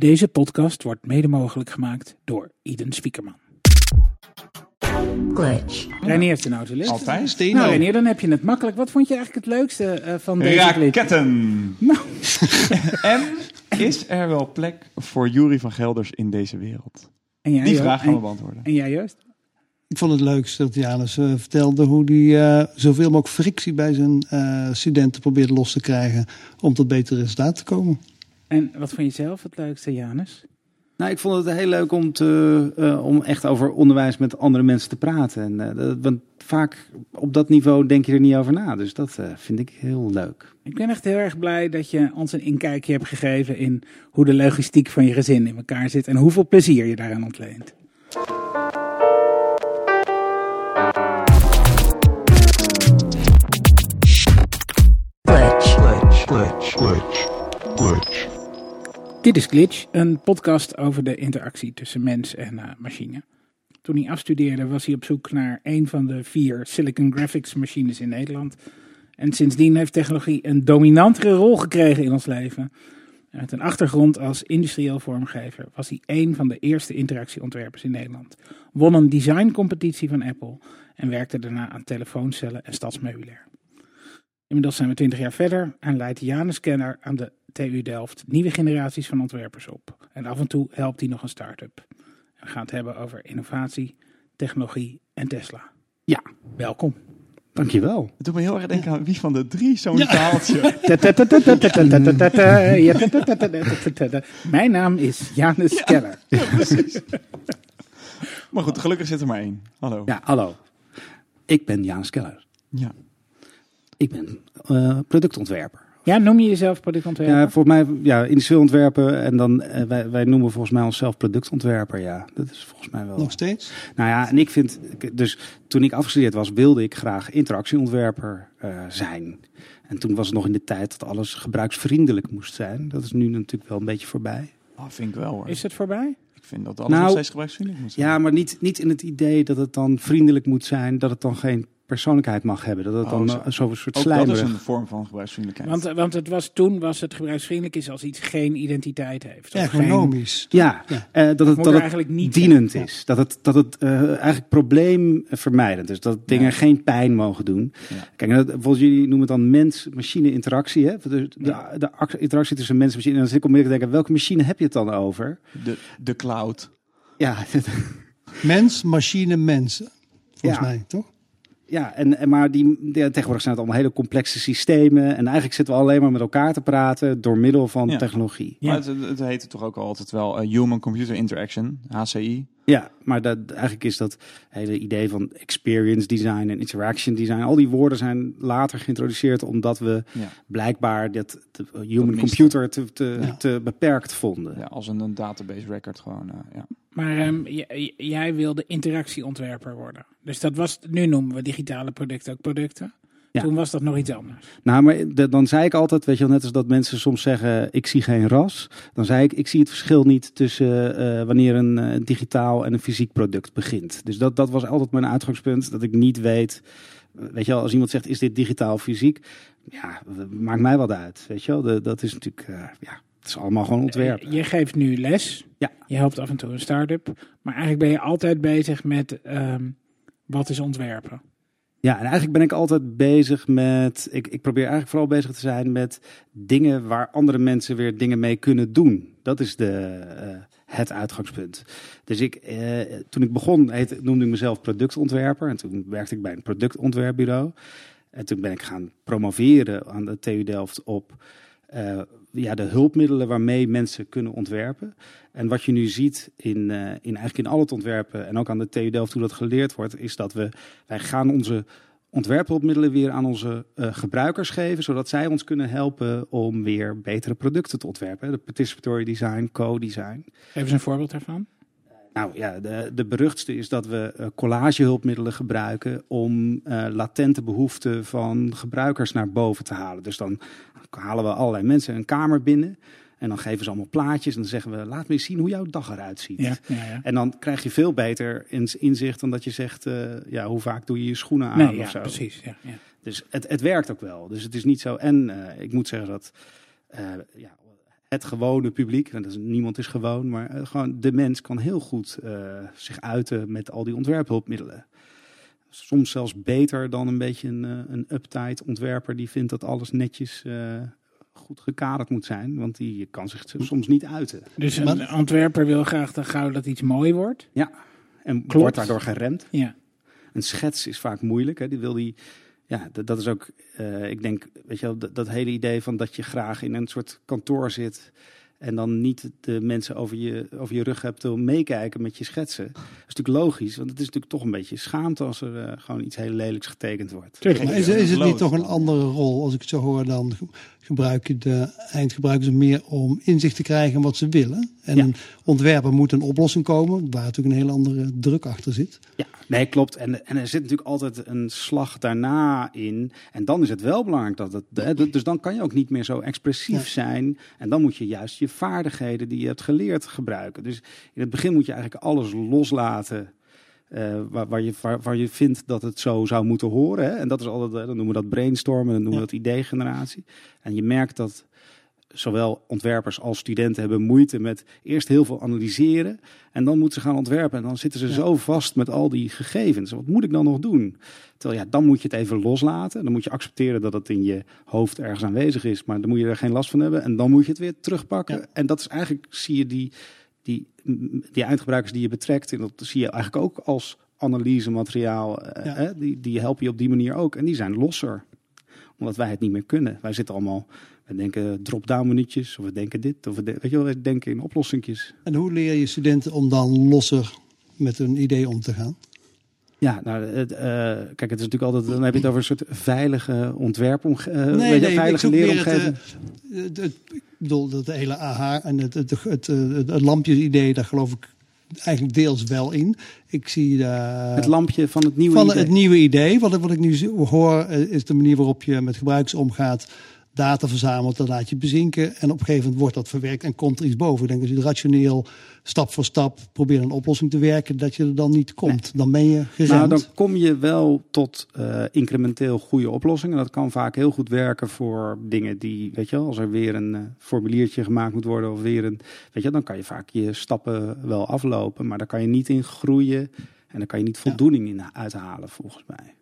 Deze podcast wordt mede mogelijk gemaakt door Iden Spiekerman. Glitch. Renier heeft een autolist. Altijd. Steno. Nou Renier, dan heb je het makkelijk. Wat vond je eigenlijk het leukste eh, van deze? Raketten. Nou, En is er wel plek voor Jury van Gelders in deze wereld? en jij, Die vraag gaan we en, beantwoorden. en jij Joost? Ik vond het leukst dat Janus eh, vertelde hoe hij eh, zoveel mogelijk frictie bij zijn eh, studenten probeert los te krijgen om tot betere resultaten te komen. En wat vond je zelf het leukste, Janus? Nou, ik vond het heel leuk om, te, eh, om echt over onderwijs met andere mensen te praten. En, eh, dat- want vaak op dat niveau denk je er niet over na. Dus dat eh, vind ik heel leuk. Ik ben echt heel erg blij dat je ons een inkijkje hebt gegeven in hoe de logistiek van je gezin in elkaar zit en hoeveel plezier je daaraan ontleent. Glitch. Dit is Glitch, een podcast over de interactie tussen mens en eh, machine. Toen hij afstudeerde was hij op zoek naar een van de vier Silicon Graphics machines in Nederland. En sindsdien heeft technologie een dominantere rol gekregen in ons leven. En met een achtergrond als industrieel vormgever was hij een van de eerste interactieontwerpers in Nederland. Won een designcompetitie van Apple en werkte daarna aan telefooncellen en stadsmeubilair. Inmiddels zijn we twintig jaar verder en leidt Janus Kenner aan de TU Delft nieuwe generaties van ontwerpers op. En af en toe helpt hij nog een start-up. En we gaan het hebben over innovatie, technologie en Tesla. Ja, welkom. Dankjewel. Het doet me heel erg denken aan wie van de drie zo'n taaltje. Mijn naam is Janus Keller. Maar goed, gelukkig zit er maar één. Hallo. Ja, hallo. Ik ben Janus Keller. Ja. Ik ben eh, productontwerper. Ja, noem je jezelf productontwerper? Ja, voor mij, ja, industrieel ontwerpen. En dan, eh, wij, wij noemen volgens mij onszelf productontwerper. Ja, dat is volgens mij wel. Nog steeds. Nou ja, en ik vind, dus toen ik afgestudeerd was, wilde ik graag interactieontwerper eh, zijn. En toen was het nog in de tijd dat alles gebruiksvriendelijk moest zijn. Dat is nu natuurlijk wel een beetje voorbij. Oh, vind ik wel hoor. Is het voorbij? Ik vind dat alles Nou, nog steeds gebruiksvriendelijk moet zijn. Ja, maar niet, niet in het idee dat het dan vriendelijk moet zijn, dat het dan geen persoonlijkheid mag hebben. Dat het Oh, dan zo. eh, zo'n soort Ook dat is een vorm van gebruiksvriendelijkheid. Want, want het was, toen was het gebruiksvriendelijk is als iets geen identiteit heeft. Of geen, Ergonomisch. Ja, Ja. eh, dat het, dat het eigenlijk niet dienend zijn. is. Dat het, dat het eh, eigenlijk probleemvermijdend is. Dat dingen Ja. geen pijn mogen doen. Ja. Kijk, dat, volgens jullie noemen het dan mens-machine interactie. Hè? De, de, de, de ac- interactie tussen mens en machine. En dan zit ik onmiddellijk te denken, welke machine heb je het dan over? De, de cloud. Ja, Mens, machine, mensen. Volgens Ja. mij, toch? Ja en, en maar die, ja, tegenwoordig zijn het allemaal hele complexe systemen. En eigenlijk zitten we alleen maar met elkaar te praten door middel van Ja. technologie. Ja. Maar het, het heette toch ook altijd wel eh, Human Computer Interaction, HCI. Ja, maar dat, eigenlijk is dat hele idee van experience design en interaction design. Al die woorden zijn later geïntroduceerd omdat we Ja. blijkbaar dat de human computer te, te, Ja. te beperkt vonden. Ja, als een, een database record gewoon. eh, ja. Maar ehm, jij wilde interactieontwerper worden. Dus dat was, nu noemen we digitale producten ook producten. Ja. Toen was dat nog iets anders. Nou, maar de- dan zei ik altijd, weet je wel, net als dat mensen soms zeggen, ik zie geen ras. Dan zei ik, ik zie het verschil niet tussen eh, wanneer een eh, digitaal en een fysiek product begint. Dus dat, dat was altijd mijn uitgangspunt, dat ik niet weet, eh, weet je wel, als iemand zegt, is dit digitaal of fysiek? Ja, maakt mij wat uit, weet je wel. De- dat is natuurlijk, ja, het is allemaal gewoon ontwerp. Je geeft nu les. Ja. Je helpt af en toe een start-up. Maar eigenlijk ben je altijd bezig met ehm, wat is ontwerpen. Ja, en eigenlijk ben ik altijd bezig met. Ik, ik probeer eigenlijk vooral bezig te zijn met dingen waar andere mensen weer dingen mee kunnen doen. Dat is de, eh, het uitgangspunt. Dus ik, eh, toen ik begon, heette, noemde ik mezelf productontwerper. En toen werkte ik bij een productontwerpbureau. En toen ben ik gaan promoveren aan de TU Delft op eh, ja, de hulpmiddelen waarmee mensen kunnen ontwerpen. En wat je nu ziet in, eh, in eigenlijk in al het ontwerpen en ook aan de TU Delft hoe dat geleerd wordt, is dat we wij gaan onze ontwerphulpmiddelen weer aan onze eh, gebruikers geven, zodat zij ons kunnen helpen om weer betere producten te ontwerpen. De participatory design, co-design. Geef eens een voorbeeld daarvan. Nou ja, de, de beruchtste is dat we eh, collagehulpmiddelen gebruiken om latente behoeften van gebruikers naar boven te halen. Dus dan halen we allerlei mensen een kamer binnen en dan geven ze allemaal plaatjes en dan zeggen we, laat me eens zien hoe jouw dag eruit ziet. Ja, ja, ja. En dan krijg je veel beter inzicht dan dat je zegt, eh, ja, hoe vaak doe je je schoenen aan Nee, of ja, zo. precies. Ja, ja. Dus het, het werkt ook wel. Dus het is niet zo. En eh, ik moet zeggen dat eh, ja, het gewone publiek, en dat is, niemand is gewoon, maar gewoon de mens kan heel goed zich uiten met al die ontwerphulpmiddelen. Soms zelfs beter dan een beetje een, eh, een uptight ontwerper die vindt dat alles netjes eh, goed gekaderd moet zijn, want die kan zich soms niet uiten. Dus een ontwerper wil graag dan gauw dat iets mooi wordt. Ja, en Klopt. wordt daardoor geremd. Ja. Een schets is vaak moeilijk. Hè? Die wil die, ja, dat, dat is ook, eh, ik denk, weet je wel, dat, dat hele idee van dat je graag in een soort kantoor zit en dan niet de mensen over je, over je rug hebt om meekijken met je schetsen. Dat is natuurlijk logisch, want het is natuurlijk toch een beetje schaamte als er eh, gewoon iets heel lelijks getekend wordt. Tuurlijk. Maar is, is het niet toch een andere rol? Als ik het zo hoor, dan ge- gebruiken de eindgebruikers meer om inzicht te krijgen in wat ze willen. En Ja. een ontwerper moet een oplossing komen, waar natuurlijk een hele andere druk achter zit. Ja, nee, klopt. En, en er zit natuurlijk altijd een slag daarna in. En dan is het wel belangrijk dat het. hè, Dus dan kan je ook niet meer zo expressief Ja. zijn. En dan moet je juist je vaardigheden die je hebt geleerd gebruiken. Dus in het begin moet je eigenlijk alles loslaten. eh, waar, waar, je, waar, waar je vindt dat het zo zou moeten horen. Hè? En dat is altijd, eh, dan noemen we dat brainstormen, dan noemen we dat idee-generatie. En je merkt dat zowel ontwerpers als studenten hebben moeite met eerst heel veel analyseren. En dan moeten ze gaan ontwerpen. En dan zitten ze Ja. zo vast met al die gegevens. Wat moet ik dan nog doen? Terwijl ja, dan moet je het even loslaten. Dan moet je accepteren dat het in je hoofd ergens aanwezig is. Maar dan moet je er geen last van hebben. En dan moet je het weer terugpakken. Ja. En dat is eigenlijk, zie je die, die, die eindgebruikers die je betrekt. En dat zie je eigenlijk ook als analysemateriaal. eh, Ja. die, die helpen je op die manier ook. En die zijn losser. Omdat wij het niet meer kunnen. Wij zitten allemaal... We denken drop-down minuutjes, of we denken dit, of we de- weet je wel, we denken in oplossingjes. En hoe leer je studenten om dan losser met hun idee om te gaan? Ja, nou, het, eh, kijk, het is natuurlijk altijd, dan heb je het over een soort veilige weet je, ik veilige het, leeromgeving. eh, het, ik bedoel, dat hele AHA en het, het, het, lampjesidee, daar geloof ik eigenlijk deels wel in. Ik zie het lampje van het nieuwe van idee. het nieuwe idee. Wat ik, wat ik nu hoor, is de manier waarop je met gebruikers omgaat. Data verzamelt, dan laat je bezinken. En op een gegeven moment wordt dat verwerkt en komt er iets boven. Ik denk als je rationeel, stap voor stap, probeert een oplossing te werken, dat je er dan niet komt. Dan ben je geremd. Nou, dan kom je wel tot eh, incrementeel goede oplossingen. Dat kan vaak heel goed werken voor dingen die, weet je wel, als er weer een eh, formuliertje gemaakt moet worden of weer een, weet je, dan kan je vaak je stappen wel aflopen, maar daar kan je niet in groeien en daar kan je niet voldoening in uithalen, volgens mij.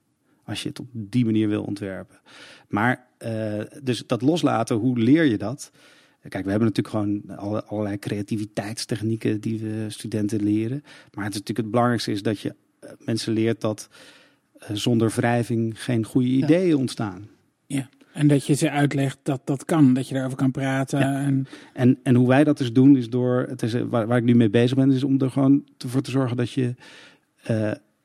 Als je het op die manier wil ontwerpen. Maar, eh, dus dat loslaten, hoe leer je dat? Kijk, we hebben natuurlijk gewoon alle- allerlei creativiteitstechnieken die we studenten leren. Maar het is natuurlijk het belangrijkste is dat je eh, mensen leert dat eh, zonder wrijving geen goede Ja. ideeën ontstaan. ja. En dat je ze uitlegt dat dat kan, dat je daarover kan praten. Ja. En, En, en hoe wij dat dus doen, is door, het is, waar, waar ik nu mee bezig ben, is om er gewoon te- voor te zorgen dat je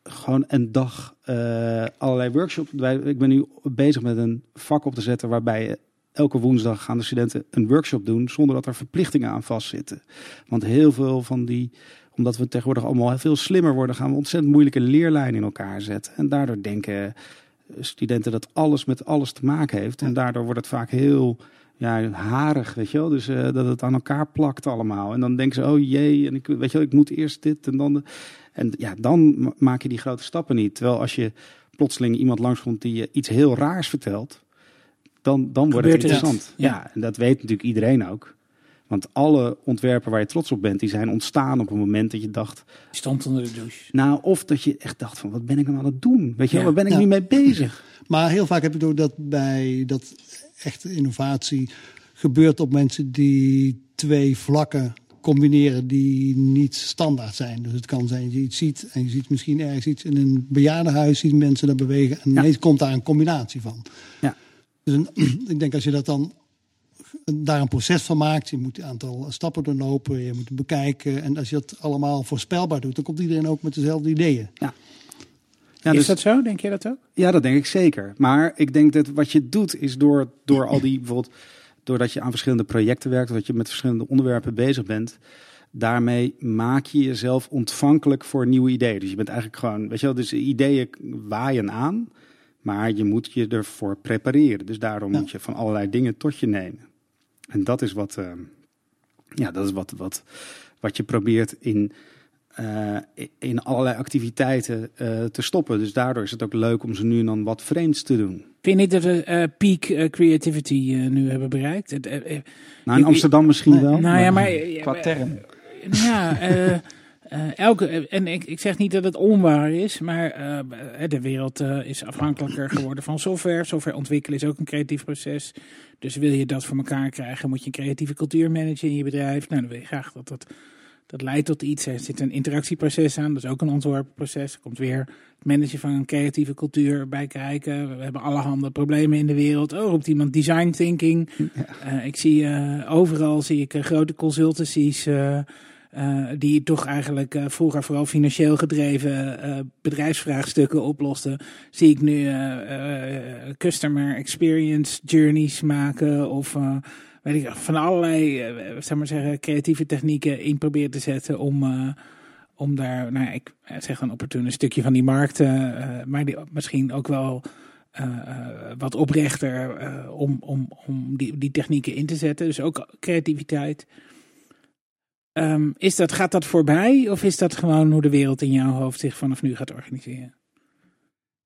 gewoon een dag eh, allerlei workshops. Ik ben nu bezig met een vak op te zetten waarbij elke woensdag gaan de studenten een workshop doen zonder dat er verplichtingen aan vastzitten. Want heel veel van die, omdat we tegenwoordig allemaal veel slimmer worden, gaan we ontzettend moeilijke leerlijnen in elkaar zetten. En daardoor denken studenten dat alles met alles te maken heeft. En daardoor wordt het vaak heel ja, harig, weet je wel. Dus eh, dat het aan elkaar plakt allemaal. En dan denken ze, oh jee, en ik, weet je wel, ik moet eerst dit en dan... De... En ja, dan ma- maak je die grote stappen niet. Terwijl als je plotseling iemand langskomt die je iets heel raars vertelt... dan, dan wordt het Gebeurt het. interessant. Ja. Ja. en dat weet natuurlijk iedereen ook. Want alle ontwerpen waar je trots op bent, die zijn ontstaan op een moment dat je dacht... die stond onder de douche. Nou, of dat je echt dacht van, wat ben ik nou aan het doen? Weet je wel, Ja. waar ben ik Ja. nu mee bezig? Maar heel vaak heb je door dat bij dat echte innovatie gebeurt op mensen die twee vlakken combineren die niet standaard zijn. Dus het kan zijn dat je iets ziet en je ziet misschien ergens iets in een bejaardenhuis, zien mensen daar bewegen en Ja. ineens komt daar een combinatie van. Ja. Dus een, ik denk als je dat dan daar een proces van maakt, je moet een aantal stappen doorlopen, je moet het bekijken en als je dat allemaal voorspelbaar doet, dan komt iedereen ook met dezelfde ideeën. Ja, is dus- dat zo? Denk je dat ook? Ja, dat denk ik zeker. Maar ik denk dat wat je doet is door, door al die bijvoorbeeld, doordat je aan verschillende projecten werkt, dat je met verschillende onderwerpen bezig bent, daarmee maak je jezelf ontvankelijk voor nieuwe ideeën. Dus je bent eigenlijk gewoon, weet je wel, dus ideeën waaien aan, maar je moet je ervoor prepareren. Dus daarom Ja. moet je van allerlei dingen tot je nemen. En dat is wat, eh, ja, dat is wat, wat, wat je probeert in eh, in allerlei activiteiten eh, te stoppen. Dus daardoor is het ook leuk om ze nu en dan wat vreemds te doen. Vind je niet dat we eh, peak eh, creativity eh, nu hebben bereikt? Het, Nou, in Amsterdam misschien wel. nou ja, maar- Qua term. Ja, elke, en ik, ik zeg niet dat het onwaar is, maar eh, de wereld eh, is afhankelijker geworden van software. Software ontwikkelen is ook een creatief proces. Dus wil je dat voor elkaar krijgen, moet je een creatieve cultuur managen in je bedrijf. Nou, dan wil je graag dat dat, dat leidt tot iets. Er zit een interactieproces aan, dat is ook een ontwerpproces. Er komt weer het managen van een creatieve cultuur bij kijken. We hebben allerhande problemen in de wereld. Oh, roept iemand design thinking. Eh, ik zie eh, overal zie ik eh, grote consultancies die toch eigenlijk vroeger vooral financieel gedreven bedrijfsvraagstukken oplosten. Zie ik nu customer experience journeys maken of weet ik, van allerlei eh, zeg maar zeggen, creatieve technieken in proberen te zetten om, eh, om daar, nou ik zeg dan opportun een stukje van die markt, eh, maar misschien ook wel wat oprechter om, om, om die, die technieken in te zetten. Dus ook creativiteit. Ehm, is dat, gaat dat voorbij of is dat gewoon hoe de wereld in jouw hoofd zich vanaf nu gaat organiseren?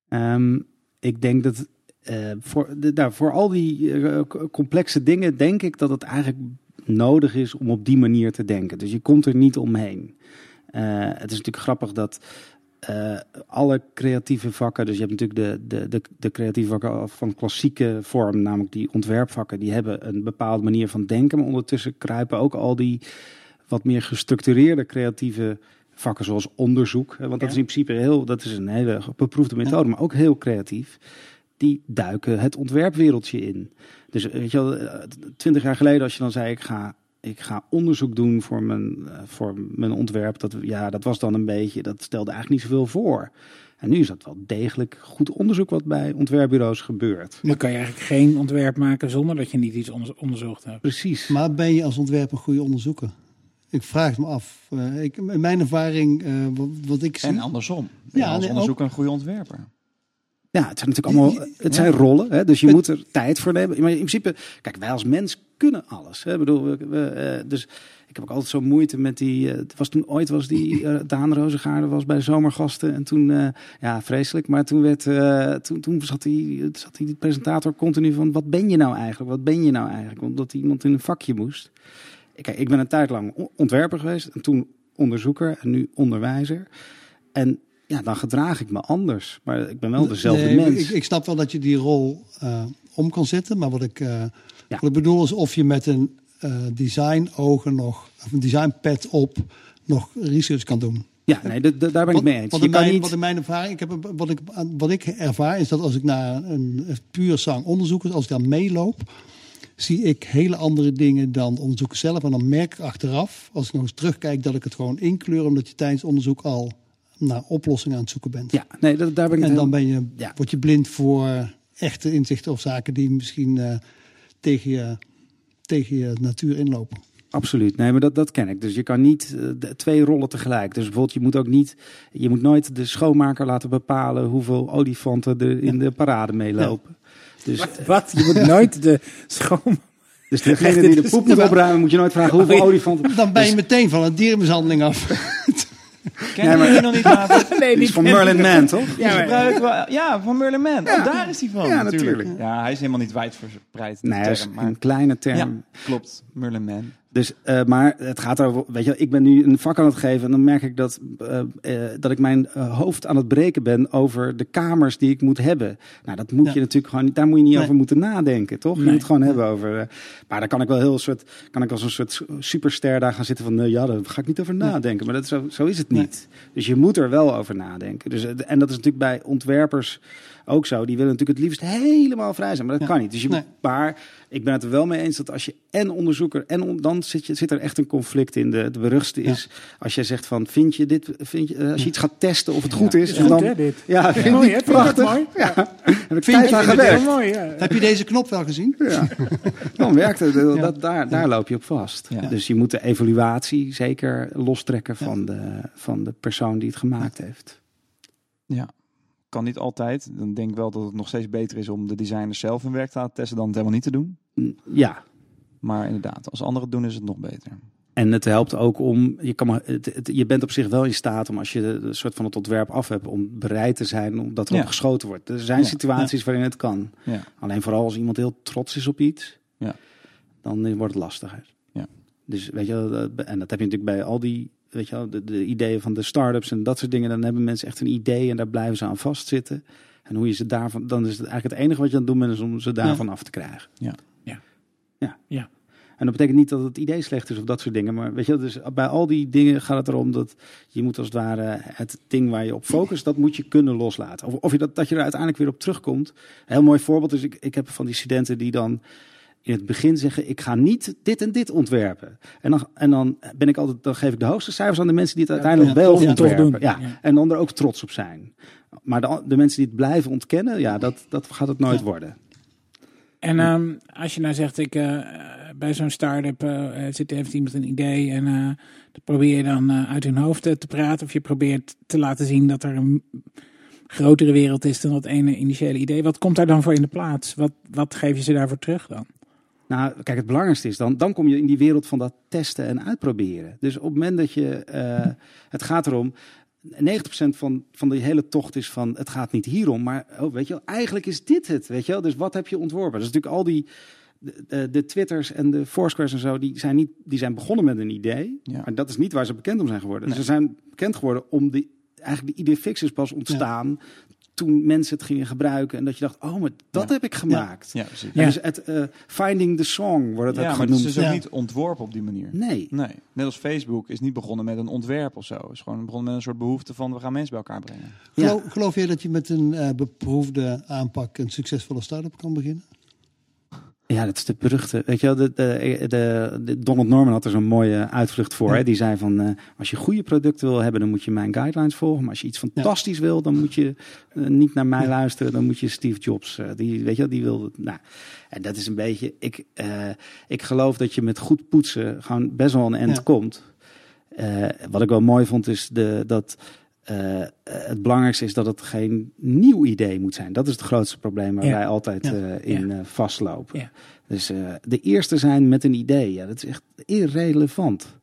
Ehm, ik denk dat eh, voor, de, nou, voor al die eh, complexe dingen denk ik dat het eigenlijk nodig is om op die manier te denken. Dus je komt er niet omheen. Eh, het is natuurlijk grappig dat alle creatieve vakken, dus je hebt natuurlijk de, de, de, de creatieve vakken van klassieke vorm, namelijk die ontwerpvakken, die hebben een bepaalde manier van denken. Maar ondertussen kruipen ook al die wat meer gestructureerde creatieve vakken zoals onderzoek. Want dat is in principe heel, dat is een hele beproefde methode, maar ook heel creatief. Die duiken het ontwerpwereldje in. Dus weet je wel, eh, twintig jaar geleden als je dan zei ik ga, ik ga onderzoek doen voor mijn, eh, voor mijn ontwerp. Dat, ja, dat was dan een beetje, dat stelde eigenlijk niet zoveel voor. En nu is dat wel degelijk goed onderzoek wat bij ontwerpbureaus gebeurt. Dan kan je eigenlijk geen ontwerp maken zonder dat je niet iets onder- onderzocht hebt. Precies. Maar ben je als ontwerper een goede onderzoeker? Ik vraag het me af. Eh, ik, in mijn ervaring, eh, wat, wat ik zie... En andersom. Ben je Ja, als onderzoeker een goede ontwerper. Ja, het zijn natuurlijk allemaal het zijn rollen. Hè? Dus je moet er tijd voor nemen. Maar in principe, kijk, wij als mens kunnen alles. Hè? Ik bedoel, we, we, eh, dus ik heb ook altijd zo moeite met die. eh, het was toen ooit was die eh, Daan Rozengaarde was bij de zomergasten. En toen, ja, vreselijk. Maar toen werd, toen, toen zat die, zat die presentator continu van: wat ben je nou eigenlijk? Wat ben je nou eigenlijk? Omdat iemand in een vakje moest. Kijk, ik ben een tijd lang ontwerper geweest. En toen onderzoeker en nu onderwijzer. En ja, dan gedraag ik me anders. Maar ik ben wel dezelfde Nee, mens. Ik, ik snap wel dat je die rol eh, om kan zetten. Maar wat ik, eh, Ja. wat ik bedoel is of je met een eh, design ogen nog, of een design pad op, nog research kan doen. Ja, nee, daar ben ik mee eens. Wat in, mijn, niet... wat in mijn ervaring, ik heb, wat, ik, wat ik ervaar is dat als ik naar een, een puur zang onderzoek, als ik daar meeloop, zie ik hele andere dingen dan onderzoeken zelf. En dan merk ik achteraf, als ik nog eens terugkijk, dat ik het gewoon inkleur, omdat je tijdens onderzoek al naar oplossingen aan het zoeken bent. Ja, nee, dat, daar ben ik En dan ben je, Ja. word je blind voor echte inzichten of zaken die misschien eh, tegen, je, tegen je natuur inlopen. Absoluut. Nee, maar dat, dat ken ik. Dus je kan niet eh, de- twee rollen tegelijk. Dus bijvoorbeeld, je moet ook niet, je moet nooit de schoonmaker laten bepalen hoeveel olifanten er in de parade meelopen. Dus, Wat? Je moet nooit de schoon... dus degene die de poep moet opruimen, moet je nooit vragen hoeveel olifanten. Dan ben je Dus- meteen van een dierenmishandeling af. Ken je die nog niet, Maarten? Nee, Die is van Merlin Man, toch? We- ja, van Merlin Man. Oh, daar is hij van. Ja, natuurlijk. natuurlijk. Ja, hij is helemaal niet wijdverspreid. de Nee, dat is term, maar- een kleine term. Ja, klopt. Merlin Man. Dus, eh, maar het gaat over, weet je, ik ben nu een vak aan het geven en dan merk ik dat, eh, eh, dat ik mijn hoofd aan het breken ben over de kamers die ik moet hebben. Nou, dat moet Ja. je natuurlijk gewoon, daar moet je niet Nee. over moeten nadenken, toch? Je moet het gewoon hebben over. maar dan kan ik wel heel soort, kan ik als een soort superster daar gaan zitten van, nee, ja, daar ga ik niet over nadenken. Maar dat, zo, zo is het niet. Dus je moet er wel over nadenken. Dus, en dat is natuurlijk bij ontwerpers ook zo. Die willen natuurlijk het liefst helemaal vrij zijn, maar dat Ja. kan niet. Dus je Nee. moet maar ik ben het er wel mee eens dat als je en onderzoeker en on- dan zit, je, zit er echt een conflict in. De, de beruchtste Ja. is als jij zegt van vind je dit, vind je, eh, als je iets gaat testen of het goed is, en dan hè, dit? ja, vind je Mooi, het prachtig. mooi? Ja, heb ik tijd aan gewerkt. mooi, ja. Heb je deze knop wel gezien? Ja. Dan werkt het. Dat, daar, daar loop je op vast. Ja. Dus je moet de evaluatie zeker lostrekken van, de, van de persoon die het gemaakt heeft. Ja. Kan niet altijd. Dan denk ik wel dat het nog steeds beter is om de designers zelf hun werk te laten testen dan het helemaal niet te doen. Ja, Maar inderdaad, als anderen het doen is het nog beter. En het helpt ook om, je, kan het, het- je bent op zich wel in staat om als je een soort van het ontwerp af hebt, om bereid te zijn omdat erop Ja. geschoten wordt. Er zijn Ja. situaties waarin het kan. Ja. Alleen vooral als iemand heel trots is op iets, Ja. dan eh, wordt het lastiger. Ja. Dus weet je, en dat heb je natuurlijk bij al die, weet je wel, de, de ideeën van de start-ups en dat soort dingen. Dan hebben mensen echt een idee en daar blijven ze aan vastzitten. En hoe je ze daarvan, dan is het eigenlijk het enige wat je aan het doen bent, is om ze daarvan af te krijgen. Ja. Ja. Ja. Ja. En dat betekent niet dat het idee slecht is of dat soort dingen. Maar weet je, dus bij al die dingen gaat het erom dat je moet als het ware het ding waar je op focust, dat moet je kunnen loslaten. Of, of je dat, dat je er uiteindelijk weer op terugkomt. Een heel mooi voorbeeld is, ik, ik heb van die studenten die dan in het begin zeggen, ik ga niet dit en dit ontwerpen. En dan, en dan ben ik altijd, dan geef ik de hoogste cijfers aan de mensen die het uiteindelijk ja, wel ja, toch ontwerpen. doen. Ja. Ja. En dan er ook trots op zijn. Maar de, de mensen die het blijven ontkennen, ja, dat, dat gaat het nooit worden. En ehm, als je nou zegt, ik, eh, bij zo'n start-up eh, zit heeft iemand een idee en eh dat probeer je dan eh, uit hun hoofd eh, te praten. Of je probeert te laten zien dat er een grotere wereld is dan dat ene initiële idee. Wat komt daar dan voor in de plaats? Wat, wat geef je ze daarvoor terug dan? Nou, kijk, het belangrijkste is dan, dan kom je in die wereld van dat testen en uitproberen. Dus op het moment dat je, eh, het gaat erom, 90% van, van die hele tocht is van, het gaat niet hierom, maar oh, weet je wel, eigenlijk is dit het, weet je wel. Dus wat heb je ontworpen? Dat is natuurlijk al die, de, de, de Twitters en de Foursquares en zo, die zijn, niet, die zijn begonnen met een idee, Ja. maar dat is niet waar ze bekend om zijn geworden. Nee. Ze zijn bekend geworden om die, eigenlijk de idee fix is pas ontstaan toen mensen het gingen gebruiken en dat je dacht, oh, maar dat Ja. heb ik gemaakt. Ja, precies. Ja. Dus het eh, finding the song wordt het Ja, ook maar het is genoemd. dus ook niet ontworpen op die manier. Nee. Nee, net als Facebook is niet begonnen met een ontwerp of zo. Het is gewoon begonnen met een soort behoefte van we gaan mensen bij elkaar brengen. Ja. Geloof, geloof je dat je met een eh, beproefde aanpak een succesvolle start-up kan beginnen? Ja, dat is de beruchte. Weet je wel, de, de, de, de- Donald Norman had er zo'n mooie uitvlucht voor. Hè? Die zei van, eh, als je goede producten wil hebben, dan moet je mijn guidelines volgen. Maar als je iets fantastisch wil, dan moet je eh, niet naar mij luisteren. Dan moet je Steve Jobs, eh, die, weet je wel, die wil. Nou, en dat is een beetje. Ik, ik geloof dat je met goed poetsen gewoon best wel een end komt. Wat ik wel mooi vond, is de, dat. Eh, het belangrijkste is dat het geen nieuw idee moet zijn. Dat is het grootste probleem waar Ja. wij altijd Ja. eh, in eh, vastlopen. Ja. Dus eh, de eerste zijn met een idee, ja, dat is echt irrelevant.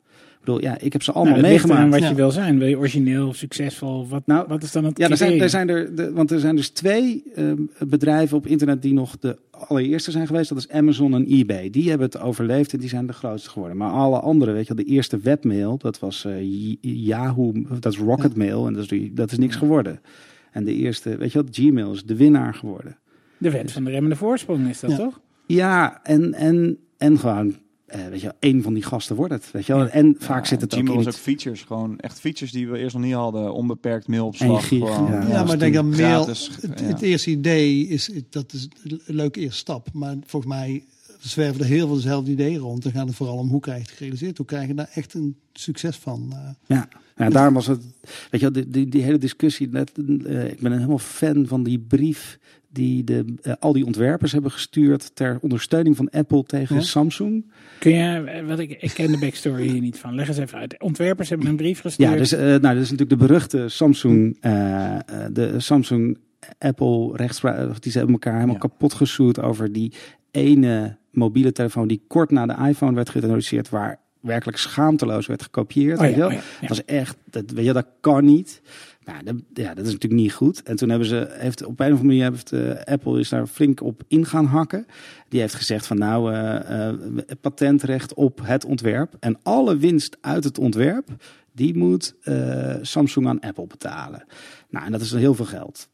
Bedoel, ja, ik heb ze allemaal Nou, meegemaakt. wat Ja. je wil zijn. Wil je origineel, succesvol? Wat, Nou, wat is dan het Ja, er zijn, er zijn er, de, want er zijn dus twee ehm, bedrijven op internet die nog de allereerste zijn geweest. Dat is Amazon en eBay. Die hebben het overleefd en die zijn de grootste geworden. Maar alle andere, weet je wel, de eerste webmail, dat was eh, Yahoo, dat is Rocketmail en dat is, dat is niks geworden. En de eerste, weet je wel, Gmail is de winnaar geworden. De wet van de remmende voorsprong is dat Ja. toch? Ja, en, en, en gewoon, eh, weet je wel, één van die gasten wordt het. Weet je wel. En vaak Ja, zit het ook in was ook het... features, gewoon echt features die we eerst nog niet hadden. Onbeperkt mailopslag. gig, gewoon, ja. Ja, maar ik denk dat mail, gratis, het, ja. het eerste idee is, dat is een leuke eerste stap. Maar volgens mij zwerven er heel veel dezelfde ideeën rond. Dan gaat het vooral om hoe krijg je het gerealiseerd. Hoe krijg je daar echt een succes van? eh. Ja, ja daarom was het, weet je wel, die, die, die hele discussie, net, eh, ik ben een helemaal fan van die brief die de, eh, al die ontwerpers hebben gestuurd ter ondersteuning van Apple tegen Ja. Samsung. Kun je, eh, wat ik, ik ken de backstory hier niet van. Leg eens even uit. Ontwerpers hebben een brief gestuurd. Ja, dus, eh, nou, dat is natuurlijk de beruchte Samsung, de Samsung Apple rechtspraak, die ze hebben elkaar helemaal Ja. kapot gesoerd over die ene mobiele telefoon die kort na de iPhone werd geïntroduceerd, waar werkelijk schaamteloos werd gekopieerd. Oh weet ja, je wel? oh ja, ja. Dat is echt, dat, weet je, dat kan niet. Nou, dat, ja, dat is natuurlijk niet goed. En toen hebben ze, heeft op een of andere manier heeft eh, Apple is daar flink op in gaan hakken. Die heeft gezegd van nou, eh, eh, patentrecht op het ontwerp en alle winst uit het ontwerp, die moet Samsung aan Apple betalen. Nou, en dat is heel veel geld.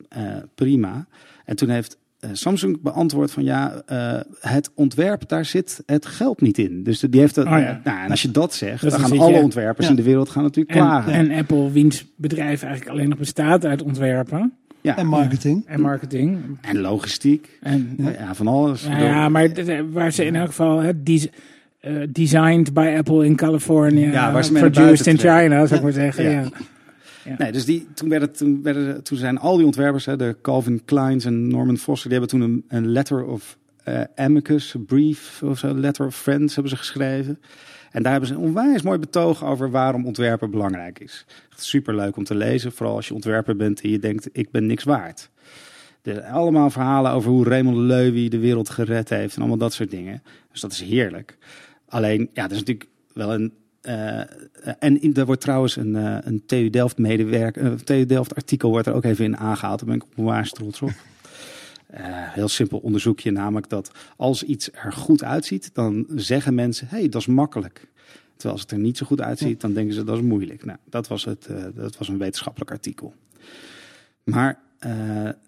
Prima. En toen heeft Samsung beantwoord van ja, eh, het ontwerp, daar zit het geld niet in. Dus die heeft dat. Oh ja. Nou, en als je dat zegt, Dus dan gaan alle je- ontwerpers Ja. in de wereld gaan natuurlijk En, klagen. en Apple, wiens bedrijf eigenlijk alleen nog bestaat uit ontwerpen ja. En marketing. en marketing. En logistiek. En, Ja, van alles. nou ja, maar waar ze in elk geval hè, des- eh, designed by Apple in California, Ja, waar ze produced in China, zou ik maar zeggen. Ja. Nee, dus die, toen, werden, toen, toen zijn al die ontwerpers, hè, de Calvin Kleins en Norman Foster, die hebben toen een, letter of eh, amicus, brief of zo, letter of friends hebben ze geschreven. En daar hebben ze een onwijs mooi betoog over waarom ontwerpen belangrijk is. Super leuk om te lezen, vooral als je ontwerper bent en je denkt, ik ben niks waard. Er allemaal verhalen over hoe Raymond Levy de wereld gered heeft en allemaal dat soort dingen. Dus dat is heerlijk. Alleen, ja, er is natuurlijk wel een eh, en in, er wordt trouwens een, eh, een TU Delft medewerker, een TU Delft artikel wordt er ook even in aangehaald. Daar ben ik onwaars trots op. Eh, heel simpel onderzoekje, namelijk dat als iets er goed uitziet, dan zeggen mensen: hé, hey, dat is makkelijk. Terwijl als het er niet zo goed uitziet, dan denken ze dat is moeilijk. Nou, dat was, het, eh, dat was een wetenschappelijk artikel. Maar eh,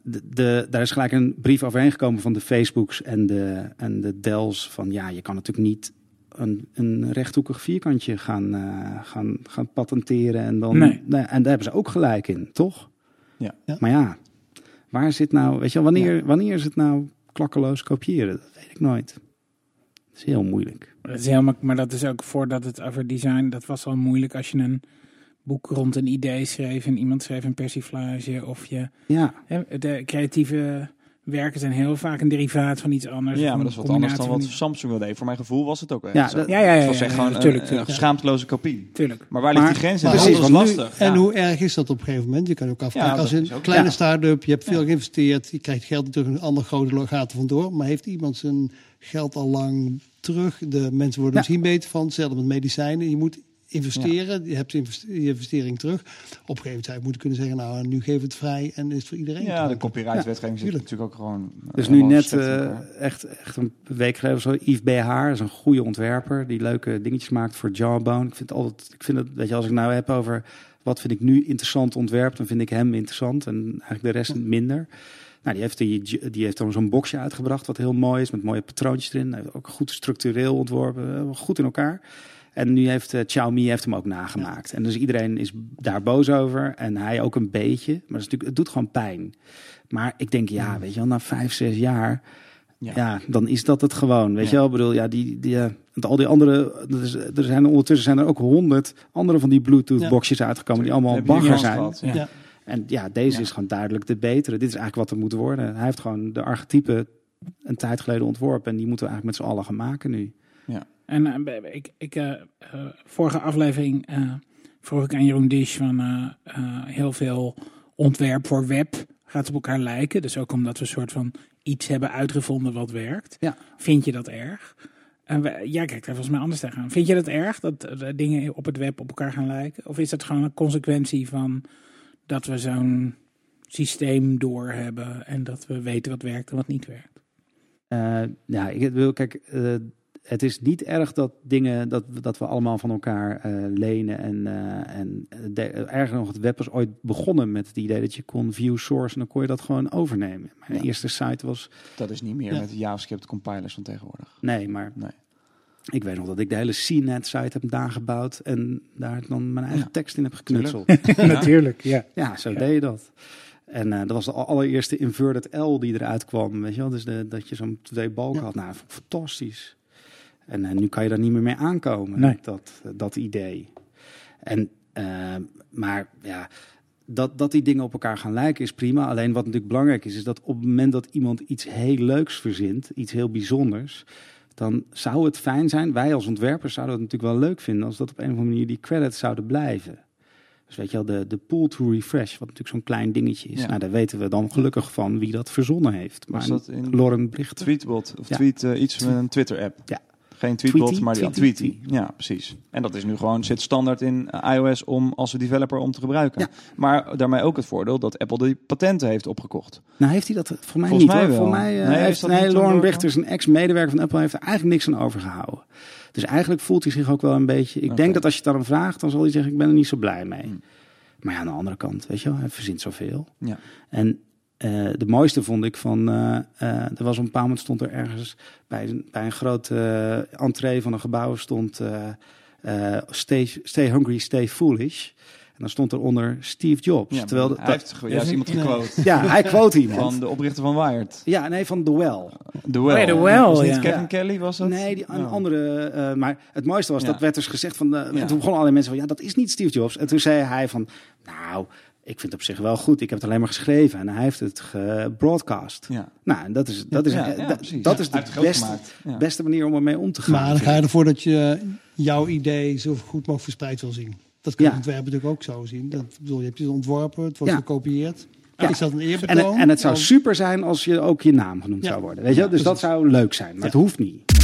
de, de, daar is gelijk een brief overheen gekomen van de Facebooks en de, en de Dells. Van ja, je kan natuurlijk niet een, een rechthoekig vierkantje gaan, eh, gaan, gaan patenteren. En, dan, Nee. Nou, en daar hebben ze ook gelijk in, toch? Ja. Ja. Maar ja, waar zit nou, weet je wel, wanneer, wanneer is het nou klakkeloos kopiëren? Dat weet ik nooit. Dat is heel moeilijk. Dat is heel maar dat is ook voordat het over design, dat was al moeilijk als je een boek rond een idee schreef en iemand schreef een persiflage of je, Ja, hè, de creatieve werken zijn heel vaak een derivaat van iets anders. Ja, maar dat is wat anders dan wat Samsung wilde. Voor mijn gevoel was het ook wel Ja, dat- Ja, ja, ja. Was echt gewoon tuurlijk, een, schaamteloze kopie. tuurlijk. Maar waar ligt die grens? in? dat is lastig. En hoe erg is dat op een gegeven moment? Je kan ook afvragen, als een kleine start-up, je hebt veel geïnvesteerd, je krijgt geld natuurlijk een ander grote lo- gaat er vandoor. Maar heeft iemand zijn geld al lang terug? De mensen worden misschien beter van, hetzelfde met medicijnen. Je moet investeren, je hebt je investering terug. Op een gegeven moment zou je moeten kunnen zeggen, nou, nu geven we het vrij en is het voor iedereen. Ja, de copyright-wetgeving zit tuurlijk. natuurlijk ook gewoon... Dus eh, nu helemaal net eh, echt, echt een week geleden zo. Yves BH is een goede ontwerper die leuke dingetjes maakt voor Jawbone. Ik vind altijd, ik vind het, weet je, als ik nou heb over wat vind ik nu interessant ontwerp, dan vind ik hem interessant en eigenlijk de rest minder. Nou, die heeft, die, die heeft dan zo'n boxje uitgebracht wat heel mooi is met mooie patroontjes erin. Hij heeft ook goed structureel ontworpen, eh, goed in elkaar. En nu heeft uh, Xiaomi heeft hem ook nagemaakt. En dus iedereen is daar boos over. En hij ook een beetje. Maar het, is natuurlijk, het doet gewoon pijn. Maar ik denk, ja, weet je wel, na vijf, zes jaar... Ja. Ja, dan is dat het gewoon. Weet Ja. je wel, ik bedoel, ja, die, die, eh, al die andere, er, er zijn ondertussen zijn er ook honderd andere van die Bluetooth-boxjes uitgekomen die allemaal bagger kans zijn. gehad? En ja, deze is gewoon duidelijk de betere. Dit is eigenlijk wat er moet worden. Hij heeft gewoon de archetype een tijd geleden ontworpen en die moeten we eigenlijk met z'n allen gaan maken nu. En eh, ik, ik, eh, eh, vorige aflevering vroeg ik aan Jeroen Disch van heel veel ontwerp voor web gaat op elkaar lijken. Dus ook omdat we een soort van iets hebben uitgevonden wat werkt. Ja. Vind je dat erg? En we, jij kijkt daar volgens mij anders tegenaan. Vind je dat erg dat dingen op het web op elkaar gaan lijken? Of is dat gewoon een consequentie van dat we zo'n systeem door hebben en dat we weten wat werkt en wat niet werkt? Eh, ja, ik wil, kijk, het is niet erg dat dingen, dat, dat we allemaal van elkaar eh, lenen. En, eh, en de, erger nog, het web was ooit begonnen met het idee dat je kon view source en dan kon je dat gewoon overnemen. Mijn Ja. eerste site was, Dat is niet meer Ja. met de JavaScript compilers van tegenwoordig. nee, maar Nee. ik weet nog dat ik de hele CNET site heb nagebouwd en daar dan mijn eigen Ja. tekst in heb geknutseld. Natuurlijk, ja. Ja, zo Ja. deed je dat. En eh, dat was de allereerste inverted L die eruit kwam. Weet je wel? Dus de, dat je zo'n twee balken Ja. had. Nou, fantastisch. En eh, nu kan je daar niet meer mee aankomen. Nee. Dat, eh, dat idee. En, eh, maar ja, dat, dat die dingen op elkaar gaan lijken is prima. Alleen wat natuurlijk belangrijk is, is dat op het moment dat iemand iets heel leuks verzint, iets heel bijzonders, dan zou het fijn zijn, wij als ontwerpers zouden het natuurlijk wel leuk vinden, als dat op een of andere manier die credits zouden blijven. Dus weet je wel, de, de pull to refresh, wat natuurlijk zo'n klein dingetje is. Ja. Nou, daar weten we dan gelukkig van wie dat verzonnen heeft. Maar Was dat in Lauren Brichter. Tweetbot of Ja. tweet iets met een Twitter-app? Ja. Geen Tweetbot, Tweety, maar die Tweety. Tweety. Ja, precies. En dat is nu gewoon zit standaard in eh, iOS om als developer om te gebruiken. Ja. Maar daarmee ook het voordeel dat Apple die patenten heeft opgekocht. Nou, heeft hij dat voor mij Volgens niet mij hoor. wel. Voor mij eh, Nee, is heeft nee, Lauren is een ex-medewerker van Apple, heeft er eigenlijk niks aan overgehouden. Dus eigenlijk voelt hij zich ook wel een beetje... Ik denk dat als je het aan hem vraagt, dan zal hij zeggen, ik ben er niet zo blij mee. Hmm. Maar ja, aan de andere kant, weet je wel, hij verzint zoveel. Ja. En eh, de mooiste vond ik van, eh, eh, er was een bepaald moment stond er ergens bij, een- bij een grote entree van een gebouw stond eh, eh, stay, stay hungry, stay foolish. En dan stond er onder Steve Jobs. Ja, Terwijl de- hij heeft ge- juist iemand gequote ja, hij quote iemand. van de oprichter van Wired. Ja, nee, van The Well. The Well. Oh ja, The Well, Was het niet ja. Kevin Ja. Kelly was dat? Nee, die, een Oh. andere. eh, maar het mooiste was, Ja. dat werd dus gezegd van... De, Ja. Toen begonnen allerlei mensen van, ja, dat is niet Steve Jobs. En toen zei hij van, nou, ik vind het op zich wel goed. Ik heb het alleen maar geschreven. En hij heeft het gebroadcast. Ja. Nou, en dat is, dat is, Ja, ja, dat- is de beste, beste manier om ermee om te gaan. Maar dan ga je ervoor dat je jouw idee zo goed mogelijk verspreid wil zien. Dat Ja. het ontwerp natuurlijk ook zo zien. Dat, bedoel, je hebt het ontworpen, het wordt Ja. gekopieerd. Ja. Is dat een En, eerbetoon? en het zou super zijn als je ook je naam genoemd Ja. zou worden. Weet je? wel? Dus dat zou leuk zijn. Maar Ja. het hoeft niet.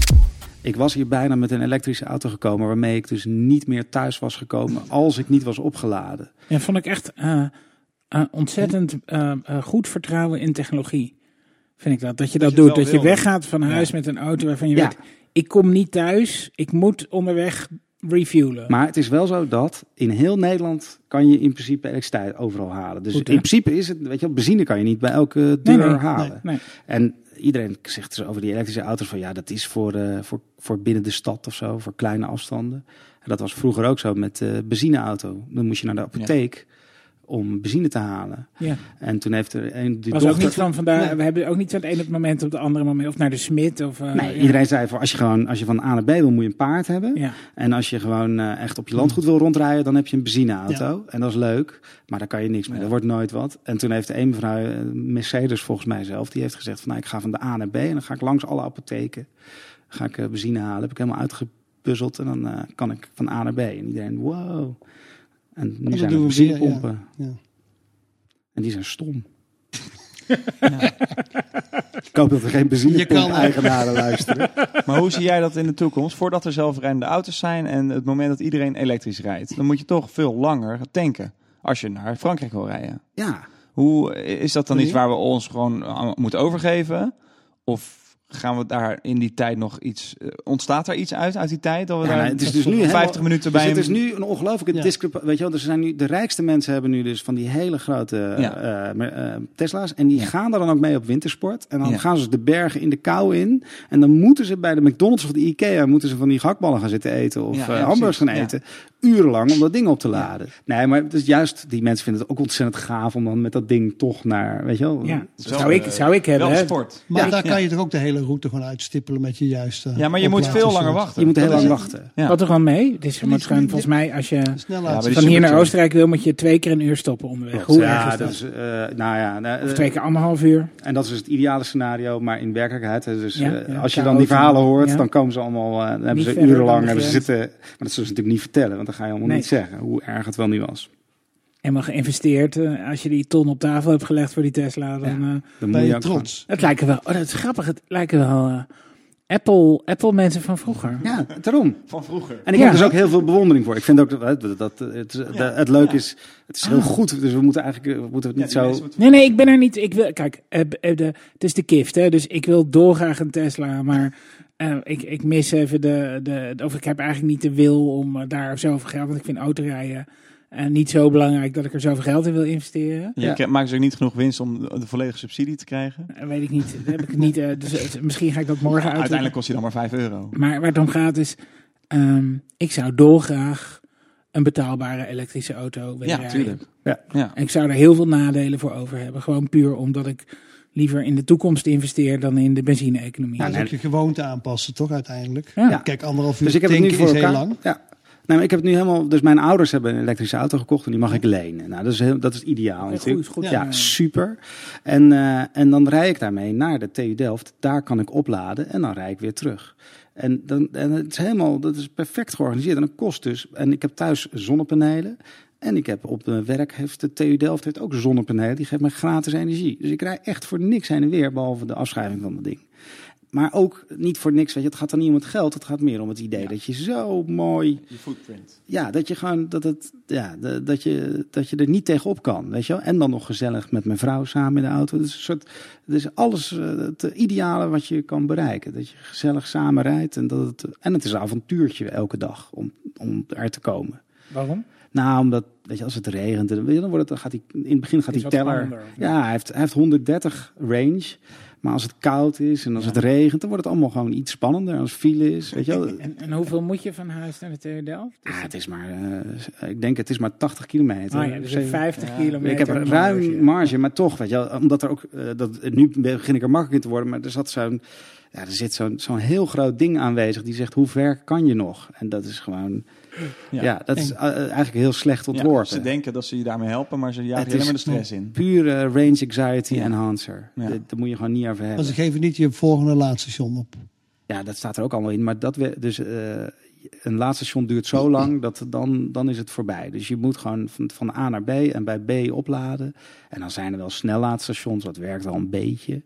Ik was hier bijna met een elektrische auto gekomen, waarmee ik dus niet meer thuis was gekomen als ik niet was opgeladen. Ja, vond ik echt eh, eh, ontzettend eh, goed vertrouwen in technologie. Vind ik dat. Dat je dat, je doet. Dat je weggaat van huis Ja. met een auto waarvan je Ja. weet, ik kom niet thuis. Ik moet onderweg refuelen. Maar het is wel zo dat in heel Nederland kan je in principe elektriciteit overal halen. Dus Goed, in principe is het, weet je wel, benzine kan je niet bij elke deur Nee, nee, halen. nee. En iedereen zegt dus over die elektrische auto's van ja, dat is voor, eh, voor, voor binnen de stad of zo, voor kleine afstanden. En dat was vroeger ook zo met de benzineauto. Dan moest je naar de apotheek om benzine te halen. Ja. En toen heeft er een die was ook niet van vandaag. Nee. We hebben ook niet van het ene moment op het andere moment. Of naar de smid. Of, eh, Nee, ja. iedereen zei van als je gewoon als je van A naar B wil, moet je een paard hebben. Ja. En als je gewoon eh, echt op je landgoed wil rondrijden, dan heb je een benzineauto. En dat is leuk, maar daar kan je niks mee. Dat wordt nooit wat. En toen heeft een mevrouw, eh, Mercedes volgens mij zelf, die heeft gezegd van nou, ik ga van de A naar B en dan ga ik langs alle apotheken. Ga ik benzine halen. Heb ik helemaal uitgepuzzeld en dan kan ik van A naar B. En iedereen, wow. En nu dat zijn er benzinepompen. ja. En die zijn stom. ik hoop dat er geen benzinepomp-eigenaren luisteren. Maar hoe zie jij dat in de toekomst? Voordat er zelfrijdende auto's zijn en het moment dat iedereen elektrisch rijdt, dan moet je toch veel langer tanken als je naar Frankrijk wil rijden. Ja, Hoe is dat dan Nee. iets waar we ons gewoon aan moeten overgeven? Of gaan we daar in die tijd nog iets? eh, ontstaat er iets uit uit die tijd? Dat we Ja, daar nee, het is dus nu helemaal- 50 minuten Dus bij het is nu een ongelooflijke Ja. discrepantie. Weet je wel, er zijn nu, de rijkste mensen hebben nu dus van die hele grote Ja. eh, eh, Tesla's. En die gaan daar dan ook mee op wintersport. En dan gaan ze de bergen in de kou in. En dan moeten ze bij de McDonald's of de Ikea... moeten ze van die gakballen gaan zitten eten. Of hamburgers gaan eten. Urenlang om dat ding op te laden. Nee, maar het is juist... Die mensen vinden het ook ontzettend gaaf om dan met dat ding toch naar... Weet je wel? Ja. Zou ik, eh, zou ik hebben. wel hè? sport. Maar Ja. daar kan je toch ook de hele route gewoon uitstippelen met je juiste. Ja, maar je moet veel langer wachten. Je moet heel lang wachten. Ja. Wat er gewoon mee? Het is, je die- moet gewoon, volgens mij, als je van hier naar. Oostenrijk wil, moet je twee keer een uur stoppen onderweg. Hoe erg ja, is dat? is... eh, nou ja... nou, Of eh, twee keer anderhalf uur. En dat is het ideale scenario, maar in werkelijkheid, hè, dus, Ja, ja, als je dan die verhalen en- hoort, dan komen ze allemaal, eh, dan hebben ze urenlang hebben ze zitten. Maar dat zullen ze natuurlijk niet vertellen, dan ga je allemaal Nee. niet zeggen hoe erg het wel nu was. Helemaal geïnvesteerd. eh, als je die ton op tafel hebt gelegd voor die Tesla, dan... Ja. eh, Dan Ben je trots? het lijken wel... Oh, dat is grappig. Het lijken wel eh, Apple, Apple mensen van vroeger. Ja, daarom. Van vroeger. En ik Ja. heb dus ook heel veel bewondering voor. Ik vind ook dat, dat, dat het, het, het leuk is. Het is heel goed, dus we moeten eigenlijk we moeten het niet zo. Nee, nee, ik ben er niet. Ik wil, kijk, de, het is de kift, hè, dus ik wil dolgraag een Tesla, maar eh, ik, ik mis even de, de, Of ik heb eigenlijk niet de wil om eh, daar zoveel geld. Want ik vind autorijden eh, niet zo belangrijk dat ik er zoveel geld in wil investeren. Je Ja. maakt dus ook niet genoeg winst om de volledige subsidie te krijgen. Eh, weet ik niet. Dat heb ik niet. eh, dus misschien ga ik dat morgen uit. Uiteindelijk kost hij dan maar 5 euro. Maar waar het om gaat is, ehm, ik zou dolgraag een betaalbare elektrische auto willen Ja, rijden. tuurlijk. Ja. Ja. En ik zou er heel veel nadelen voor over hebben. Gewoon puur omdat ik liever in de toekomst investeer dan in de benzine-economie. Ja, dat is nee. ook je gewoonte aanpassen, toch uiteindelijk? Ja. Ja. Kijk, anderhalf uur Dus ik heb het nu voor is elkaar. heel lang. Ja. Nee, maar ik heb het nu helemaal. Dus mijn ouders hebben een elektrische auto gekocht en die mag ik lenen. Nou, dat is, heel, dat is ideaal. Ja, natuurlijk. goed, goed. ja, Ja. super. En, eh, en dan rijd ik daarmee naar de TU Delft. Daar kan ik opladen en dan rijd ik weer terug. En, dan, en het is helemaal, dat is perfect georganiseerd. En dat kost dus. En ik heb thuis zonnepanelen. En ik heb op mijn werk, heeft de TU Delft heeft ook zonnepanelen. Die geeft mij gratis energie. Dus ik rij echt voor niks heen en weer, behalve de afschrijving van dat ding. Maar ook niet voor niks, weet je, het gaat dan niet om het geld. Het gaat meer om het idee dat je zo mooi Je footprint. ja, dat je gewoon dat het ja, de- dat je dat je er niet tegenop kan, weet je wel? En dan nog gezellig met mijn vrouw samen in de auto. Het is een soort het is alles eh, het ideale wat je kan bereiken. Dat je gezellig samen rijdt en dat het en het is een avontuurtje elke dag om om er te komen. Waarom? Nou, omdat weet je als het regent, dan dan wordt het dan gaat hij in het begin gaat die wat teller. Ja, hij heeft hij heeft 130 range. Maar als het koud is en als het regent, dan wordt het allemaal gewoon iets spannender. Als file is, weet je wel. En, en hoeveel moet je van huis naar de TU Delft? Ah, het is maar, eh, ik denk het is maar 80 kilometer. Ah ja, dus een Zeven- 50 Ja. kilometer. ik heb marge. ruim marge, maar toch, weet je wel, omdat er ook, eh, dat, nu begin ik er makkelijk in te worden, maar er zat zo'n, ja, er zit zo'n zo'n heel groot ding aanwezig die zegt, hoe ver kan je nog? En dat is gewoon, ja, dat is eh, eigenlijk heel slecht Ja, ontworpen. ze denken dat ze je daarmee helpen, maar ze jagen maar de stress in. Pure range anxiety Ja. enhancer. Ja. Dat, daar moet je gewoon niet over Maar hebben. ze geven niet je volgende laadstation op. Ja, dat staat er ook allemaal in. Maar dat we, dus, eh, een laadstation duurt zo lang dat dan, dan is het voorbij. Dus je moet gewoon van, van A naar B en bij B opladen. En dan zijn er wel snellaadstations, dat werkt al een beetje.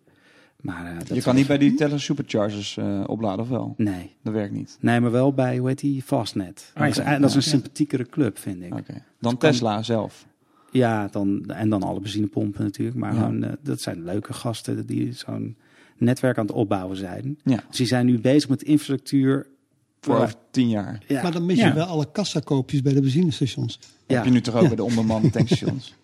Maar, eh, dat Je kan niet bij die Tesla Superchargers eh, opladen, of wel? Nee. Dat werkt niet. Nee, maar wel bij, hoe heet die, Fastnet. Ah, dat, is, ja. dat is een sympathiekere club, vind ik. Oké. Dan Tesla zelf. Ja, dan, en dan alle benzinepompen natuurlijk. Maar Ja. gewoon, eh, dat zijn leuke gasten die zo'n netwerk aan het opbouwen zijn. Ja. Dus die zijn nu bezig met infrastructuur. Voor Ja. over tien jaar. Ja, Maar dan mis Ja. je wel alle kassakoopjes bij de benzinestations. ja. Heb je nu toch ook Ja. bij de onbemande tankstations?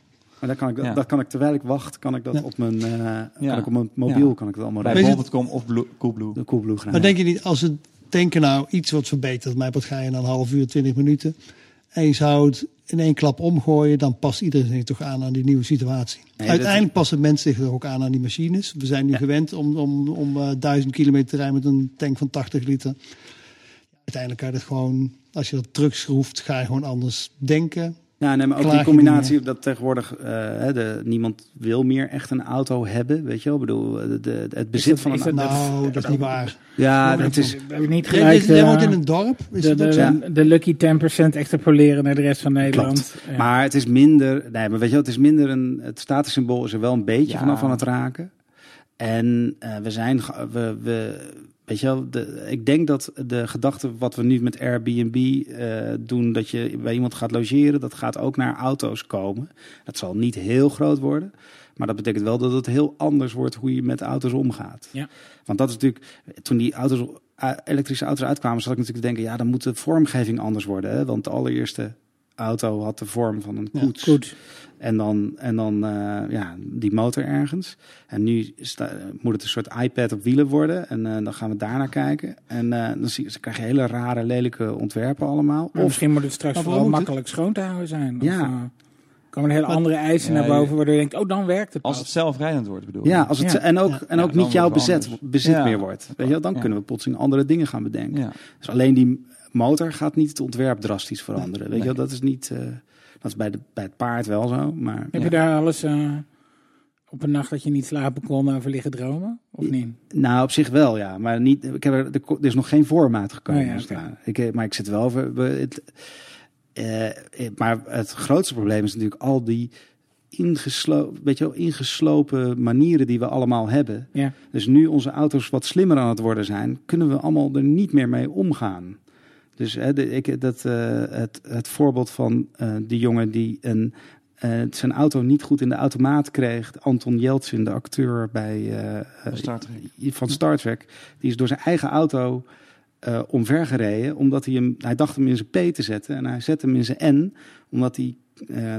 Maar dan kan ik, dat, Ja. dat kan ik terwijl ik wacht, kan ik dat Ja. op mijn, eh, Ja. kan ik op mijn mobiel Ja. kan ik het allemaal bij bol.com of Blue, Coolblue. De Coolblue gaan. Maar denk je niet, als het denken nou iets wordt verbeterd, mij wat ga je na een half uur, twintig minuten. En je zou het in één klap omgooien, dan past iedereen zich toch aan aan die nieuwe situatie. Nee, Uiteindelijk passen mensen zich er ook aan aan die machines. We zijn nu gewend om, om, om eh, duizend kilometer te rijden met een tank van 80 liter. Uiteindelijk kan je dat gewoon, als je dat terugschroeft, ga je gewoon anders denken. Ja, nee, maar ook die combinatie dat tegenwoordig eh, hè, de, niemand wil meer echt een auto hebben, weet je wel? Ik bedoel, de, de- het bezit dat- van een dat- Nou, dat is niet waar. Ja, dat is We hebben niet gelijk jij woont in een dorp, is de, dat ook de, lucky 10% extrapoleren naar de rest van Nederland. Ja. Maar het is minder, nee, maar weet je wel, het is minder een, het statussymbool is er wel een beetje Ja. vanaf aan het raken. En eh, we zijn, we, we, weet je wel, de, ik denk dat de gedachte wat we nu met Airbnb eh, doen, dat je bij iemand gaat logeren, dat gaat ook naar auto's komen. Dat zal niet heel groot worden. Maar dat betekent wel dat het heel anders wordt hoe je met auto's omgaat. Ja. Want dat is natuurlijk, toen die auto's, eh, elektrische auto's uitkwamen, zat ik natuurlijk te denken, ja, dan moet de vormgeving anders worden. Hè? Want de allereerste auto had de vorm van een Ja, koets. Goed. En dan, en dan eh, ja, die motor ergens. En nu sta- moet het een soort iPad op wielen worden. En eh, dan gaan we daarnaar kijken. En eh, dan, zie, dan krijg je hele rare, lelijke ontwerpen allemaal. Maar Of, misschien moet het straks vooral moet makkelijk schoon te houden zijn. Of, Ja. eh, komen er hele andere eisen Ja, naar boven, waardoor je denkt, oh, dan werkt het Als pas. het zelfrijdend wordt, bedoel je? ja, als het, Ja. en ook, Ja. en ook niet jouw bezet, bezit Ja. meer wordt. Weet je, wel, dan Ja. kunnen we plotseling andere dingen gaan bedenken. Ja. Dus alleen die motor gaat niet het ontwerp drastisch veranderen. Weet je, wel, dat is niet. eh, dat is bij, de, bij het paard wel zo. Maar Heb Ja. je daar alles eh, op een nacht dat je niet slapen kon over liggen dromen? Of niet? Nou, op zich wel, ja. Maar niet, ik heb er, er, is nog geen vorm uitgekomen. Oh ja, ik, maar ik zit wel Het, eh, eh, maar het grootste probleem is natuurlijk al die ingeslopen, weet je wel, ingeslopen manieren die we allemaal hebben. Ja. Dus nu onze auto's wat slimmer aan het worden zijn, kunnen we allemaal er niet meer mee omgaan. Dus hè, de, ik, dat, eh, het, het voorbeeld van eh die jongen die een, eh, zijn auto niet goed in de automaat kreeg. Anton Yeltsin, de acteur bij, eh, Star van Star Trek. Die is door zijn eigen auto omvergereden. Omdat hij hem, hij dacht hem in zijn P te zetten. En hij zette hem in zijn N. Omdat hij,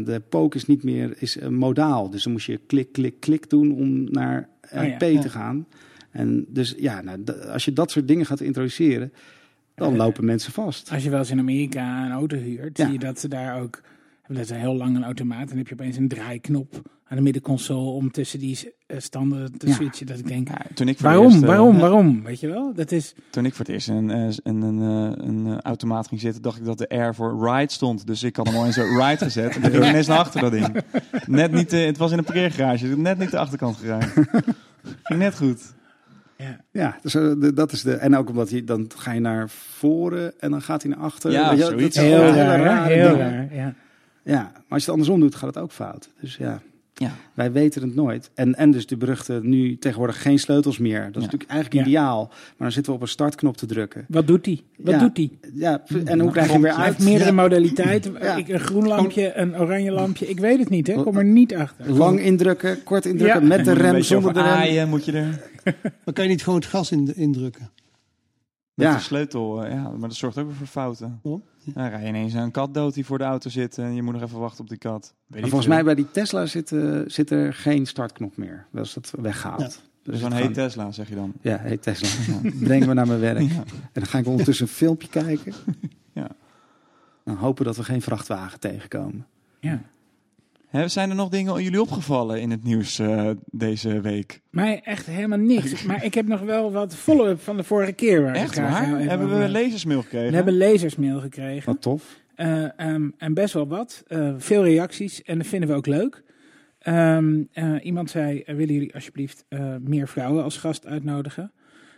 de pook is niet meer is, modaal. Dus dan moest je klik, klik, klik doen om naar Oh ja, P ja. te gaan. En dus ja, nou, als je dat soort dingen gaat introduceren, dan lopen mensen vast. Als je wel eens in Amerika een auto huurt, Ja. zie je dat ze daar ook... Dat is heel lang een automaat. En dan heb je opeens een draaiknop aan de middenconsole om tussen die eh, standen te Ja. switchen. Dat ik denk, Ja, toen ik waarom, eerst, eh, waarom, waarom? Weet je wel? Dat is... Toen ik voor het eerst in een, eh, in een, eh, een eh, automaat ging zitten, dacht ik dat de R voor ride stond. Dus ik had hem al in zo'n ride gezet. En toen ging ineens naar achter dat ding. Net niet, eh, het was in een parkeergarage, net niet de achterkant geraakt. Ging net goed. Ja. Ja, dus, eh, de- dat is de. En ook omdat hij dan ga je naar voren en dan gaat hij naar achter. Ja, je, zoiets. Heel raar, Heel raar, ja. Ja, maar als je het andersom doet, gaat het ook fout. Dus ja, Ja. wij weten het nooit. En, en dus de beruchte nu tegenwoordig geen sleutels meer. Dat is Ja. natuurlijk eigenlijk Ja. ideaal. Maar dan zitten we op een startknop te drukken. Wat doet hij? Wat Ja. doet hij? Ja, en hoe krijg je hem weer Hij uit? heeft meerdere Ja. modaliteiten. Ja. Ik, een groen lampje, een oranje lampje. Ik weet het niet, hè? Ik kom er niet achter. Lang indrukken, kort indrukken, Ja. met de rem, zonder de rem. aaien moet je er. Dan kan je niet gewoon het gas in, indrukken. Met Ja. de sleutel, eh, ja, maar dat zorgt ook weer voor fouten. Waarom? Dan rij je ineens een kat dood die voor de auto zit en je moet nog even wachten op die kat. Weet Maar volgens mij bij die Tesla zit, eh, zit er geen startknop meer. Dat is dat weggehaald. Ja. Dus Dus dan gewoon- heet Tesla, zeg je dan. Ja, hey Tesla. Breng me naar mijn werk. Ja. En dan ga ik ondertussen een filmpje kijken. Ja. Dan hopen dat we geen vrachtwagen tegenkomen. Ja. Hè, zijn er nog dingen jullie opgevallen in het nieuws eh, deze week? Mij echt helemaal niks. Maar ik heb nog wel wat follow-up van de vorige keer. Waar Echt waar? Hebben we lezersmail gekregen? We hebben lezersmail gekregen. Wat tof. Eh, ehm, en best wel wat. Eh, veel reacties. En dat vinden we ook leuk. Ehm, eh, iemand zei, willen jullie alsjeblieft eh, meer vrouwen als gast uitnodigen?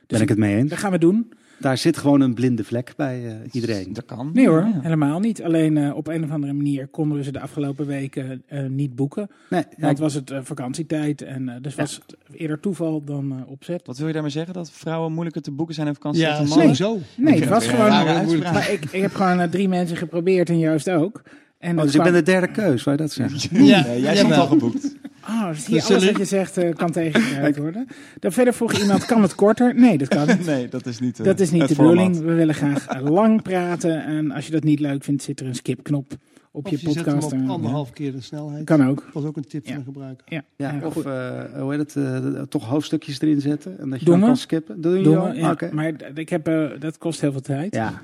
Dus Ben ik het mee eens? Dat gaan we doen. Daar zit gewoon een blinde vlek bij eh, iedereen. Dat kan. Nee hoor, Ja. helemaal niet. Alleen eh, op een of andere manier konden we ze de afgelopen weken eh, niet boeken. Nee, ja, Want was het vakantietijd en eh, dus Ja. was het eerder toeval dan eh, opzet. Wat wil je daarmee zeggen? Dat vrouwen moeilijker te boeken zijn in vakantie Ja, dan mannen? sowieso. Nee, het was gewoon... maar ik, ik heb gewoon drie mensen geprobeerd en Joost ook. En Oh, dus ik ben de derde keus, waar je dat zegt. Ja, Ja, jij stond jawel. al geboekt. Oh, zie je, Dus alles wat je zegt eh, kan tegengebruikt worden. Dan verder vroeg iemand, kan het korter? Nee, dat kan niet. Nee, dat is niet, eh, Dat is niet de format. bedoeling. We willen graag lang praten. En als je dat niet leuk vindt, zit er een skipknop op Of je je zet hem podcast. op anderhalf keer de snelheid. Kan ook. Dat was ook een tip Ja. van de gebruiker. Ja, Ja, Ja, of eh, hoe heet het, eh, toch hoofdstukjes erin zetten en dat je Doen dan we. kan skippen. Doe je Doen al? we, ja. Oké. Maar ik heb, eh, dat kost heel veel tijd. Ja,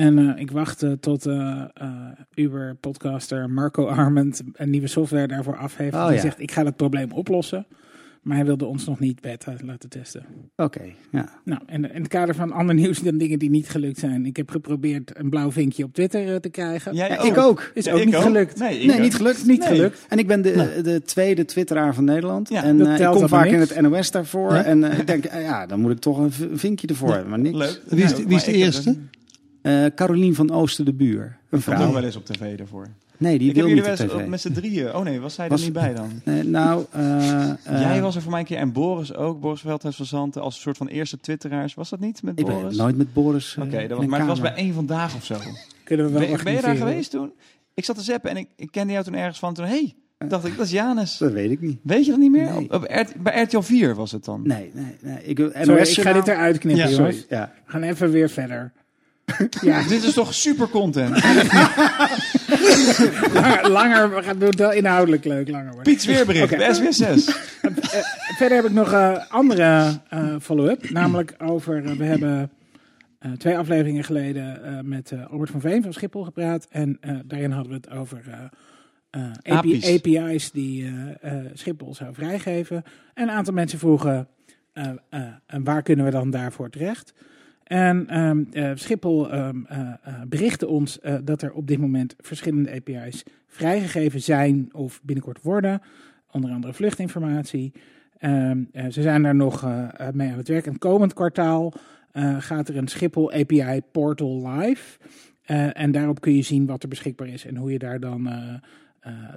En eh, ik wacht eh, tot eh, eh, Uber-podcaster Marco Arment een nieuwe software daarvoor af heeft. Oh, die ja. zegt, ik ga het probleem oplossen. Maar hij wilde ons nog niet beta laten testen. oké. Ja. Nou, en in het kader van ander nieuws dan dingen die niet gelukt zijn. Ik heb geprobeerd een blauw vinkje op Twitter te krijgen. Jij Ja, ik ook. Is Ja, ook ik niet gelukt. Nee, ik Nee, ook. niet gelukt. Niet Nee. gelukt. En ik ben de, de tweede twitteraar van Nederland. Ja, en dat eh, ik telt kom vaak in het NOS daarvoor. Ja. En eh, ik denk, ja, dan moet ik toch een vinkje ervoor hebben. Maar niks. Leuk. Wie is wie is de eerste? Eh, Carolien van Oosten de Buur. Een vrouw. wel eens op tv daarvoor. Nee, die ik heb wil jullie niet wel op eens tv. op- met z'n drieën. Oh nee, was zij Was- er niet bij dan? Nee, nou, eh, eh, Jij was er voor mij een keer en Boris ook. Boris Veldhuis van Zanten als een soort van eerste twitteraars. Was dat niet met Ik Boris? nooit met Boris. Oké, maar het was bij één vandaag of zo. Kunnen we wel Ben, ben je daar geweest toen? Ik zat te zappen en ik, ik kende jou toen ergens van. Toen, hey, dacht ik, dat is Janus. Dat weet ik niet. Weet je dat niet meer? Nee. Op, RT bij RTL 4 was het dan. Nee, nee, nee. Ik, NOS Sorry, ik ga dit eruit knippen, Ja, jongens. Ja. We gaan even weer verder. Ja, Dit is toch super content? langer, langer, we gaan doen het wel inhoudelijk leuk langer worden. Piet Weerbericht, SBS 6. Eh, verder heb ik nog een andere eh, follow-up. Namelijk over, eh, we hebben eh, twee afleveringen geleden eh, met eh, Albert van Veen van Schiphol gepraat. En eh, daarin hadden we het over eh, eh, API API's. API's die eh, eh, Schiphol zou vrijgeven. En een aantal mensen vroegen, eh, eh, en waar kunnen we dan daarvoor terecht? En ehm, eh, Schiphol ehm, eh, eh, berichtte ons dat er op dit moment verschillende API's vrijgegeven zijn of binnenkort worden. Onder andere vluchtinformatie. Ehm, eh, ze zijn daar nog mee aan het werk. En komend kwartaal gaat er een Schiphol API portal live. En daarop kun je zien wat er beschikbaar is en hoe je daar dan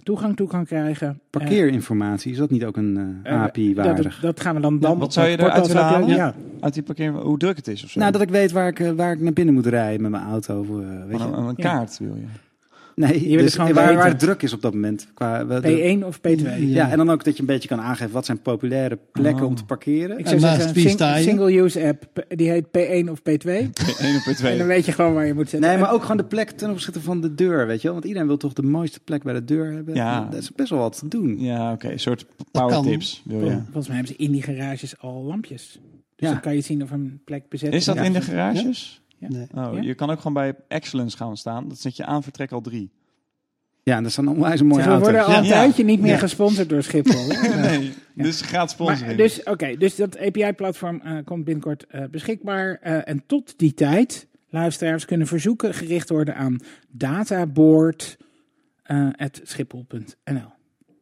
toegang toe kan krijgen. Parkeerinformatie, is dat niet ook een eh, Eh, API dat, waardig? dat gaan we dan, dan wat zou je eruit willen halen? Ja. Uit die parkeer, hoe druk het is of zo. Nou, dat ik weet waar ik, eh, waar ik naar binnen moet rijden met mijn auto. of, eh, weet Van je? een, kaart wil je. Nee, wil dus waar, waar het druk is op dat moment. Qua, we- de- P1 of P2. ja, en dan ook dat je een beetje kan aangeven wat zijn populaire plekken Oh. om te parkeren. Ik En zou zeggen, je? single-use app, die heet P1 of P2. 1 op En 2. dan weet je gewoon waar je moet zetten. Nee, maar ook gewoon de plek ten opzichte van de deur, weet je wel. Want iedereen wil toch de mooiste plek bij de deur hebben. Ja. Dat is best wel wat te doen. Ja, oké. Een soort power tips wil je. Vol- Volgens mij hebben ze in die garages al lampjes. Dus Ja. dan kan je zien of een plek bezet Is dat Ja. in de garages? Nee. Oh, Ja. Je kan ook gewoon bij Excellence gaan staan. Dat zet je aan vertrek al drie. Ja, en dat zijn onwijs een mooie Zeg, we worden al een Ja. tijdje niet meer Ja. gesponsord door Schiphol. Nee, dus gaat sponsoring. Maar, dus, oké, dus dat API-platform eh, komt binnenkort eh, beschikbaar. Eh, en tot die tijd, luisteraars kunnen verzoeken gericht worden aan databoard.schiphol.nl.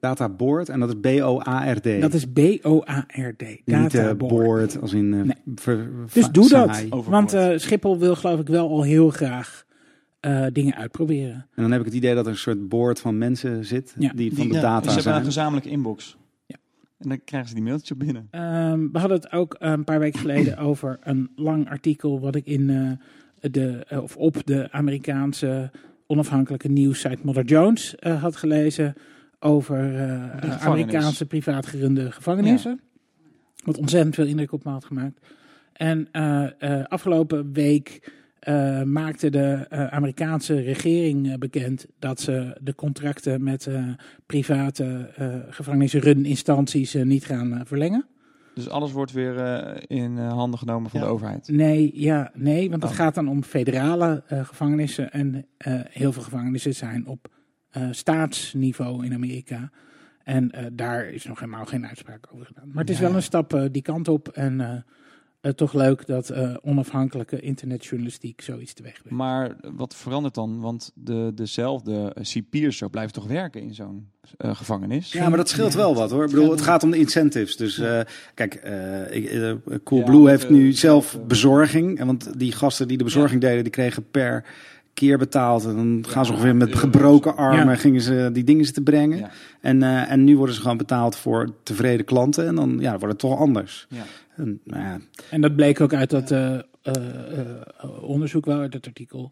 Databoard, en dat is B-O-A-R-D. Dat is B-O-A-R-D. Niet eh, Databoard. board, als in... eh, Nee. ver- Dus doe dat. Want eh, Schiphol wil geloof ik wel al heel graag eh, dingen uitproberen. En dan heb ik het idee dat er een soort board van mensen zit Ja. die van Die- de ja, Dus data ze hebben een zijn. gezamenlijke inbox. Ja. En dan krijgen ze die mailtjes op binnen. Ehm, we hadden het ook een paar weken geleden over een lang artikel wat ik in eh, de, of op de Amerikaanse onafhankelijke nieuwssite Mother Jones eh, had gelezen over gevangenis. Amerikaanse privaat gerunde gevangenissen. Wat ontzettend veel indruk op me had gemaakt. En eh, eh, afgelopen week maakte de Amerikaanse regering bekend dat ze de contracten met private gevangenisruninstanties niet gaan verlengen. Dus alles wordt weer in handen genomen van Ja. de overheid. Nee, ja, nee, want het Oh. gaat dan om federale gevangenissen. En heel veel gevangenissen zijn op staatsniveau in Amerika. En eh, daar is nog helemaal geen uitspraak over gedaan. Maar het is Ja. wel een stap eh, die kant op. En eh, eh, toch leuk dat eh, onafhankelijke internetjournalistiek zoiets teweeg brengt. Maar wat verandert dan? Want de, dezelfde cipiers zo blijven toch werken in zo'n eh, gevangenis. Ja, maar dat scheelt wel wat hoor. Ik bedoel, het gaat om de incentives. Dus eh, kijk, eh eh, Coolblue Ja, heeft eh, nu zelf eh, bezorging. En Want die gasten die de bezorging deden, die kregen per keer betaald. En dan gaan ze ongeveer met gebroken armen Ja. gingen ze die dingen zitten brengen. Ja. En, eh, en nu worden ze gewoon betaald voor tevreden klanten. En dan ja, wordt het toch anders. Ja. En, nou ja, En dat bleek ook uit dat eh, eh, eh, onderzoek wel, uit het artikel,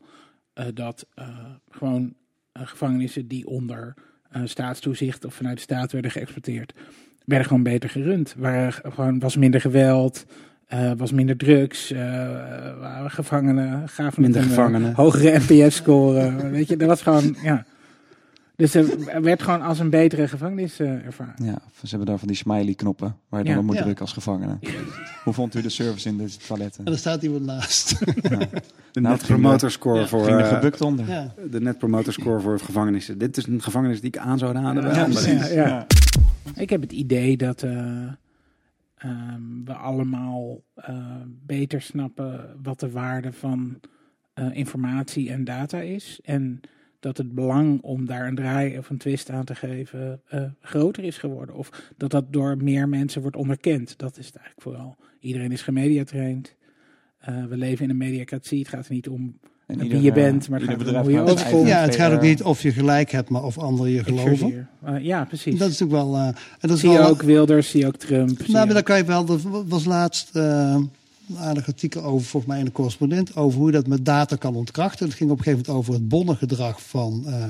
eh, dat eh, gewoon gevangenissen die onder eh, staatstoezicht of vanuit de staat werden geëxploiteerd, werden gewoon beter gerund. Waren gewoon, was minder geweld, eh, was minder drugs, eh, waren gevangenen, gaven Minder een, gevangenen. eh, hogere NPS-score. weet je, dat was gewoon, ja. Dus er werd gewoon als een betere gevangenis eh, ervaren. Ja, ze hebben daar van die smiley knoppen waar je dan Ja. op moet Ja. drukken als gevangene. Hoe vond u de service in de toiletten? En er staat iemand naast. de Nou, net het ging promoter score Ja. voor Ging er eh, gebukt onder. ja. de net promoter score voor gevangenissen. Dit is een gevangenis die ik aan zou raden bij Ja, anderen. ja, ja. Ik heb het idee dat eh, ehm, we allemaal eh, beter snappen wat de waarde van eh, informatie en data is. En dat het belang om daar een draai of een twist aan te geven eh, groter is geworden. Of dat dat door meer mensen wordt onderkend. Dat is het eigenlijk vooral. Iedereen is gemediatraind. We leven in een mediacratie. Het gaat er niet om En wie ieder, je eh, bent, maar het gaat bedrijf hoe je ja, het gaat ook niet of je gelijk hebt, maar of anderen je geloven. Eh, ja, precies. Dat is natuurlijk wel. eh, en dat is zie je wel ook Wilders, zie je ook Trump. Nou, maar daar kan je wel. Er was laatst eh, een aardig artikel over, volgens mij in de correspondent, over hoe je dat met data kan ontkrachten. Het ging op een gegeven moment over het bonnengedrag van, eh,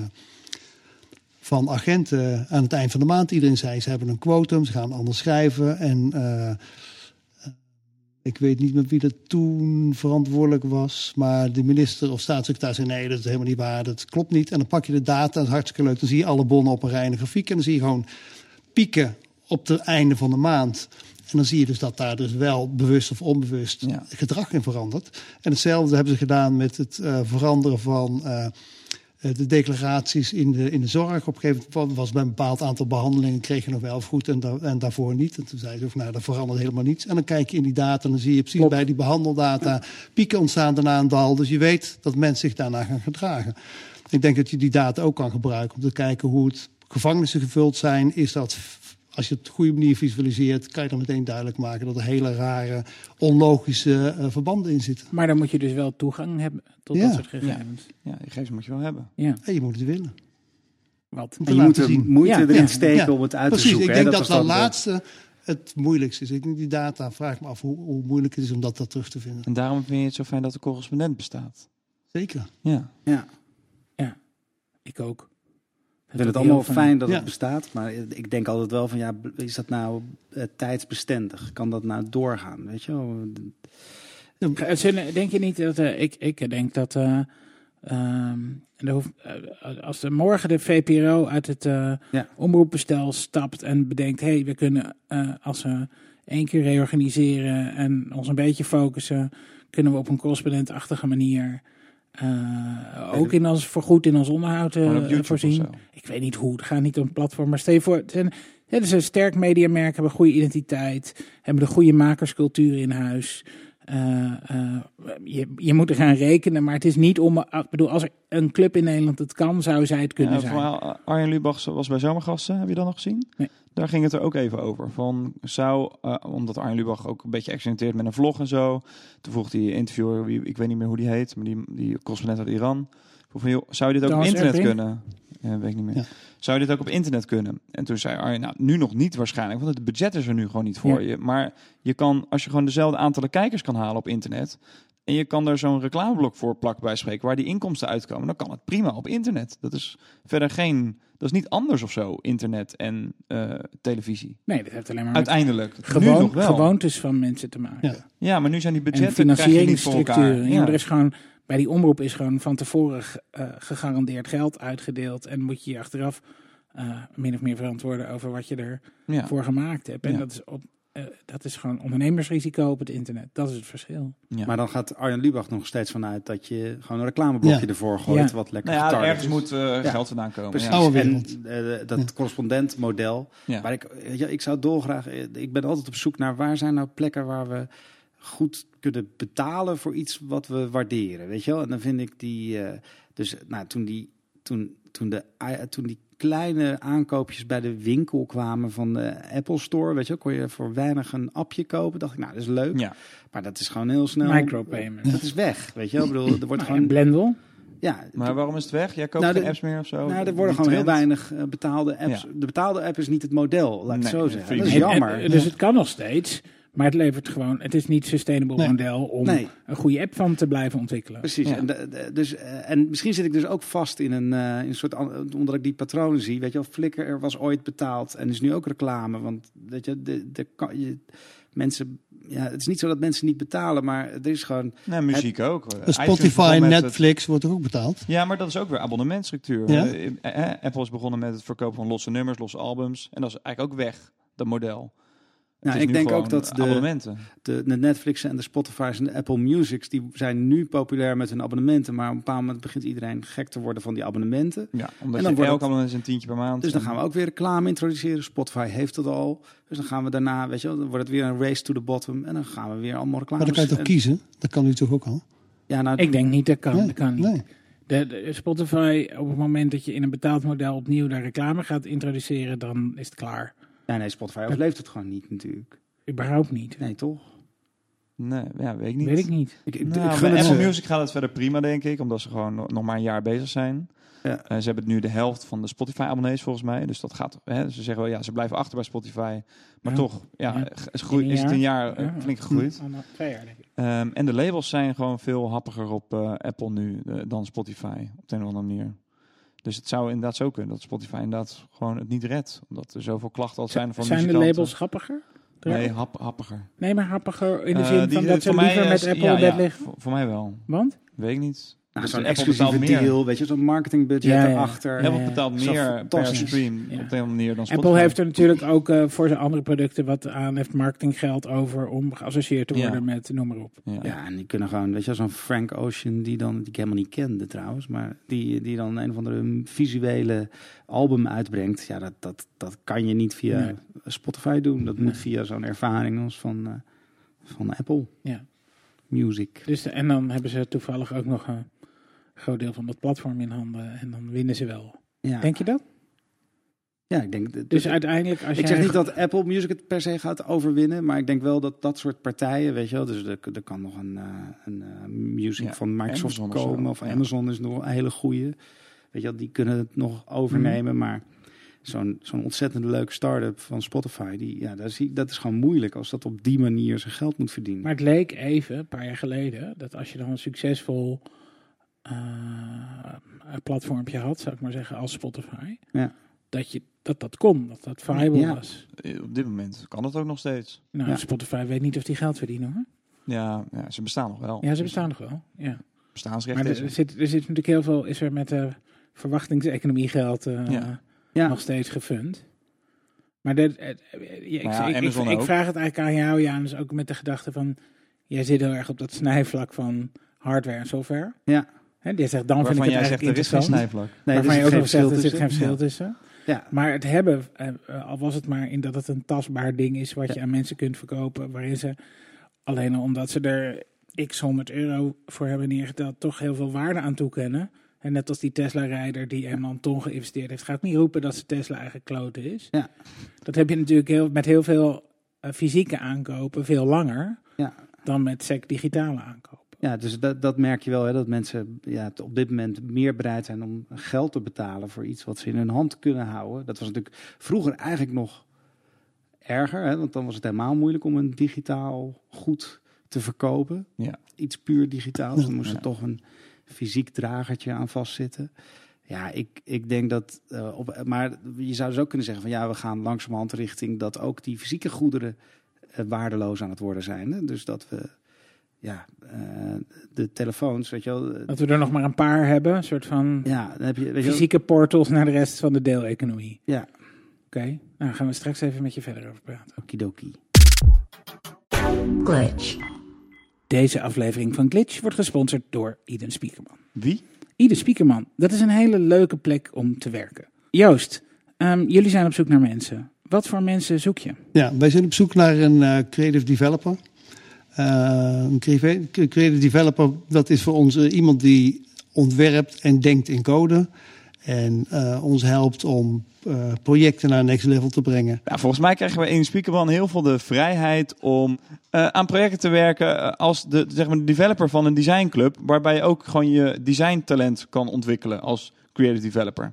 van agenten aan het eind van de maand. Iedereen zei ze hebben een quotum, ze gaan anders schrijven. En eh, ik weet niet met wie dat toen verantwoordelijk was, maar de minister of staatssecretaris zei nee, dat is helemaal niet waar, dat klopt niet. En dan pak je de data, dat is hartstikke leuk. Dan zie je alle bonnen op een rij in een grafiek en dan zie je gewoon pieken op het einde van de maand. En dan zie je dus dat daar dus wel bewust of onbewust Ja. gedrag in verandert. En hetzelfde hebben ze gedaan met het eh, veranderen van eh, de declaraties in de, in de zorg. Op een gegeven moment was bij een bepaald aantal behandelingen kreeg je nog wel goed en, da- en daarvoor niet. En toen zei ze, nou, dat verandert helemaal niets. En dan kijk je in die data en dan zie je precies Klopt. bij die behandeldata pieken ontstaan daarna een dal. Dus je weet dat mensen zich daarna gaan gedragen. Ik denk dat je die data ook kan gebruiken om te kijken hoe het gevangenissen gevuld zijn. Is dat, als je het op de goede manier visualiseert, kan je dan meteen duidelijk maken dat er hele rare, onlogische eh, verbanden in zitten. Maar dan moet je dus wel toegang hebben tot Ja. dat soort gegevens. Ja, die gegevens moet je wel hebben. Ja, En je moet het willen. wat? En je moet er zien. moeite Ja, erin ja, steken ja. om het uit Precies, te zoeken. ik hè. denk dat dat, dan de- laatste het moeilijkste is. Ik denk die data, vraag ik me af hoe, hoe moeilijk het is om dat, dat terug te vinden. En daarom vind je het zo fijn dat de correspondent bestaat. Zeker. Ja. Ja. Ik ook. Ik vind het allemaal fijn dat Ja. het bestaat, maar ik denk altijd wel van ja, is dat nou eh, tijdsbestendig? Kan dat nou doorgaan? Weet je wel? Denk je niet dat... eh, ik, ik denk dat... eh, ehm, als morgen de VPRO uit het Ja. omroepbestel stapt en bedenkt... hé, hey, we kunnen als we één keer reorganiseren en ons een beetje focussen... kunnen we op een correspondentachtige manier... eh, ook in ons, voorgoed in ons onderhoud eh, voorzien. Ik weet niet hoe, het gaat niet om platform. Maar stel je voor, het zijn, het is een sterk mediamerk, hebben een goede identiteit, hebben de goede makerscultuur in huis. Eh, eh, je, je moet er gaan rekenen, maar het is niet om. Ik bedoel, als er een club in Nederland het kan, zou zij het kunnen Ja, zijn. Arjen Lubach was bij Zomergasten, heb je dat nog gezien? Nee. Daar ging het er ook even over. Van, zou, eh, omdat Arjen Lubach ook een beetje experimenteert met een vlog en zo. Toen vroeg die interviewer, wie, ik weet niet meer hoe die heet, maar die, die correspondent uit Iran. Vroeg van, joh, zou je dit ook op internet kunnen? Ja, weet ik niet meer. Ja. Zou je dit ook op internet kunnen? En toen zei Arjen, nou, nu nog niet waarschijnlijk, want het budget is er nu gewoon niet voor Ja. je. Maar je kan, als je gewoon dezelfde aantallen kijkers kan halen op internet... en je kan er zo'n reclameblok voor plakken bij spreken... waar die inkomsten uitkomen, dan kan het prima op internet. Dat is verder geen... Dat is niet anders of zo, internet en eh, televisie. Nee, dat heeft alleen maar Uiteindelijk. gewoon, nog wel. gewoontes van mensen te maken. Ja. Ja, maar nu zijn die En budgetten elkaar. financieringsstructuren. Ja. Ja. er is gewoon, bij die omroep is gewoon van tevoren eh, gegarandeerd geld uitgedeeld. En moet je je achteraf eh, min of meer verantwoorden over wat je er Ja. voor gemaakt hebt. En Ja. dat, is op, eh, dat is gewoon ondernemersrisico op het internet. Dat is het verschil. Ja. Maar dan gaat Arjen Lubach nog steeds vanuit dat je gewoon een reclameblokje Ja. ervoor gooit, Ja. wat lekker Nou ja, ergens is. moet eh, Ja. geld vandaan komen. Precies. Ja. En eh, dat correspondentmodel. Ja. Maar ik, ja, ik zou dolgraag. Ik ben altijd op zoek naar waar zijn nou plekken waar we goed kunnen betalen voor iets wat we waarderen. Weet je wel? En dan vind ik die. eh, dus nou, toen die. Toen toen, de, i- toen die kleine aankoopjes bij de winkel kwamen van de Apple Store, weet je, wel, kon je voor weinig een appje kopen. Dacht ik, nou, dat is leuk. Ja. Maar dat is gewoon heel snel. Micropayment. Dat is weg, weet je wel. Ik bedoel, er wordt Nou, gewoon, Blendel. ja, Maar waarom is het weg? Jij koopt Nou, geen de- apps meer of zo? nou, er worden gewoon heel weinig eh, betaalde apps. Ja. De betaalde app is niet het model, laat ik Nee, zo zeggen. Dat is jammer. en- dus het kan nog steeds. Maar het levert gewoon. Het is niet sustainable Nee. model om Nee. een goede app van te blijven ontwikkelen. Precies. Ja. En, de- de- dus, eh, en misschien zit ik dus ook vast in een, eh, in een soort, omdat ik die patronen zie. Weet je wel, Flickr er was ooit betaald en is nu ook reclame. Want weet je, de, de, kan je, mensen, ja, het is niet zo dat mensen niet betalen, maar er is gewoon. Nee, muziek ook. Spotify het- Netflix wordt er ook betaald. Ja, maar dat is ook weer abonnementstructuur. Ja. Eh, Apple is begonnen met het verkopen van losse nummers, losse albums. En dat is eigenlijk ook weg, dat model. Nou, ik nu denk ook dat de, abonnementen. de, de Netflix en de Spotify's en de Apple Musics, die zijn nu populair met hun abonnementen. Maar op een bepaald moment begint iedereen gek te worden van die abonnementen. Ja, omdat En dan je elk het- abonnement is een tientje per maand. Dus dan gaan we ook weer reclame introduceren. Spotify heeft dat al. Dus dan gaan we daarna, weet je wel, dan wordt het weer een race to the bottom. En dan gaan we weer allemaal reclame. Maar dan kan je toch kiezen? Dat kan u toch ook al? Ja, nou, Ik denk niet, dat kan, Nee, dat kan niet. nee. De, de Spotify, op het moment dat je in een betaald model opnieuw daar reclame gaat introduceren, dan is het klaar. Ja, nee, Spotify overleeft het gewoon niet natuurlijk. Überhaupt niet. Nee, toch? Nee, ja, weet ik niet. Weet ik niet. Ik, ik, Nou, ik gun het Apple ze. Music gaat het verder prima, denk ik. Omdat ze gewoon nog maar een jaar bezig zijn. Ja. Eh, ze hebben nu de helft van de Spotify-abonnees volgens mij. Dus dat gaat. Hè, ze zeggen wel, ja, ze blijven achter bij Spotify. Maar Ja. toch, ja, is, groei- is het een jaar? eh, Ja. flink gegroeid. Nou, twee jaar denk ik. Ehm, en de labels zijn gewoon veel happiger op eh, Apple nu dan Spotify. Op de een of andere manier. Dus het zou inderdaad zo kunnen dat Spotify inderdaad gewoon het niet redt. Omdat er zoveel klachten al zijn van Zijn de muzikanten. labels grappiger? Nee, hap, happiger. Nee, maar happiger in de Eh, zin die- van dat ze voor mij, liever eh, met Apple ja, bed ja, liggen. voor, voor mij wel. Want? Weet ik niet. Nou, Dus zo'n exclusieve betaalt meer. deal, weet je, zo'n marketingbudget Ja, ja. erachter. Apple ja. betaalt meer per stream Ja. op de manier dan Spotify. Apple heeft er natuurlijk ook eh, voor zijn andere producten wat aan heeft marketinggeld over om geassocieerd te Ja. worden met noem maar op. Ja. Ja, en die kunnen gewoon, weet je, zo'n Frank Ocean, die dan, die ik helemaal niet kende trouwens, maar die, die dan een of andere visuele album uitbrengt. Ja, dat, dat, dat kan je niet via Nee. Spotify doen. Dat moet via zo'n ervaring als van, eh, van Apple Ja. Music. Dus, en dan hebben ze toevallig ook nog een groot deel van dat platform in handen en dan winnen ze wel. Ja, Denk je dat? ja ik denk. dat- Dus uiteindelijk als ik jij... zeg niet dat Apple Music het per se gaat overwinnen, maar ik denk wel dat dat soort partijen, weet je wel, dus er, er kan nog een, eh, een eh, music Ja, van Microsoft Amazon komen, of. Amazon is nog een hele goeie. Weet je wel, die kunnen het nog overnemen, Mhm. maar zo'n zo'n ontzettend leuke start-up van Spotify, die, ja, dat, is, dat is gewoon moeilijk als dat op die manier zijn geld moet verdienen. Maar het leek even, een paar jaar geleden, dat als je dan een succesvol platformpje had, zou ik maar zeggen, als Spotify, Ja. dat, je, dat dat kon, dat dat viable Ja. was. Eh, Op dit moment kan het ook nog steeds. Nou, Ja. Spotify weet niet of die geld verdienen hoor. Ja, ja ze bestaan nog wel. Ja, ze bestaan nog wel. Ja. Bestaansrecht Maar er, zit, er zit natuurlijk heel veel, is er met de verwachtingseconomie geld eh, Ja. Ja. nog steeds gefund. Maar de, eh, eh, ik, ja, ik, ik, vraag het eigenlijk aan jou, Janus, ook met de gedachte van, jij zit heel erg op dat snijvlak van hardware en software. Ja. Hè, die zegt, dan vind ik Waarvan het eigenlijk zegt, er is geen snijvlak. Nee, waarvan er je is ook nog zegt, er zit geen verschil tussen. Ja. Maar het hebben, eh, al was het maar in dat het een tastbaar ding is wat je aan mensen kunt verkopen, waarin ze alleen al omdat ze er x 100 euro voor hebben neergeteld, toch heel veel waarde aan toekennen. En net als die Tesla-rijder die een ton geïnvesteerd heeft, ga ik niet roepen dat ze Tesla eigenlijk kloten is. Ja. Dat heb je natuurlijk heel, met heel veel eh, fysieke aankopen veel langer Ja. dan met sec digitale aankopen. Ja, dus dat, dat merk je wel, hè, dat mensen ja, op dit moment meer bereid zijn om geld te betalen voor iets wat ze in hun hand kunnen houden. Dat was natuurlijk vroeger eigenlijk nog erger, hè, want dan was het helemaal moeilijk om een digitaal goed te verkopen. Ja. Iets puur digitaals. Dan moest er Ja. toch een fysiek dragertje aan vastzitten. Ja, ik, ik denk dat. eh, op, maar je zou dus ook kunnen zeggen van ja, we gaan langzamerhand richting dat ook die fysieke goederen eh, waardeloos aan het worden zijn. Hè? Dus dat we ja, eh, de telefoons, weet je wel. eh, Dat we er nog maar een paar hebben, een soort van ja, dan heb je, weet je wel, fysieke portals naar de rest van de deeleconomie. Ja, Oké, nou gaan we straks even met je verder over praten. okidoki. glitch, Deze aflevering van Glitch wordt gesponsord door Eden Spiekerman. Wie? Eden Spiekerman, dat is een hele leuke plek om te werken. Joost, ehm, jullie zijn op zoek naar mensen. Wat voor mensen zoek je? Ja, wij zijn op zoek naar een eh, creative developer. Eh, een creative developer, dat is voor ons eh, iemand die ontwerpt en denkt in code. En eh, ons helpt om projecten naar next level te brengen. Ja, volgens mij krijgen we in Speakerman heel veel de vrijheid om aan projecten te werken als de, zeg maar, de developer van een designclub, waarbij je ook gewoon je designtalent kan ontwikkelen als creative developer.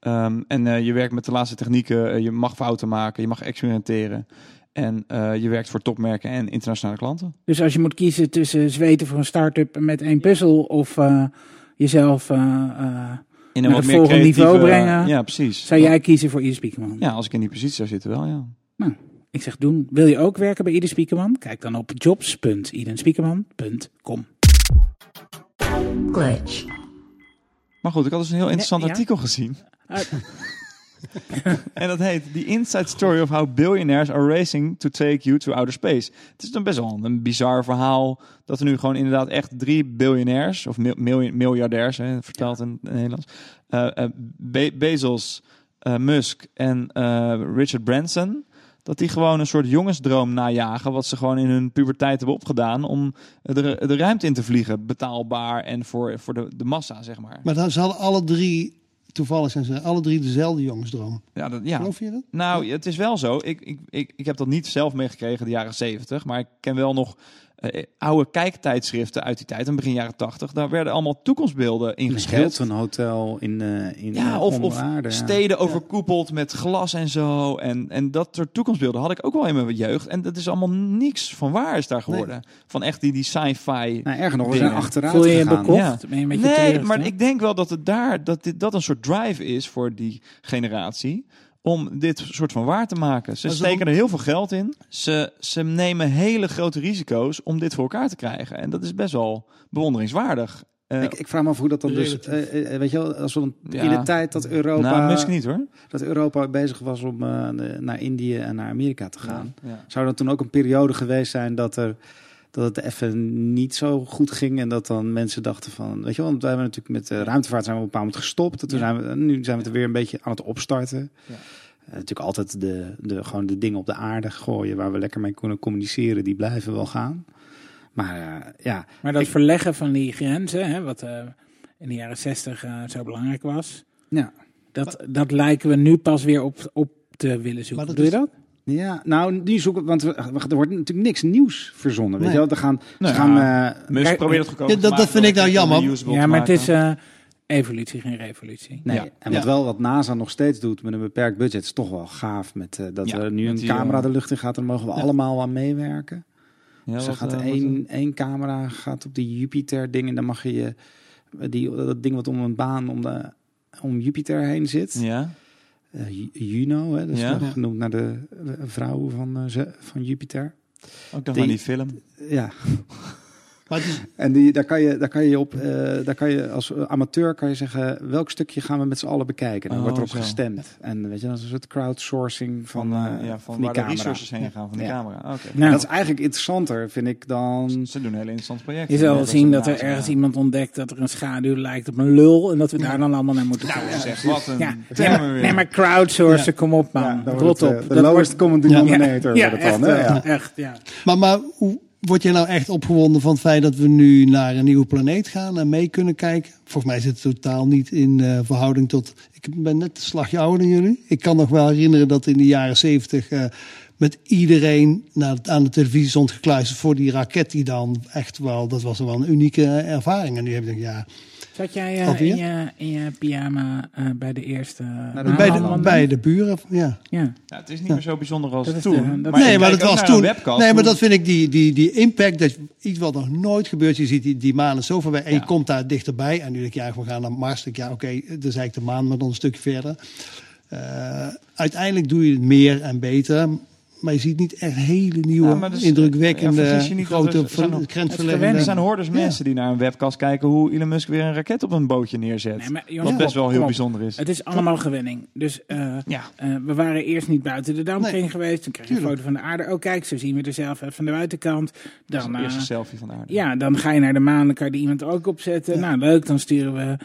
Ehm, en je werkt met de laatste technieken, je mag fouten maken, je mag experimenteren. En eh, je werkt voor topmerken en internationale klanten. Dus als je moet kiezen tussen zweten voor een start-up met één puzzel of eh, jezelf, eh, eh, In Naar het volgende niveau brengen. Ja, precies. zou jij kiezen voor Ieder Speakerman? Ja, als ik in die positie zou zitten, wel ja. Ik zeg doen. Wil je ook werken bij Ieder Speakerman? Kijk dan op jobs.idenspeakerman.com. glitch, Maar goed, ik had dus een heel interessant ja. artikel gezien. En dat heet The Inside Story of How Billionaires Are Racing to Take You to Outer Space. Het is dan best wel een bizar verhaal dat er nu gewoon inderdaad echt drie biljonairs, of mil- miljardairs, hè, in, in Nederlands, Be- Bezos, eh, Musk en Richard Branson, dat die gewoon een soort jongensdroom najagen, wat ze gewoon in hun puberteit hebben opgedaan, om de, de ruimte in te vliegen, betaalbaar en voor, voor de, de massa, zeg maar. Maar dan hadden alle drie, toevallig zijn ze alle drie dezelfde jongensdroom. Ja, dat, ja. Geloof je dat? Nou, het is wel zo. Ik, ik, ik, ik heb dat niet zelf meegekregen, de jaren zeventig. Maar ik ken wel nog eh, oude kijktijdschriften uit die tijd, en begin jaren tachtig. Daar werden allemaal toekomstbeelden Een ingeschetst. Hilton Hotel in, eh in Ja, eh, of, of aarde, ja. steden overkoepeld met glas en zo. En, en dat soort toekomstbeelden had ik ook wel in mijn jeugd. En dat is allemaal niks van waar is daar geworden. Van echt die, die sci-fi. Nou, erger nog, we zijn achteruit Voel je je gegaan. je een beetje Nee, maar ik denk wel dat het daar dat dit dat een soort drive is voor die generatie om dit soort van waar te maken. Ze steken er heel veel geld in. Ze, ze nemen hele grote risico's om dit voor elkaar te krijgen. En dat is best wel bewonderingswaardig. Eh, Ik, ik vraag me af hoe dat dan dus... Relatief. eh, eh, weet je wel, als we dan Ja. in de tijd dat Europa... nou, misschien niet hoor. dat Europa bezig was om eh, naar Indië en naar Amerika te gaan. Ja. Zou dat toen ook een periode geweest zijn dat er dat het even niet zo goed ging en dat dan mensen dachten van, weet je wel, want wij hebben natuurlijk met de ruimtevaart zijn we op een bepaald moment gestopt. En toen zijn we, nu zijn we het weer een beetje aan het opstarten. Ja. Eh, natuurlijk altijd de, de, gewoon de dingen op de aarde gooien waar we lekker mee kunnen communiceren, die blijven wel gaan. Maar eh, ja, Maar dat Ik- verleggen van die grenzen, hè, wat eh, in de jaren zestig eh, zo belangrijk was, ja. dat, dat lijken we nu pas weer op, op te willen zoeken. Maar dat Doe je dat? Ja, nou, nu zoeken, want er wordt natuurlijk niks nieuws verzonnen. Weet Nee. je wel, er gaan, Nou ze ja, gaan eh, Musk Kijk, probeert het goedkoop dat- dat vind ik nou jammer. Ja, maar het is eh, evolutie, geen revolutie. Nee, Ja. en wat Ja. wel wat NASA nog steeds doet met een beperkt budget, is toch wel gaaf. Met, eh, dat Ja, er nu een camera eh, de lucht in gaat, en dan mogen we Ja. allemaal aan meewerken. Ja, dus er wat, gaat eh, één, één camera gaat op die Jupiter ding en dan mag je die, dat ding wat om een baan om, de, om Jupiter heen zit. Ja. Eh, Ju- Juno, hè, dat is Ja. genoemd naar de eh, vrouw van, eh, van Jupiter. Ook nog Die- aan die film. Ja, Maar het is, en die, daar, kan je, daar kan je op, eh, daar kan je als amateur kan je zeggen welk stukje gaan we met z'n allen bekijken. Dan Oh, wordt erop zo. gestemd. En weet je, dat is een soort crowdsourcing van, Van, eh, eh, ja, van, van die waar de camera. resources heen gaan van die Ja. camera. Oké. Nou, dat is eigenlijk interessanter, vind ik, dan... Ze doen een hele interessant project. je zal als zien dat er ergens iemand ontdekt dat er een schaduw lijkt op een lul en dat we daar dan allemaal naar moeten Nou, kijken. zeg, wat een Ja, nee, maar, weer. nee, maar crowdsourcen, kom op man. Rot wordt op. De lowest common denominator wel, Ja. echt, ja. maar, maar hoe word je nou echt opgewonden van het feit dat we nu naar een nieuwe planeet gaan en mee kunnen kijken? Volgens mij zit het totaal niet in eh, verhouding tot. Ik ben net een slagje ouder dan jullie. Ik kan nog wel herinneren dat in de jaren zeventig eh, met iedereen naar, aan de televisie stond gekluisterd voor die raket die dan echt wel, dat was wel een unieke ervaring. En nu heb ik ja, Zat jij eh, in, je, in je pyjama eh, bij de eerste bij, de, bij de buren, ja. Ja. Ja, het is niet meer zo bijzonder als Dat toen. de- dat- maar nee, ik maar dat was toen. webcast. nee, maar dat vind ik die, die, die impact. Dat iets wat nog nooit gebeurt. Je ziet die, die maan is zo voorbij. En Ja. je komt daar dichterbij. En nu denk ik, ja, we gaan naar Mars. Denk ik, ja, oké, dat is eigenlijk de maan, maar dan een stukje verder. Eh, uiteindelijk doe je het meer en beter. Maar je ziet niet echt hele nieuwe, Ja, dus, indrukwekkende, ja, grote, er- er zijn het. Er zijn hordes Ja. mensen die naar een webcast kijken hoe Elon Musk weer een raket op een bootje neerzet. Nee, maar jongens, wat best wel heel bijzonder is. Het is allemaal gewenning. Dus eh, Ja. eh, we waren eerst niet buiten de dampkring Nee. geweest. Toen kreeg je een foto van de aarde. Oh kijk, zo zien we er zelf van de buitenkant. Dat is Dan, eh, eerste selfie van de aarde. ja, dan ga je naar de maan. Dan kan je er iemand ook op zetten. Ja. Nou, leuk. Dan sturen we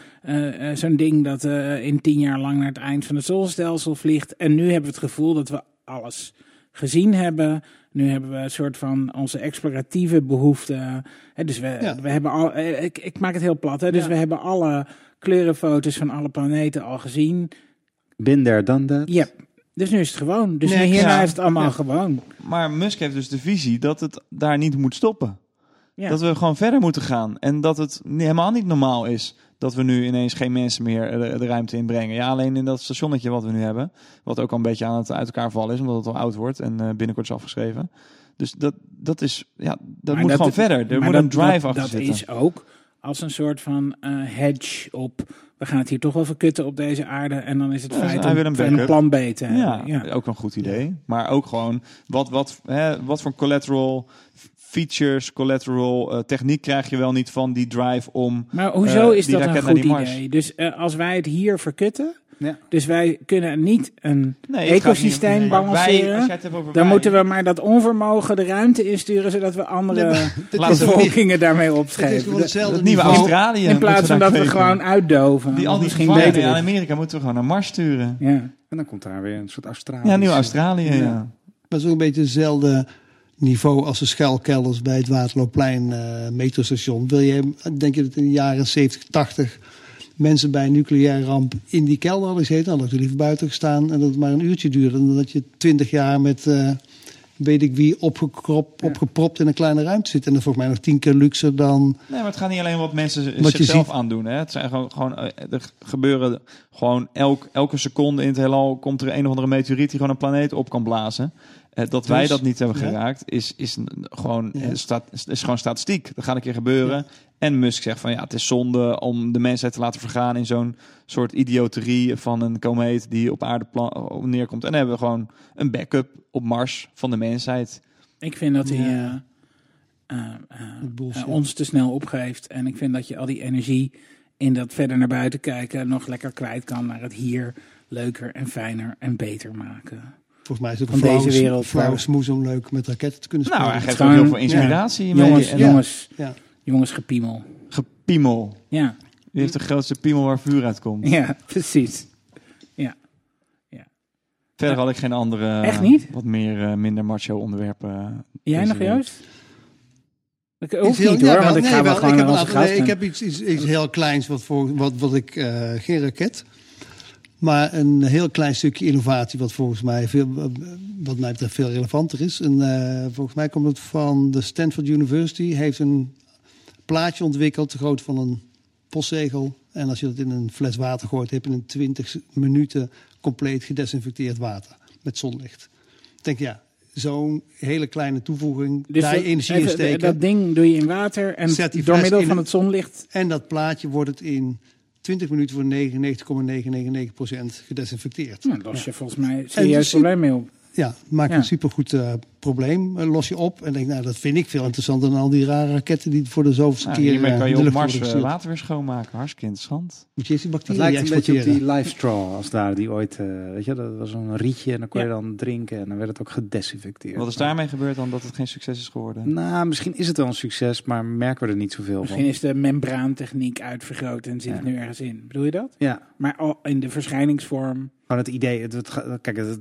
zo'n ding dat eh, in tien jaar lang naar het eind van het zonnestelsel vliegt. En nu hebben we het gevoel dat we alles gezien hebben. Nu hebben we een soort van onze exploratieve behoeften. Hè, dus we, Ja. we hebben al. eh, Ik, ik maak het heel plat. Hè, dus Ja. we hebben alle kleurenfoto's van alle planeten al gezien. There, done that. Ja, dus nu is het gewoon. Dus Nee, hierna ja. is het allemaal Ja. gewoon. Maar Musk heeft dus de visie dat het daar niet moet stoppen. Ja. Dat we gewoon verder moeten gaan. En dat het helemaal niet normaal is dat we nu ineens geen mensen meer de, de ruimte inbrengen. Ja, alleen in dat stationnetje wat we nu hebben. Wat ook al een beetje aan het uit elkaar vallen is, omdat het al oud wordt en eh, binnenkort is afgeschreven. Dus dat, dat is, ja, dat Maar moet gewoon verder. Er moet dat- een drive dat, achter Dat zitten. is ook als een soort van eh, hedge op... We gaan het hier toch wel verkutten op deze aarde. En dan is het Ja, feit hij om, wil een een plan B te hebben. Ja, Ja. ook een goed idee. Maar ook gewoon, wat, wat, hè, wat voor collateral features, collateral eh, techniek krijg je wel niet van die drive om... Maar hoezo Eh, is die dat een goed idee? Dus eh, als wij het hier verkutten... Ja. Dus wij kunnen niet een Nee, ecosysteem niet- wij- balanceren. als jij het hebt over dan wij- moeten we maar dat onvermogen de ruimte insturen... zodat we andere Nee, bevolkingen daarmee Het is hetzelfde nieuwe. Australië. In plaats van dat we gewoon uitdoven. Die al die misschien beter. Amerika moeten we gewoon naar Mars sturen. Ja. En dan komt daar weer een soort Australië. Ja, nieuw Australië, ja. Is ook een beetje hetzelfde niveau als de schuilkelders bij het Waterloopplein eh, metrostation. Wil je, denk je dat in de jaren 70, 80 mensen bij een nucleaire ramp in die kelder hadden gezeten? Dan had je liever buiten gestaan en dat het maar een uurtje duurde. Dan dat je 20 jaar met eh, weet ik wie opgekrop, opgepropt in een kleine ruimte zit. En dat volgens mij nog tien keer luxer dan... Nee, maar het gaat niet alleen wat mensen Wat zichzelf aandoen. Hè. Het zijn gewoon, gewoon eh, er gebeuren gewoon elk, elke seconde in het heelal komt er een of andere meteoriet die gewoon een planeet op kan blazen. Eh, dat wij Dus, dat niet hebben ja. geraakt is, is gewoon, Ja. eh, staat, is, is gewoon statistiek. Dat gaat een keer gebeuren. En Musk zegt van ja, het is zonde om de mensheid te laten vergaan in zo'n soort idioterie van een komeet die op aarde pla- neerkomt. En dan hebben we gewoon een backup op Mars van de mensheid. Ik vind dat hij Ja. eh, eh, eh, bullshit. eh, ons te snel opgeeft. En ik vind dat je al die energie in dat verder naar buiten kijken nog lekker kwijt kan naar het hier leuker en fijner en beter maken. Volgens mij is het Van een flauwe, deze wereld, flauwe waar- smoes om leuk met raketten te kunnen Nou, spelen. hij geeft gewoon- ook heel veel inspiratie. mee. Jongens, En ja. jongens, Ja. jongens gepiemel. Gepiemel. Ja, Wie heeft de grootste piemel waar vuur uitkomt? ja, precies. Verder had ik geen andere, Echt niet? wat meer, eh, minder macho onderwerpen. eh, Jij nog. Joost? Ik hoef heel- niet ja, hoor, wel, want ik nee, ga wel wel, gewoon ik heb, nee, ik heb iets, iets, iets heel kleins wat, voor, wat, wat ik, eh, geen raket, maar een heel klein stukje innovatie wat volgens mij veel, wat mij betreft veel relevanter is. En, eh, volgens mij komt het van de Stanford University, heeft een plaatje ontwikkeld, de grootte van een postzegel. En als je dat in een fles water gooit, heb je in 20 minuten compleet gedesinfecteerd water met zonlicht. Ik denk, ja, zo'n hele kleine toevoeging, Dus daar energie in steken. Dat ding doe je in water en door middel van het zonlicht. En dat plaatje wordt het in 20 minuten voor 99,999% gedesinfecteerd. Nou, daar is je volgens mij serieus probleem mee op. Ja, maakt Ja. een supergoed eh, probleem. Eh, los je op en denk, nou, dat vind ik veel interessanter dan al die rare raketten die voor de zoveelste Nou, keer hiermee eh, kan je de op Mars eh, water weer schoonmaken. Hartstikke interessant. Moet je eerst die Het bacteriën lijkt een beetje op die live straw als daar die ooit, eh, weet je, dat was zo'n rietje en dan kon je dan drinken en dan werd het ook gedesinfecteerd. Wat is daarmee gebeurd dan dat het geen succes is geworden? Nou, misschien is het wel een succes, maar merken we er niet zoveel Misschien van. is de membraantechniek uitvergroot en zit Ja. het nu ergens in. Bedoel je dat? Ja, Maar al in de verschijningsvorm. Gewoon het idee, het, het, kijk, het,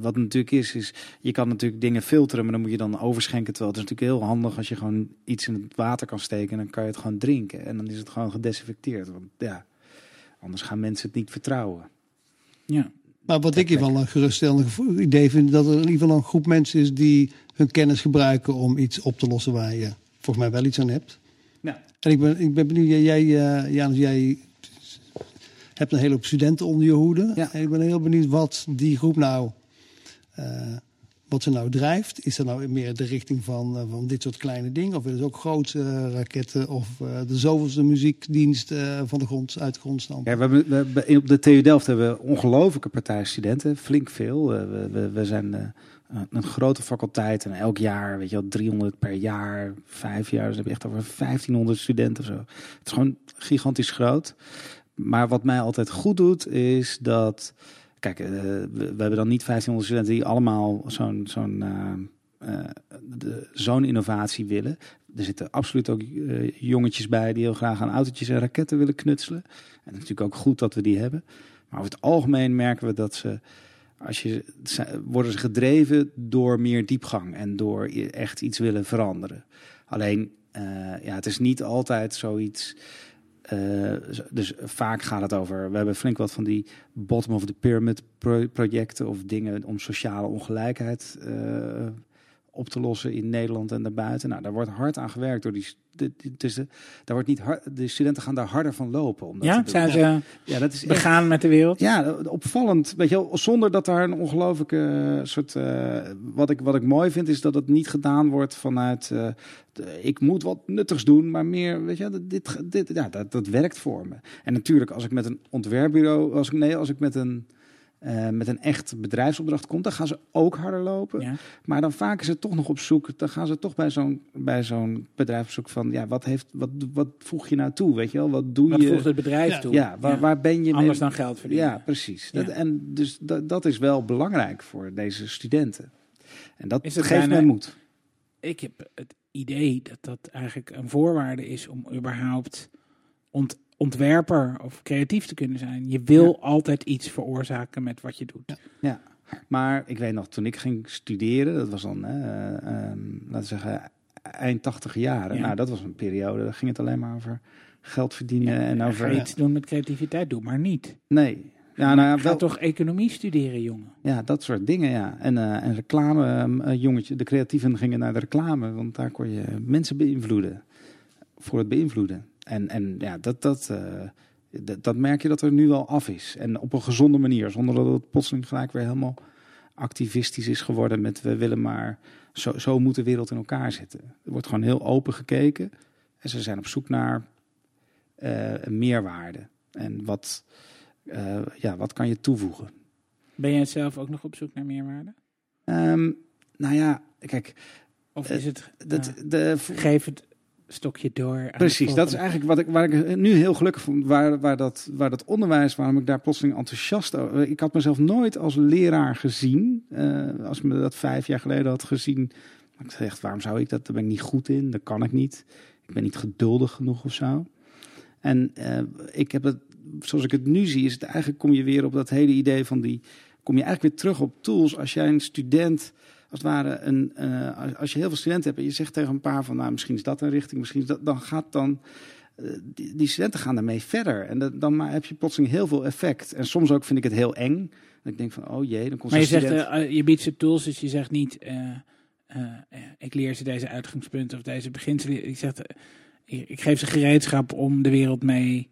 wat natuurlijk is, is je kan natuurlijk dingen filteren, maar dan moet je dan overschenken. Terwijl het is natuurlijk heel handig als je gewoon iets in het water kan steken en dan kan je het gewoon drinken. En dan is het gewoon gedesinfecteerd. Want ja, anders gaan mensen het niet vertrouwen. Ja. Maar wat ik in ieder geval een geruststellend idee vind, dat er in ieder geval een groep mensen is die hun kennis gebruiken om iets op te lossen waar je volgens mij wel iets aan hebt. Ja. En ik ben, ik ben benieuwd, jij, jij, eh, Janus, jij hebt een hele hoop studenten onder je hoede. Ja. En ik ben heel benieuwd wat die groep nou, eh, wat ze nou drijft. Is dat nou meer de richting van, eh, van dit soort kleine dingen? Of willen ze ook grote eh, raketten of eh, de zoveelste muziekdienst van de grond, uit de grond stampen? Ja, we hebben, hebben- op de TU Delft hebben we ongelofelijke partij studenten, flink veel. We, we, we zijn een- grote faculteit en elk jaar, weet je wel, 300 per jaar, vijf jaar. Dus dan heb je echt over 1500 studenten of zo. Het is gewoon gigantisch groot. Maar wat mij altijd goed doet, is dat... Kijk, eh, we, hebben dan niet 1500 studenten die allemaal zo'n zo'n eh, eh, zo'n innovatie willen. Er zitten absoluut ook jongetjes bij die heel graag aan autootjes en raketten willen knutselen. En natuurlijk ook goed dat we die hebben. Maar over het algemeen merken we dat ze, als je, worden ze gedreven door meer diepgang en door i- echt iets willen veranderen. Alleen, ja, het is niet altijd zoiets eh, dus vaak gaat het over. We hebben flink wat van die bottom of the pyramid pro- projecten of dingen om sociale ongelijkheid eh, op te lossen in Nederland en daarbuiten. Nou, daar wordt hard aan gewerkt door die. de- de, daar wordt niet hard, de studenten gaan daar harder van lopen. Om dat Ja, zijn ze ja, dat is echt, begaan met de wereld? ja, opvallend. Weet je zonder dat daar een ongelooflijke eh, soort. eh, wat, ik, wat ik mooi vind, is dat het niet gedaan wordt vanuit. eh, de- ik moet wat nuttigs doen, maar meer. Weet je, dit, dit, ja, dat, dat werkt voor me. En natuurlijk, als ik met een ontwerpbureau. Als ik, nee, als ik met een. Eh, met een echt bedrijfsopdracht kom, dan gaan ze ook harder lopen. Ja. Maar dan vaak is het toch nog op zoek. Dan gaan ze toch bij zo'n bij zo'n bedrijf op zoek van. Ja, wat, heeft, wat, wat voeg je nou toe? Weet je wel? Wat doe Wat je? voegt het bedrijf Ja. toe? ja, waar, waar ben je mee- Anders dan geld verdienen. ja, precies. Dat. En dus dat, dat is wel belangrijk voor deze studenten. En dat Is het geeft bijna- mij moed. Ik heb het idee dat dat eigenlijk een voorwaarde is om überhaupt ont- ontwerper of creatief te kunnen zijn. Je wil Ja. altijd iets veroorzaken met wat je doet. Maar ik weet nog, toen ik ging studeren, dat was dan, eh, ehm, laten we zeggen, eind tachtig jaren. Ja. Nou, dat was een periode, daar ging het alleen maar over geld verdienen en over... iets doen met creativiteit, doe maar niet. Nee. Ja, nou ja, Ga wel, toch economie studeren, jongen. ja, dat soort dingen, ja. En, eh, en reclame, ehm, eh, jongetje, de creatieven gingen naar de reclame, want daar kon je mensen beïnvloeden. Voor het beïnvloeden. En, en ja, dat, dat, eh, dat, dat merk je dat er nu wel af is. En op een gezonde manier, zonder dat het plotseling gelijk weer helemaal activistisch is geworden met we willen maar, zo, zo moet de wereld in elkaar zitten. Er wordt gewoon heel open gekeken en ze zijn op zoek naar eh, een meerwaarde. En wat, eh, ja, wat kan je toevoegen? Ben jij zelf ook nog op zoek naar meerwaarde? Ehm, nou ja, kijk, Of is het, dat, de, geef het stokje door. precies, dat is eigenlijk wat ik, waar ik nu heel gelukkig van waar, waar, dat, waar dat onderwijs, waarom ik daar plotseling enthousiast over. Ik had mezelf nooit als leraar gezien. Eh, als me dat vijf jaar geleden had gezien, ik gezegd, waarom zou ik dat? Daar ben ik niet goed in, dat kan ik niet. Ik ben niet geduldig genoeg of zo. En eh, ik heb het, zoals ik het nu zie, is het eigenlijk kom je weer op dat hele idee van die, kom je eigenlijk weer terug op tools. Als jij een student, als het ware, een, eh, als- je heel veel studenten hebt en je zegt tegen een paar van, nou misschien is dat een richting, misschien is dat, dan gaat dan, eh, die, die studenten gaan daarmee verder. En dat, dan maar heb je plotseling heel veel effect. En soms ook vind ik het heel eng. En ik denk van, oh jee, dan komt Maar je zegt, student- eh, je biedt ze tools, dus je zegt niet, ik leer ze deze uitgangspunten of deze beginselen. Ik zeg, ik, ik geef ze gereedschap om de wereld mee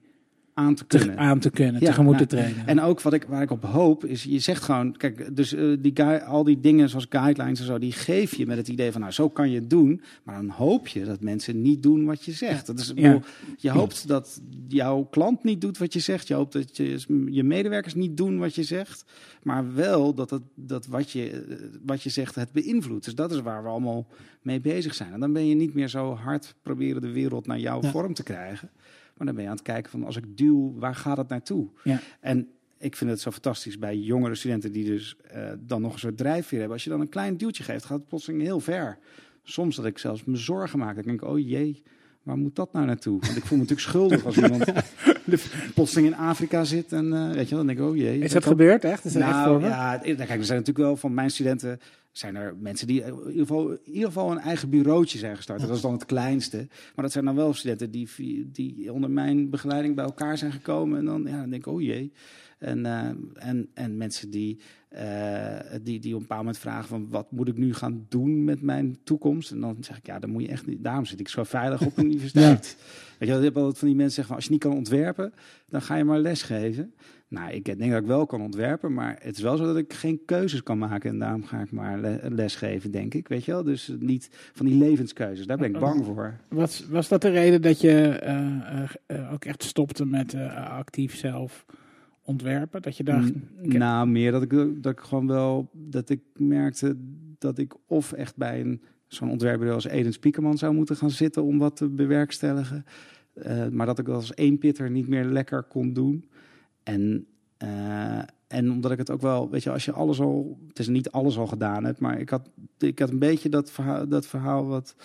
aan te te, kunnen. aan te kunnen, Ja, tegemoet nou, te treden. En ook wat ik, waar ik op hoop, is je zegt gewoon, kijk, dus eh, die gui- al die dingen zoals guidelines en zo, die geef je met het idee van, nou, zo kan je het doen. Maar dan hoop je dat mensen niet doen wat je zegt. Dat is, Ja. bedoel, je hoopt dat jouw klant niet doet wat je zegt. Je hoopt dat je, je medewerkers niet doen wat je zegt. Maar wel dat, het, dat wat, je, eh, wat je zegt het beïnvloedt. Dus dat is waar we allemaal mee bezig zijn. En dan ben je niet meer zo hard proberen de wereld naar jouw Ja. vorm te krijgen. Maar dan ben je aan het kijken van, als ik duw, waar gaat het naartoe? Ja. En ik vind het zo fantastisch bij jongere studenten die dus eh, dan nog een soort drijfveer hebben. Als je dan een klein duwtje geeft, gaat het plotseling heel ver. Soms dat ik zelfs me zorgen maak. Dan denk ik, oh jee, waar moet dat nou naartoe? Want ik voel me natuurlijk schuldig als iemand plotseling in Afrika zit. En eh, weet je dan denk ik, oh jee. is dat gebeurd, echt? Is dat echt Nou voorbeeld? ja, het- kijk, er zijn natuurlijk wel van mijn studenten zijn er mensen die in ieder geval, in ieder geval een eigen bureautje zijn gestart. Dat is dan het kleinste. Maar dat zijn dan wel studenten die, die onder mijn begeleiding bij elkaar zijn gekomen. En dan, ja, dan denk ik, oh jee. En, eh, en, en mensen die, eh, die, die op een bepaald moment vragen van wat moet ik nu gaan doen met mijn toekomst? En dan zeg ik, ja, dan moet je echt niet. Daarom zit ik zo veilig op een universiteit. Weet je, je hebt altijd van die mensen zeggen van als je niet kan ontwerpen, dan ga je maar lesgeven. Nou, ik denk dat ik wel kan ontwerpen, maar het is wel zo dat ik geen keuzes kan maken. En daarom ga ik maar le- lesgeven, denk ik. Weet je wel? Dus niet van die levenskeuzes. Daar ben ik bang voor. Was, was dat de reden dat je eh, ook echt stopte met actief zelf ontwerpen? Dat je dacht, N- ik heb- Nou, meer dat ik, dat ik gewoon wel, dat ik merkte dat ik of echt bij een zo'n ontwerpbureau als Eden Spiekerman zou moeten gaan zitten om wat te bewerkstelligen. Eh, maar dat ik dat als één pitter niet meer lekker kon doen. En, eh, en omdat ik het ook wel, weet je, als je alles al, het is niet alles al gedaan hebt, maar ik had, ik had een beetje dat verhaal, dat verhaal wat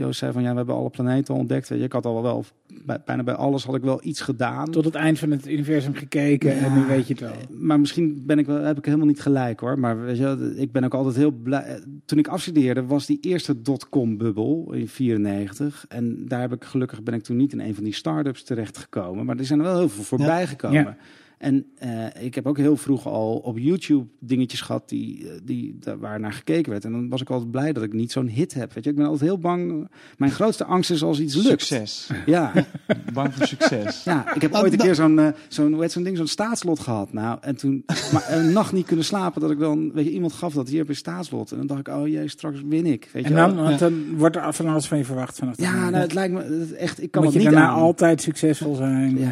Joost zei van ja, we hebben alle planeten ontdekt. Je, ik had al wel, bij, bijna bij alles had ik wel iets gedaan. Tot het eind van het universum gekeken en nu weet je het wel. Maar misschien ben ik wel, heb ik helemaal niet gelijk hoor. Maar weet je, wel, ik ben ook altijd heel blij. Toen ik afstudeerde was die eerste dotcom-bubbel in 94. En daar heb ik gelukkig ben ik toen niet in een van die start-ups terechtgekomen. Maar er zijn er wel heel veel voorbij gekomen. Ja. En eh, ik heb ook heel vroeg al op YouTube dingetjes gehad die, eh, die, daar- waar naar gekeken werd. En dan was ik altijd blij dat ik niet zo'n hit heb. Weet je, ik ben altijd heel bang. Mijn grootste angst is als iets lukt. Succes. Ja, Bang voor succes. ja, ik heb Nou, ooit een nou- keer zo'n eh, zo'n hoe heet zo'n ding, zo'n staatslot gehad. Nou, en toen maar een nacht niet kunnen slapen dat ik dan, weet je, iemand gaf dat hier heb je staatslot. En dan dacht ik, oh jee, straks win ik. Weet je En wel. dan, want dan wordt er van alles van je verwacht vanaf ja, nou, het lijkt me echt, ik kan Moet het je niet daarna aan. altijd succesvol zijn. Ja.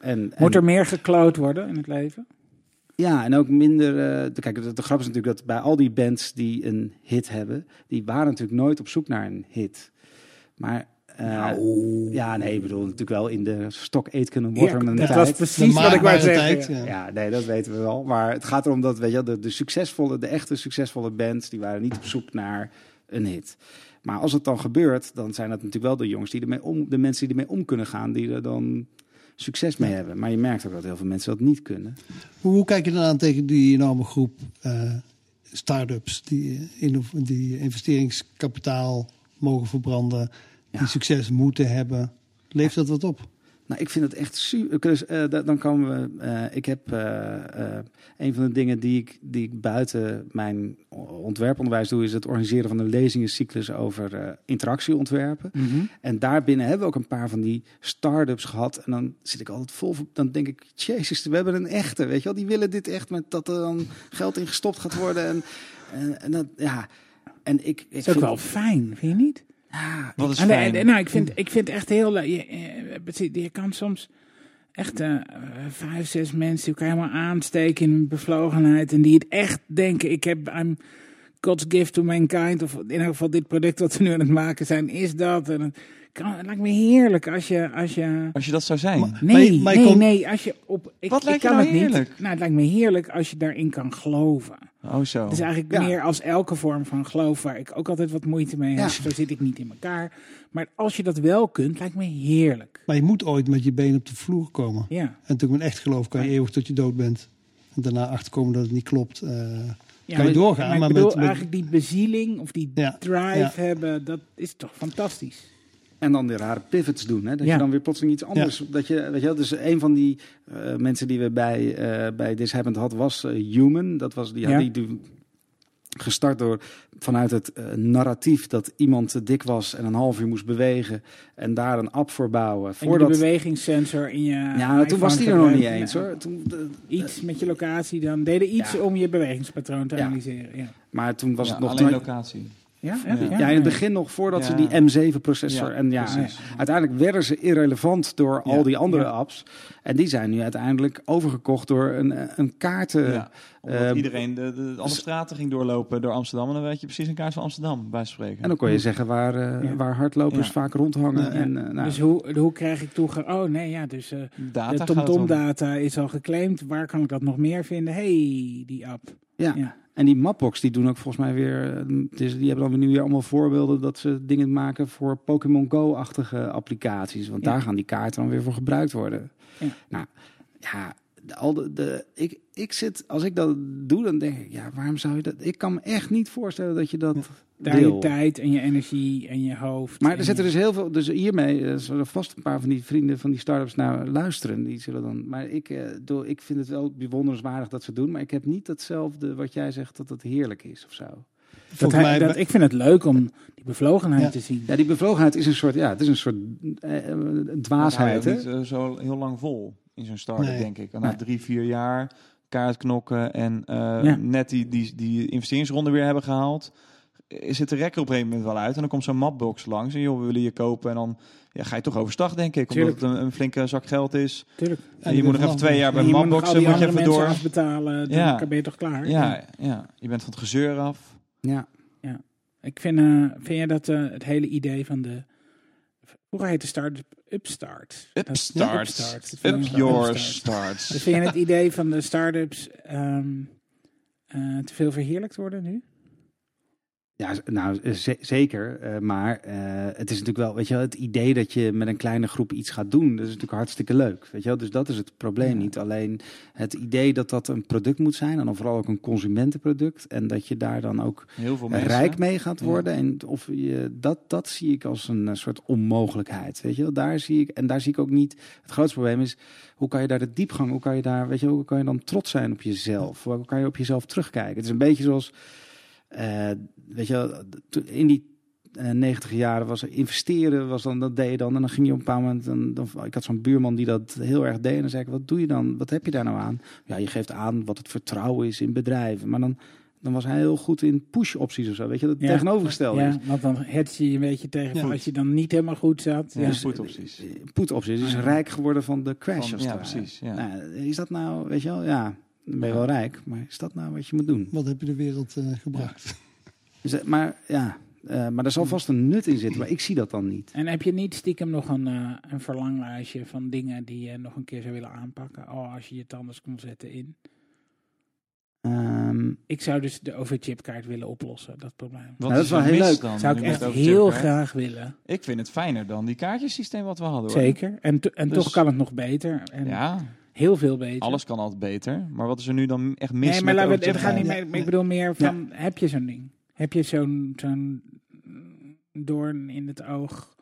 En, En, Moet en- er meer gekloot worden in het leven? Ja, en ook minder. eh, de- kijk, de, de grap is natuurlijk dat bij al die bands die een hit hebben, die waren natuurlijk nooit op zoek naar een hit. Maar. eh, Nou. Ja, nee, ik bedoel natuurlijk wel in de stok Aitken en Waterman dat tijd. was precies wat ik wou zeggen. tijd, ja. ja. Ja, nee, dat weten we wel. Maar het gaat erom dat, weet je, wel, de, de succesvolle, de echte succesvolle bands, die waren niet op zoek naar een hit. Maar als het dan gebeurt, dan zijn dat natuurlijk wel de jongens die ermee om, de mensen die ermee om kunnen gaan, die er dan succes mee hebben. Maar je merkt ook dat heel veel mensen dat niet kunnen. Hoe, hoe kijk je dan aan tegen die enorme groep eh start-ups die, eh, die investeringskapitaal mogen verbranden, Ja. die succes moeten hebben? Leeft dat wat op? Nou, ik vind het echt super. Dus, eh, da- dan komen we. eh, ik heb eh, een van de dingen die ik, die ik buiten mijn ontwerponderwijs doe, is het organiseren van een lezingencyclus over interactieontwerpen. Mhm. En daarbinnen hebben we ook een paar van die start-ups gehad. En dan zit ik altijd vol. Dan denk ik, jezus, we hebben een echte. Weet je wel, die willen dit echt met dat er dan geld in gestopt gaat worden. En, en, en dat, ja. En ik, ik Het is ook vind- wel fijn, vind je niet? Ja, Wat is fijn. en- nou, ik vind, ik vind echt heel leuk. Je, eh, je kan soms echt eh, eh, vijf, zes mensen die elkaar helemaal aansteken in bevlogenheid. En die het echt denken, ik heb I'm God's gift to mankind. Of in elk geval dit product wat we nu aan het maken zijn, is dat. En het, kan, het lijkt me heerlijk als je... Als je Als je dat zou zijn. Maar- Nee, maar nee, nee. Als je op, ik, Wat ik lijkt je kan nou het niet. heerlijk? Nou, het lijkt me heerlijk als je daarin kan geloven. Oh zo. Het is eigenlijk Ja. meer als elke vorm van geloof waar ik ook altijd wat moeite mee heb. Ja. Zo zit ik niet in elkaar. Maar als je dat wel kunt, lijkt me heerlijk. Maar je moet ooit met je been op de vloer komen. Ja. En natuurlijk met echt geloof kan je Ja. eeuwig tot je dood bent. En daarna achterkomen dat het niet klopt. eh, Ja, Kan je maar- doorgaan, Maar, maar ik bedoel met- met- eigenlijk die bezieling of die Ja, drive ja. hebben, dat is toch fantastisch. En dan weer rare pivots doen. Hè? Dat Ja. je dan weer plotseling iets anders. Dat je, weet je, wel, dus een van die eh, mensen die we bij, eh bij This Happened had, was eh, Human. Dat was die, Ja. die, die gestart door vanuit het narratief dat iemand te dik was en een half uur moest bewegen. En daar een app voor bouwen. En Voordat, de bewegingssensor in je ja, toen was die er nog niet eens hoor. Toen, Iets met je locatie dan. Deden iets Ja. om je bewegingspatroon te Ja. analyseren. Ja, maar toen was Ja, het nog... alleen locatie. Ja, Ja. ja, in het begin nog voordat ze die M7-processor... Ja, en ja, precies. uiteindelijk werden ze irrelevant door al die andere Ja. apps. En die zijn nu uiteindelijk overgekocht door een, een kaarten... Ja. Omdat eh, iedereen de, de, alle straten ging doorlopen door Amsterdam. En dan weet je precies een kaart van Amsterdam, bij spreken. En dan kon je zeggen waar, eh, Ja. waar hardlopers Ja. vaak rondhangen. Ja. En, eh, nou, Dus hoe, hoe krijg ik toegang? Oh nee, ja, dus eh, Data de. TomTom-data is al geclaimd. Waar kan ik dat nog meer vinden? hey, die app. Ja. Ja. En die Mapbox die doen ook volgens mij weer... eh, die hebben dan nu weer allemaal voorbeelden... dat ze dingen maken voor Pokémon Go-achtige applicaties. Want Ja. daar gaan die kaarten dan weer voor gebruikt worden. Ja. Nou, ja... Al de, de, ik, ik zit, als ik dat doe, dan denk ik, ja, waarom zou je dat? Ik kan me echt niet voorstellen dat je dat Daar je tijd en je energie en je hoofd. Maar er zitten je- dus heel veel. Dus hiermee eh, zullen vast een paar van die vrienden van die start-ups naar luisteren. Die zullen dan. Maar ik, eh, doe, ik vind het wel bewonderenswaardig dat ze het doen. Maar ik heb niet datzelfde wat jij zegt dat het heerlijk is of zo. dat volgens hij, mij, dat, ik vind het leuk om die bevlogenheid Ja. te zien. Ja, die bevlogenheid is een soort. Ja, het is een soort eh, dwaasheid. Hè? eh, zo heel lang vol in zo'n start-up, Nee. denk ik. En na drie, vier jaar kaart knokken en eh, Ja. net die, die, die investeringsronde weer hebben gehaald, is het de rekker op een gegeven moment wel uit. En dan komt zo'n mapbox langs en joh, we willen je kopen. En dan ja, ga je toch overstag, denk ik. Omdat Tuurlijk. het een, een flinke zak geld is. Tuurlijk. En je moet nog even twee jaar bij je moet mapboxen, die moet je even door. afbetalen. Dan Ja. ben je toch klaar? Ja, ja, je bent van het gezeur af. Ja. Ik vind, eh, vind jij dat eh, het hele idee van de Vroeger heette start-up Upstart. Upstart. Upstart. Up your Dus starts. vind je het idee van de start-ups eh, te veel verheerlijkt worden nu? Ja, nou eh, ze- zeker. eh, maar eh, het is natuurlijk wel, weet je, wel, het idee dat je met een kleine groep iets gaat doen, dat is natuurlijk hartstikke leuk. Weet je wel? Dus dat is het probleem Ja. niet. Alleen het idee dat dat een product moet zijn, en dan vooral ook een consumentenproduct, en dat je daar dan ook Heel veel mensen. rijk mee gaat Ja. worden. En of je, dat, dat zie ik als een soort onmogelijkheid. Weet je wel, daar zie ik, en daar zie ik ook niet. Het grootste probleem is, hoe kan je daar de diepgang, hoe kan je daar, weet je, hoe kan je dan trots zijn op jezelf? Hoe kan je op jezelf terugkijken? Het is een beetje zoals, eh, weet je, in die eh, 90 jaren was er investeren, was dan, dat deed je dan. En dan ging je op een bepaald moment, dan, dan, ik had zo'n buurman die dat heel erg deed. En dan zei ik, wat doe je dan? Wat heb je daar nou aan? Ja, je geeft aan wat het vertrouwen is in bedrijven. Maar dan, dan was hij heel goed in push-opties of zo. Weet je, dat Ja. tegenovergestelde is. Ja, want dan het je een beetje tegen Ja. als je dan niet helemaal goed zat. Ja, Ja. dus put-opties. Put-opties is rijk geworden van de crash. Van- ja, precies. Ja. Nou, is dat nou, weet je wel, ja, dan ben je wel rijk. Maar is dat nou wat je moet doen? Wat heb je de wereld eh, gebracht? Dus, maar ja, eh, maar er zal vast een nut in zitten. Maar ik zie dat dan niet. En heb je niet stiekem nog een, eh, een verlanglijstje van dingen die je nog een keer zou willen aanpakken? Oh, als je je tanden kon zetten in. Ehm, Ik zou dus de OV-chipkaart willen oplossen, dat probleem. Nou, dat is wel heel mis leuk. Dan, zou ik echt heel graag willen. Ik vind het fijner dan die kaartjesysteem wat we hadden. Hoor. Zeker. En, en Dus- toch kan het nog beter. En Ja, heel veel beter. alles kan altijd beter. Maar wat is er nu dan echt mis nee, maar met laten we, het gaat niet meer. Ik bedoel meer van, heb je zo'n ding? Heb je zo'n zo'n doorn in het oog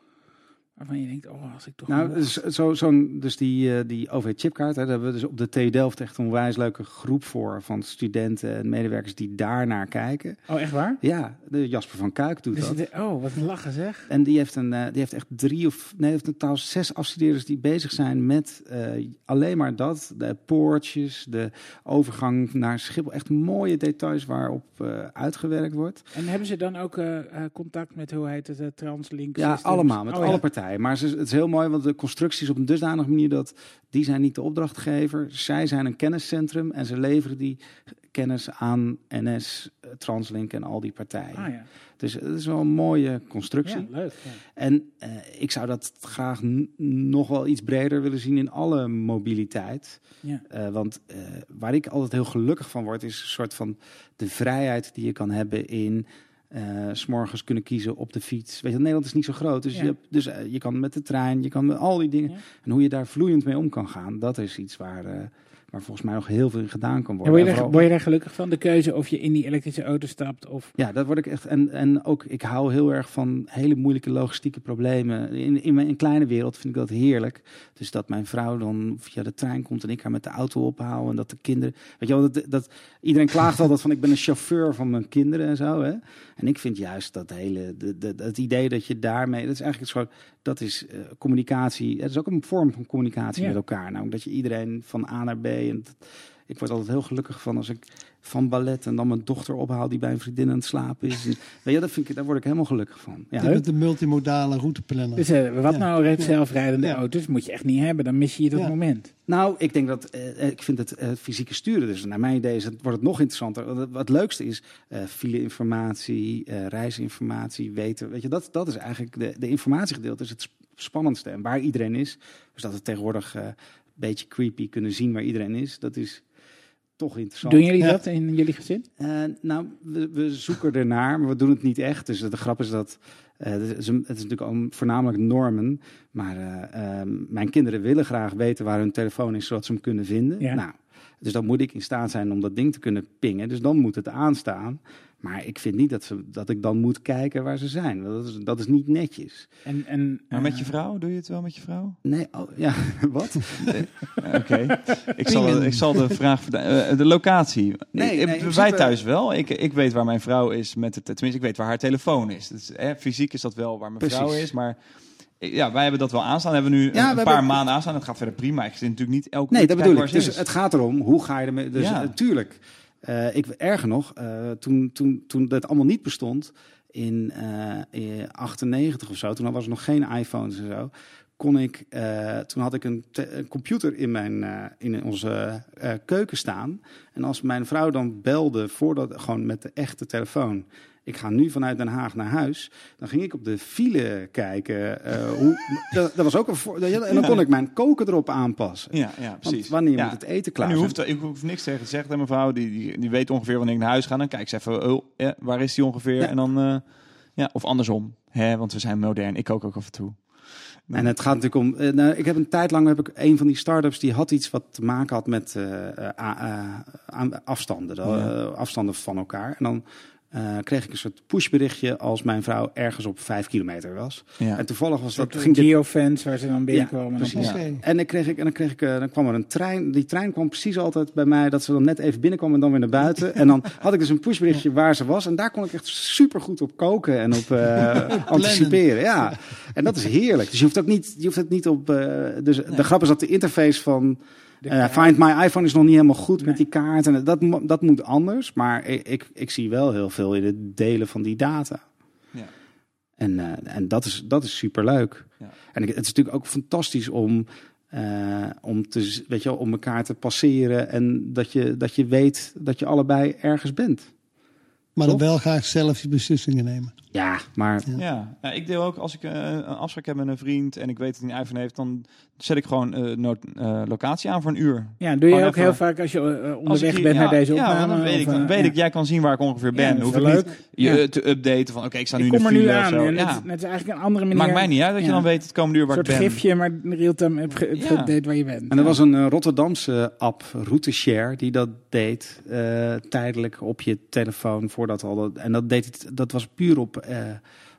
waarvan je denkt, oh, als ik toch nou, dus, zo, zo'n, dus die, eh, die OV-chipkaart, daar hebben we dus op de TU Delft echt een onwijs leuke groep voor van studenten en medewerkers die daar naar kijken. Oh, echt waar? Ja, de Jasper van Kuik doet Dus dat. de- oh, wat een lachen zeg. En die heeft, een, eh, die heeft echt drie of nee, heeft totaal zes afstudeerders die bezig zijn met eh, alleen maar dat. De poortjes, de overgang naar Schiphol. Echt mooie details waarop uitgewerkt wordt. En hebben ze dan ook contact met, hoe heet het, Translink Ja, allemaal, met Oh, alle ja. partijen. Maar het is heel mooi, want de constructie is op een dusdanige manier dat die zijn niet de opdrachtgever. Zij zijn een kenniscentrum en ze leveren die kennis aan NS, Translink en al die partijen. Ah ja, Dus het is wel een mooie constructie. ja leuk. Ja. En eh, ik zou dat graag nog wel iets breder willen zien in alle mobiliteit. Ja. Eh, want eh, waar ik altijd heel gelukkig van word, is een soort van de vrijheid die je kan hebben in. Eh, s s'morgens kunnen kiezen op de fiets. Weet je, Nederland is niet zo groot. Dus, Ja. je, hebt, dus eh, je kan met de trein, je kan met al die dingen. Ja. En hoe je daar vloeiend mee om kan gaan, dat is iets waar, eh, waar volgens mij nog heel veel in gedaan kan En worden. word, je daar, vooral- word je daar gelukkig van, de keuze of je in die elektrische auto stapt? Of... Ja, dat word ik echt. En, en ook, ik hou heel erg van hele moeilijke logistieke problemen. In, in mijn in kleine wereld vind ik dat heerlijk. Dus dat mijn vrouw dan via de trein komt en ik haar met de auto ophaal. En dat de kinderen. Weet je wel, dat, dat, iedereen klaagt altijd van ik ben een chauffeur van mijn kinderen en zo. Hè? En ik vind juist dat hele. De, de, het idee dat je daarmee. Dat is eigenlijk een soort. Dat is eh, communicatie. Het is ook een vorm van communicatie Ja. met elkaar. Nou, dat je iedereen van A naar B. En dat- ik word altijd heel gelukkig van als ik van ballet en dan mijn dochter ophaal die bij een vriendin aan het slapen is. En, weet je, dat vind ik, daar word ik helemaal gelukkig van. Ja, Je bent de multimodale routeplanner. Dus eh, wat Ja. nou zelfrijdende Ja. auto's moet je echt niet hebben. Dan mis je dat Ja. moment. Nou, ik denk dat eh, ik vind het eh, fysieke sturen. Dus naar mijn idee is het, wordt het nog interessanter. Wat, het- het leukste is eh file-informatie, eh, reisinformatie, weten. Weet je, dat, dat is eigenlijk de, de informatiegedeelte is het sp- spannendste. En waar iedereen is. Dus dat we tegenwoordig eh, beetje creepy kunnen zien waar iedereen is. Dat is toch interessant. Doen jullie dat in jullie gezin? Eh, nou, we, we zoeken ernaar, maar we doen het niet echt. Dus de grap is dat eh, het, is een- het is natuurlijk al voornamelijk normen. Maar eh, ehm, mijn kinderen willen graag weten waar hun telefoon is, zodat ze hem kunnen vinden. Ja. Nou, dus dan moet ik in staat zijn om dat ding te kunnen pingen. Dus dan moet het aanstaan. Maar ik vind niet dat, ze, dat ik dan moet kijken waar ze zijn. want Dat is, dat is niet netjes. En, en, Maar met eh, je vrouw? Doe je het wel met je vrouw? Nee, oh, ja, wat? Oké. ik, zal, ik zal de vraag. Eh, de locatie. Nee, Ik- nee, in wij thuis wel. Ik, ik weet waar mijn vrouw is. Met het, tenminste, ik weet waar haar telefoon is. Dus, hè, fysiek is dat wel waar mijn Precies. vrouw is. Maar ja, wij hebben dat wel aanstaan. Hebben we nu Ja, een, hebben- paar maanden aanstaan. Het gaat verder prima. Ik zit natuurlijk niet elke Nee, dat bedoel ik. Dus is. het gaat erom, hoe ga je ermee... Dus Ja. Eh, ik erger nog, eh, toen, toen, toen dat allemaal niet bestond, in, eh, in 98 of zo, toen was er nog geen iPhones en zo, kon ik, eh, toen had ik een, een computer in, mijn, eh, in onze eh, keuken staan. En als mijn vrouw dan belde, voordat, gewoon met de echte telefoon. Ik ga nu vanuit Den Haag naar huis. Dan ging ik op de file kijken. eh, hoe, dat, dat was ook een en dan kon ik mijn koken erop aanpassen. Ja, ja Want precies. wanneer Ja. moet het eten En klaar zijn? hoeft, ik hoef niks tegen te zeggen tegen mijn vrouw. Die, die, die weet ongeveer wanneer ik naar huis ga. Dan kijk ze even, oh, eh, waar is die ongeveer? Ja. En dan, eh, ja, of andersom. Hè, want we zijn modern. Ik kook ook af en toe. En het gaat natuurlijk om. eh, nou, ik heb een tijd lang heb ik een van die start-ups die had iets wat te maken had met afstanden, Ja. afstanden van elkaar. En dan eh, kreeg ik een soort pushberichtje als mijn vrouw ergens op vijf kilometer was. Ja. En toevallig was dat Dat ging dit geofans waar ze dan binnenkwamen. precies. Ja. Oké. en dan, kreeg ik, en dan, kreeg ik, eh, dan kwam er een trein. Die trein kwam precies altijd bij mij dat ze dan net even binnenkwam en dan weer naar buiten. En dan had ik dus een pushberichtje waar ze was. En daar kon ik echt super goed op koken en op eh, anticiperen. Ja, en dat is heerlijk. Dus je hoeft ook niet, je hoeft het niet op. dus de grap is dat de interface van. De eh, kaart. Find My iPhone is nog niet helemaal goed Nee. met die kaart. En dat, dat moet anders. Maar ik, ik, ik zie wel heel veel in het delen van die data. Ja. En, eh, en dat is, dat is superleuk. Ja. En ik- het is natuurlijk ook fantastisch om, eh, om, te, weet je, wel, om elkaar te passeren. En dat je, dat je weet dat je allebei ergens bent. Maar dan wel graag zelf je beslissingen nemen. Ja, maar Ja. Ja. ja, ik deel ook als ik een afspraak heb met een vriend en ik weet dat hij een iPhone heeft, dan zet ik gewoon eh, nood- eh, locatie aan voor een uur. Ja, doe je Gewoon ook even- heel vaak als je eh, Als onderweg bent ja, naar deze ja, opname. want dan weet, of, ik, dan weet ja. ik, jij kan zien waar ik ongeveer ben. Ja, dat hoef ik niet je Ja. te updaten van, oké, ik sta nu Ik in de kom er nu aan. En Ja. het, het is eigenlijk een andere manier. Maakt mij niet uit dat je Ja. dan weet het komende uur waar Een ik soort ben. gifje, maar real-time heb ge- Ja. geüpdate waar je bent. En er was een Rotterdamse app, Routeshare, die dat deed eh, tijdelijk op je telefoon voordat al dat. En dat deed het, dat was puur op. eh,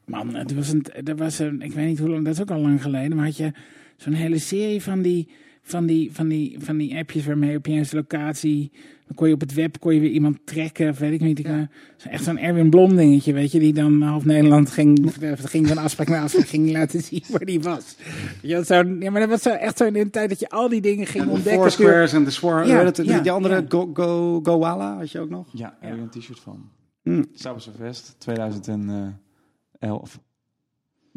Man, het was een, er was een, ik weet niet hoe lang, dat is ook al lang geleden, maar had je zo'n hele serie van die, van die, van die, van die appjes waarmee op je eerste locatie, dan kon je op het web, kon je weer iemand trekken, of weet ik niet. Ik, eh, zo echt zo'n Erwin Blom dingetje, weet je, die dan half Nederland ging, eh, ging van afspraak naar afspraak, ging laten zien waar die was. Ja, zou, ja maar dat was zo, echt zo in de tijd dat je al die dingen ging de ontdekken. Foursquares en de Swar. Ja, Ja, die, andere ja. Go, Go, Goala, had je ook nog? Ja, daar heb je een t-shirt van. Hm. Sabbath 2011.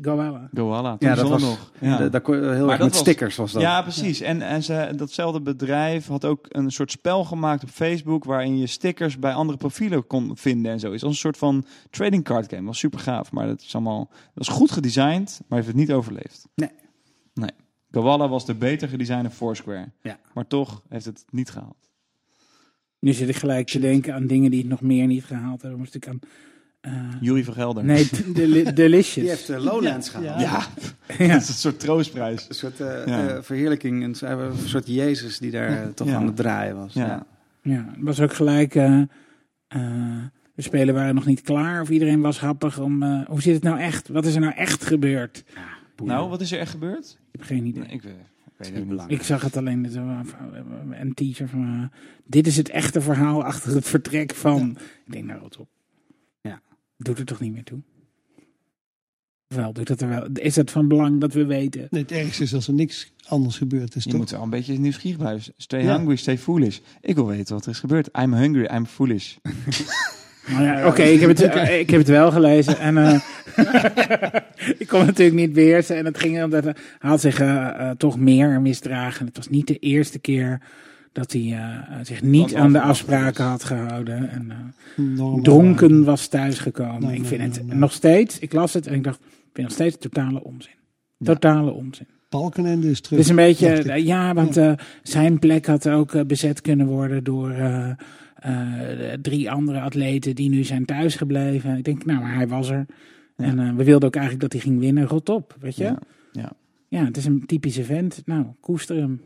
Goala. Goala, toen Ja, dat was nog. Ja. De- daar kon je heel erg dat met was- stickers was dat. Ja, precies. En, en ze, datzelfde bedrijf had ook een soort spel gemaakt op Facebook... waarin je stickers bij andere profielen kon vinden en zo. Is als een soort van trading card game. was super gaaf, maar dat is allemaal... Dat is goed gedesigned, maar heeft het niet overleefd. Nee. Nee. Gowalla was de beter gedesignde Foursquare. Ja. Maar toch heeft het niet gehaald. Nu zit ik gelijk te denken aan dingen die het nog meer niet gehaald hebben. Moest ik aan... eh, Jury van Gelder. nee, de, de Delicious. Die heeft eh, Lowlands gehaald. Ja. Ja, Ja. dat is een soort troostprijs. Een soort eh, Ja. eh, verheerlijking, een, een soort Jezus die daar toch Ja. aan het draaien was. Ja. Ja. Het was ook gelijk. eh, eh, de spelen waren nog niet klaar of iedereen was happig om. eh, hoe zit het nou echt? Wat is er nou echt gebeurd? Nou, wat is er echt gebeurd? Ik heb geen idee. Nee, ik, weet- ik niet. Ik zag het alleen een teaser van. dit is het echte verhaal achter het vertrek van. Ik denk, nou, wat op. Doet er toch niet meer toe? Wel, doet het er wel. Is het van belang dat we weten? Nee, het ergste is als er niks anders gebeurd is, Je toch? moet wel een beetje nieuwsgierig blijven. Stay Ja. hungry, stay foolish. Ik wil weten wat er is gebeurd. I'm hungry, I'm foolish. Nou ja, Oké, ik, heb het, eh, ik heb het wel gelezen. En eh, ik kon het natuurlijk niet beheersen. En het ging omdat hij had zich eh, eh, toch meer misdragen. Het was niet de eerste keer dat hij eh, zich niet aan de afspraken had gehouden. En eh, dronken was thuisgekomen. Nee, ik vind nee, het nee. nog steeds, ik las het en ik dacht, ik vind nog steeds totale onzin. Totale onzin. Balkenende is terug. Het is een beetje, eh, ja, want eh, zijn plek had ook bezet kunnen worden door eh, eh, drie andere atleten die nu zijn thuisgebleven. Ik denk, nou, maar hij was er. Ja. En eh, we wilden ook eigenlijk dat hij ging winnen. Rot op, weet je? Ja. Ja, Ja. het is een typisch event. Nou, koester hem.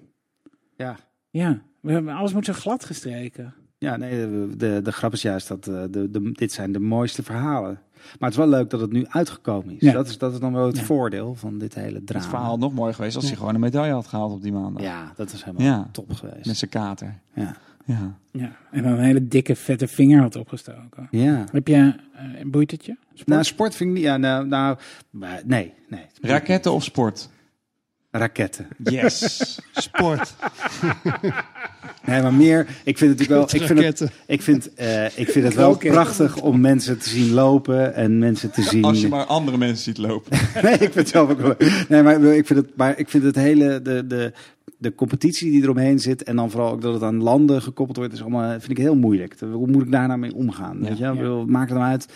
Ja. Ja, alles moet zo glad gestreken. Ja, nee, de, de, de grap is juist dat eh, de, de, dit zijn de mooiste verhalen. Maar het is wel leuk dat het nu uitgekomen is. Ja. Dat, is dat is dan wel het Ja. voordeel van dit hele drama. Het verhaal had nog mooi geweest als hij Ja. gewoon een medaille had gehaald op die maandag. Ja, dat is helemaal Ja. top geweest. Met zijn kater. Ja. Ja. Ja, en dan een hele dikke, vette vinger had opgestoken. ja. Heb je, eh boeit het je? Sport? Nou, sport vind ik niet... Ja, nou, nou maar nee, nee. Raketten of sport? Raketten. Yes. Sport, Nee, maar meer. Ik vind het natuurlijk wel. Ik vind het, ik vind, eh, ik vind het wel prachtig om mensen te zien lopen en mensen te zien. Als je maar andere mensen ziet lopen. nee, ik vind het zelf ook wel. Nee, maar ik vind het, maar ik vind het hele de, de, de competitie die eromheen zit en dan vooral ook dat het aan landen gekoppeld wordt, is allemaal vind ik heel moeilijk. Hoe moet ik daar nou mee omgaan? Ja. Weet je? Ja. bedoel, Maakt het nou uit?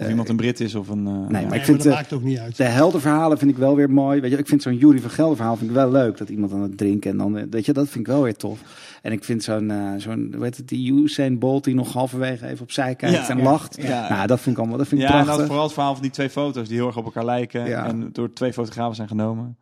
Of iemand een Brit is of een... eh, Nee, maar ik vind dat eh, maakt ook niet uit. de heldenverhalen vind ik wel weer mooi. Weet je, ik vind zo'n Jury van Gelder verhaal vind ik wel leuk. Dat iemand aan het drinken en dan, eh, weet je, dat vind ik wel weer tof. En ik vind zo'n, eh zo'n, hoe heet het, die Usain Bolt die nog halverwege even opzij kijkt Ja, en ja, lacht. ja. Nou, dat vind ik allemaal, dat vind ik Ja, en prachtig. dat vooral het verhaal van die twee foto's die heel erg op elkaar lijken. Ja. En door twee fotografen zijn genomen.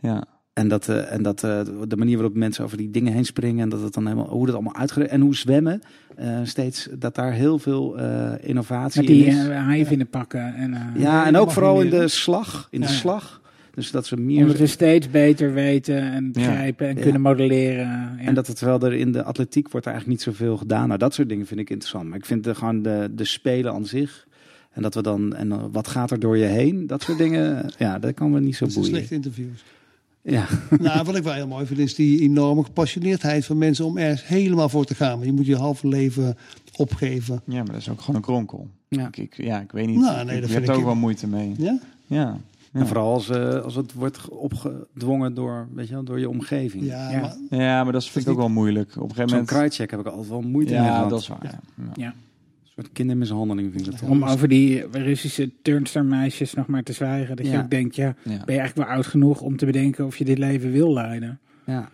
Ja. En dat, eh, en dat eh, de manier waarop mensen over die dingen heen springen en dat het dan helemaal, hoe dat allemaal uitgeregeld en hoe zwemmen, eh, steeds dat daar heel veel eh, innovatie Met die in is. uh, haaien pakken. En, eh, ja, en ook vooral in de slag, in de Ja. slag. Dus dat ze meer Omdat we steeds beter weten en Ja. begrijpen en Ja. kunnen modelleren. Ja. En dat het terwijl er in de atletiek wordt er eigenlijk niet zoveel gedaan. Nou, dat soort dingen vind ik interessant. Maar ik vind de, gewoon de, de spelen aan zich. En dat we dan, en wat gaat er door je heen? Dat soort dingen, ja, dat kan me niet zo Dat boeien. slechte interviews. Ja, nou, wat ik wel heel mooi vind, is die enorme gepassioneerdheid van mensen om ergens helemaal voor te gaan. Want je moet je halve leven opgeven. ja, maar dat is ook gewoon een kronkel. Ja. Ik, ik, ja, ik weet niet. Nou, ik, nee, dat ik vind heb er ik- ook wel moeite mee. Ja? Ja. Ja. en vooral als, eh, als het wordt opgedwongen door, weet je wel, door je omgeving. Ja, Ja. maar ja, maar dat vind ik ook wel moeilijk. Op een gegeven Zo'n moment... kruidcheck heb ik altijd wel moeite mee Ja, dat is waar. Ja. Soort kindermishandeling vind ik dat. Om over die Russische turnstermeisjes nog maar te zwijgen. Dat je ook denkt, ja, Ja. ben je eigenlijk wel oud genoeg om te bedenken of je dit leven wil leiden? Ja.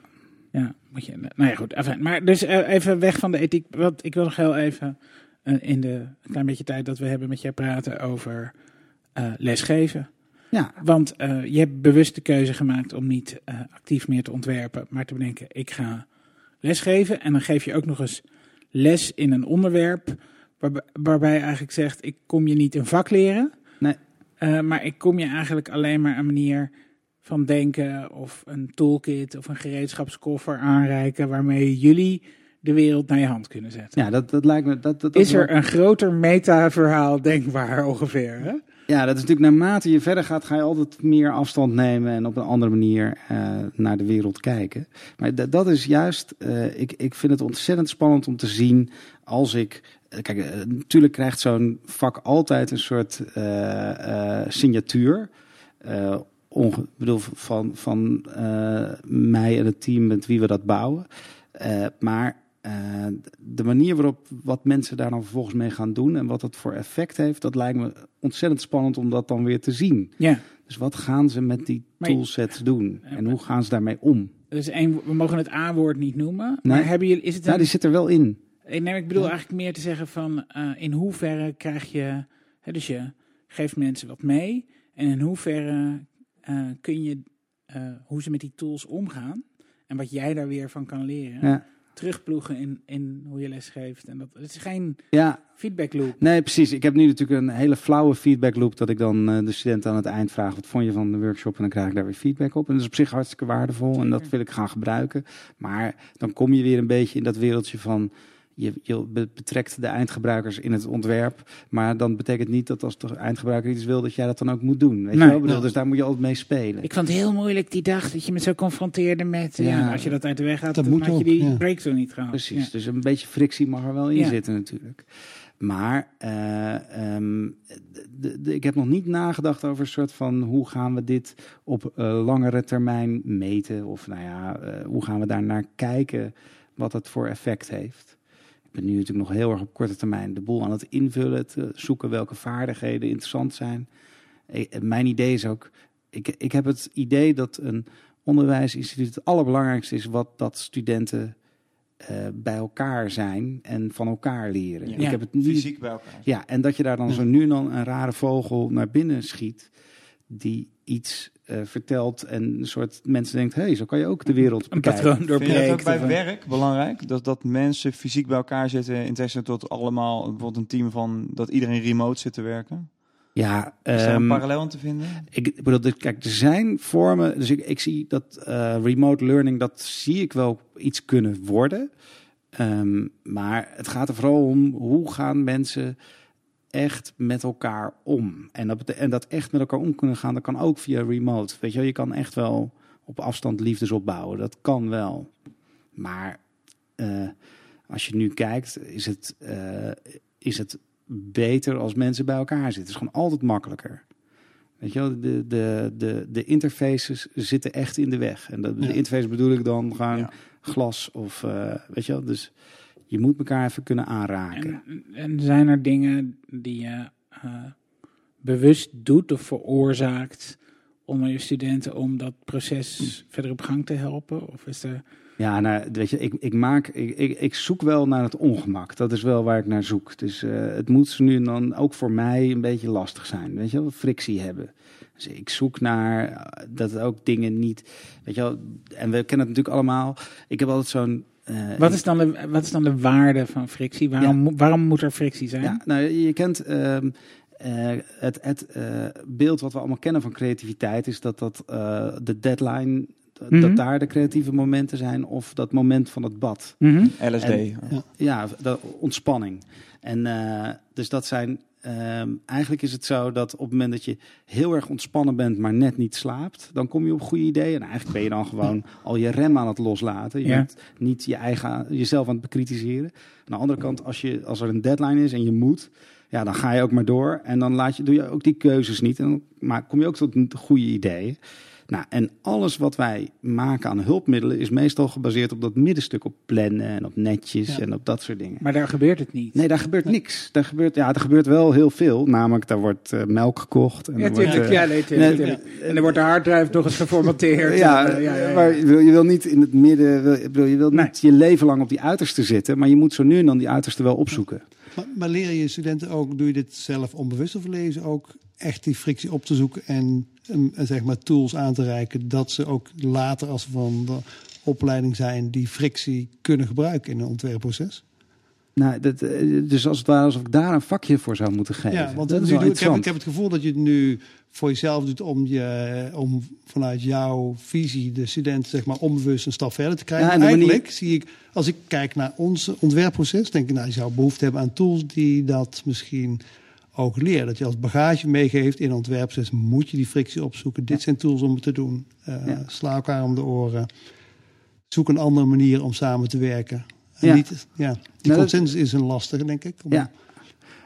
Ja, moet je, nou ja, goed. Enfin, maar dus eh, even weg van de ethiek. Want ik wil nog heel even eh, in de een klein beetje tijd dat we hebben met jou praten over eh, lesgeven. ja, Want eh, je hebt bewust de keuze gemaakt om niet eh, actief meer te ontwerpen, maar te bedenken, ik ga lesgeven. En dan geef je ook nog eens les in een onderwerp waarb- waarbij je eigenlijk zegt, ik kom je niet een vak leren. Nee. eh, maar ik kom je eigenlijk alleen maar een manier van denken of een toolkit of een gereedschapskoffer aanreiken waarmee jullie de wereld naar je hand kunnen zetten. ja dat, dat lijkt me... Dat, dat, Is er een groter meta-verhaal denkbaar ongeveer? Hè? Ja, dat is natuurlijk naarmate je verder gaat, ga je altijd meer afstand nemen en op een andere manier eh, naar de wereld kijken. Maar dat- dat is juist, eh, ik, ik vind het ontzettend spannend om te zien als ik. Kijk, eh, natuurlijk krijgt zo'n vak altijd een soort eh, eh, signatuur. Onge- bedoel, van, van mij en het team met wie we dat bouwen. Maar de manier waarop wat mensen daar dan vervolgens mee gaan doen en wat dat voor effect heeft, dat lijkt me ontzettend spannend om dat dan weer te zien. Ja. Dus wat gaan ze met die toolsets doen en hoe gaan ze daarmee om? Dus één, we mogen het A-woord niet noemen. Nee. Maar hebben jullie, is het Nou, die zit er wel in. Ik, nee, ik bedoel eigenlijk meer te zeggen van eh, in hoeverre krijg je, hè, dus je geeft mensen wat mee. En in hoeverre eh, kun je, eh, hoe ze met die tools omgaan. En wat jij daar weer van kan leren. Ja. Terugploegen in, in hoe je les geeft. En dat, het is geen ja, feedback loop. nee, precies. Ik heb nu natuurlijk een hele flauwe feedback loop dat ik dan eh, de studenten aan het eind vraag wat vond je van de workshop en dan krijg ik daar weer feedback op. En dat is op zich hartstikke waardevol en dat wil ik gaan gebruiken. Maar dan kom je weer een beetje in dat wereldje van je, je be- betrekt de eindgebruikers in het ontwerp, maar dan betekent niet dat als de eindgebruiker iets wil dat jij dat dan ook moet doen. Weet je wel? Bedoel. Dus daar moet je altijd mee spelen. Ik vond het heel moeilijk die dag dat je me zo confronteerde met... Ja, Ja. als je dat uit de weg gaat, Dat dan moet had je die ja. breakthrough niet gehad. Precies, Ja. dus een beetje frictie mag er wel in Ja. zitten natuurlijk. Maar eh, ehm, de, de- ik heb nog niet nagedacht over een soort van hoe gaan we dit op eh, langere termijn meten. Of nou ja, eh, hoe gaan we daar naar kijken wat het voor effect heeft. Ik ben nu natuurlijk nog heel erg op korte termijn de boel aan het invullen. Te zoeken welke vaardigheden interessant zijn. Eh, mijn idee is ook, ik, ik heb het idee dat een onderwijsinstituut het allerbelangrijkste is wat dat studenten eh, bij elkaar zijn en van elkaar leren. Ja. Ik heb het niet. Fysiek bij elkaar. Ja, en dat je daar dan zo nu en dan een rare vogel naar binnen schiet die iets eh, vertelt en een soort mensen denkt, hé, hey, zo kan je ook de wereld Een bekijken. patroon Vind je dat doorbreekt. ook bij werk belangrijk? Dat, dat mensen fysiek bij elkaar zitten in tegenstelling tot allemaal bijvoorbeeld een team van dat iedereen remote zit te werken? Ja, Is daar een ehm, parallel aan te vinden? Ik bedoel, kijk, er zijn vormen. Dus ik, ik zie dat eh, remote learning, dat zie ik wel iets kunnen worden. Ehm, maar het gaat er vooral om hoe gaan mensen echt met elkaar om. En dat, en dat echt met elkaar om kunnen gaan, dat kan ook via remote. Weet je wel, je kan echt wel op afstand liefdes opbouwen. Dat kan wel. Maar eh, als je nu kijkt, is het, eh, is het beter als mensen bij elkaar zitten. Het is gewoon altijd makkelijker. Weet je wel, de, de, de, de interfaces zitten echt in de weg. En dat, Ja. de interface bedoel ik dan gewoon Ja. glas of, eh, weet je wel. Dus je moet elkaar even kunnen aanraken. En, en zijn er dingen die je eh, bewust doet of veroorzaakt onder je studenten om dat proces verder op gang te helpen? Of is er... Ja, nou, weet je, ik, ik, maak, ik, ik, ik zoek wel naar het ongemak. Dat is wel waar ik naar zoek. Dus eh, het moet zo nu en dan ook voor mij een beetje lastig zijn. Weet je wel, frictie hebben. Dus ik zoek naar eh, dat ook dingen niet. Weet je wel, en we kennen het natuurlijk allemaal. Ik heb altijd zo'n. Eh, Wat is, dan de, wat is dan de waarde van frictie? Waarom, mo- waarom moet er frictie zijn? Ja, nou, je kent ehm, eh, het, het eh, beeld wat we allemaal kennen van creativiteit, is dat dat eh, de deadline, dat Mhm. daar de creatieve momenten zijn, of dat moment van het bad. Mhm. LSD. En- Ja, de ontspanning. En eh, dus dat zijn. Ehm, eigenlijk is het zo dat op het moment dat je heel erg ontspannen bent, maar net niet slaapt, dan kom je op goede ideeën. En eigenlijk ben je dan gewoon al je rem aan het loslaten. Je Ja. bent niet je eigen, jezelf aan het bekritiseren. Aan de andere kant, als, je, als er een deadline is en je moet, ja, dan ga je ook maar door. En dan laat je, doe je ook die keuzes niet. En dan maar kom je ook tot goede ideeën. Nou, en alles wat wij maken aan hulpmiddelen is meestal gebaseerd op dat middenstuk, op plannen en op netjes Ja. en op dat soort dingen. Maar daar gebeurt het niet. Nee, daar gebeurt niks. Daar gebeurt, ja, er gebeurt wel heel veel. Namelijk, daar wordt eh, melk gekocht. En Ja, er wordt, eh, Ja, nee, tuurlijk, nee, tuurlijk. En er wordt de harddrive nog eens geformateerd. ja, En, ja, ja, ja. maar je wil, je wil niet in het midden, wil, ik bedoel, je wil Nee. niet je leven lang op die uiterste zitten, maar je moet zo nu en dan die uiterste wel opzoeken. Maar, maar leren je studenten ook, doe je dit zelf onbewust of leren ze ook echt die frictie op te zoeken en, en, en zeg maar tools aan te reiken dat ze ook later als ze van de opleiding zijn die frictie kunnen gebruiken in een ontwerpproces? Nou, dat, eh, dus als het ware alsof ik daar een vakje voor zou moeten geven. Ja, want dat is wel ik, heb, interessant. ik heb het gevoel dat je het nu voor jezelf doet om, je, om vanuit jouw visie de student zeg maar onbewust een stap verder te krijgen. Ja, Eigenlijk manier- zie ik, als ik kijk naar ons ontwerpproces, denk ik nou, je zou behoefte hebben aan tools die dat misschien ook leren. Dat je als bagage meegeeft in een ontwerpproces, moet je die frictie opzoeken. Dit zijn tools om het te doen. Eh, Ja. Sla elkaar om de oren. Zoek een andere manier om samen te werken. En Ja. niet, ja, die dat- consensus is een lastige, denk ik. om- Ja.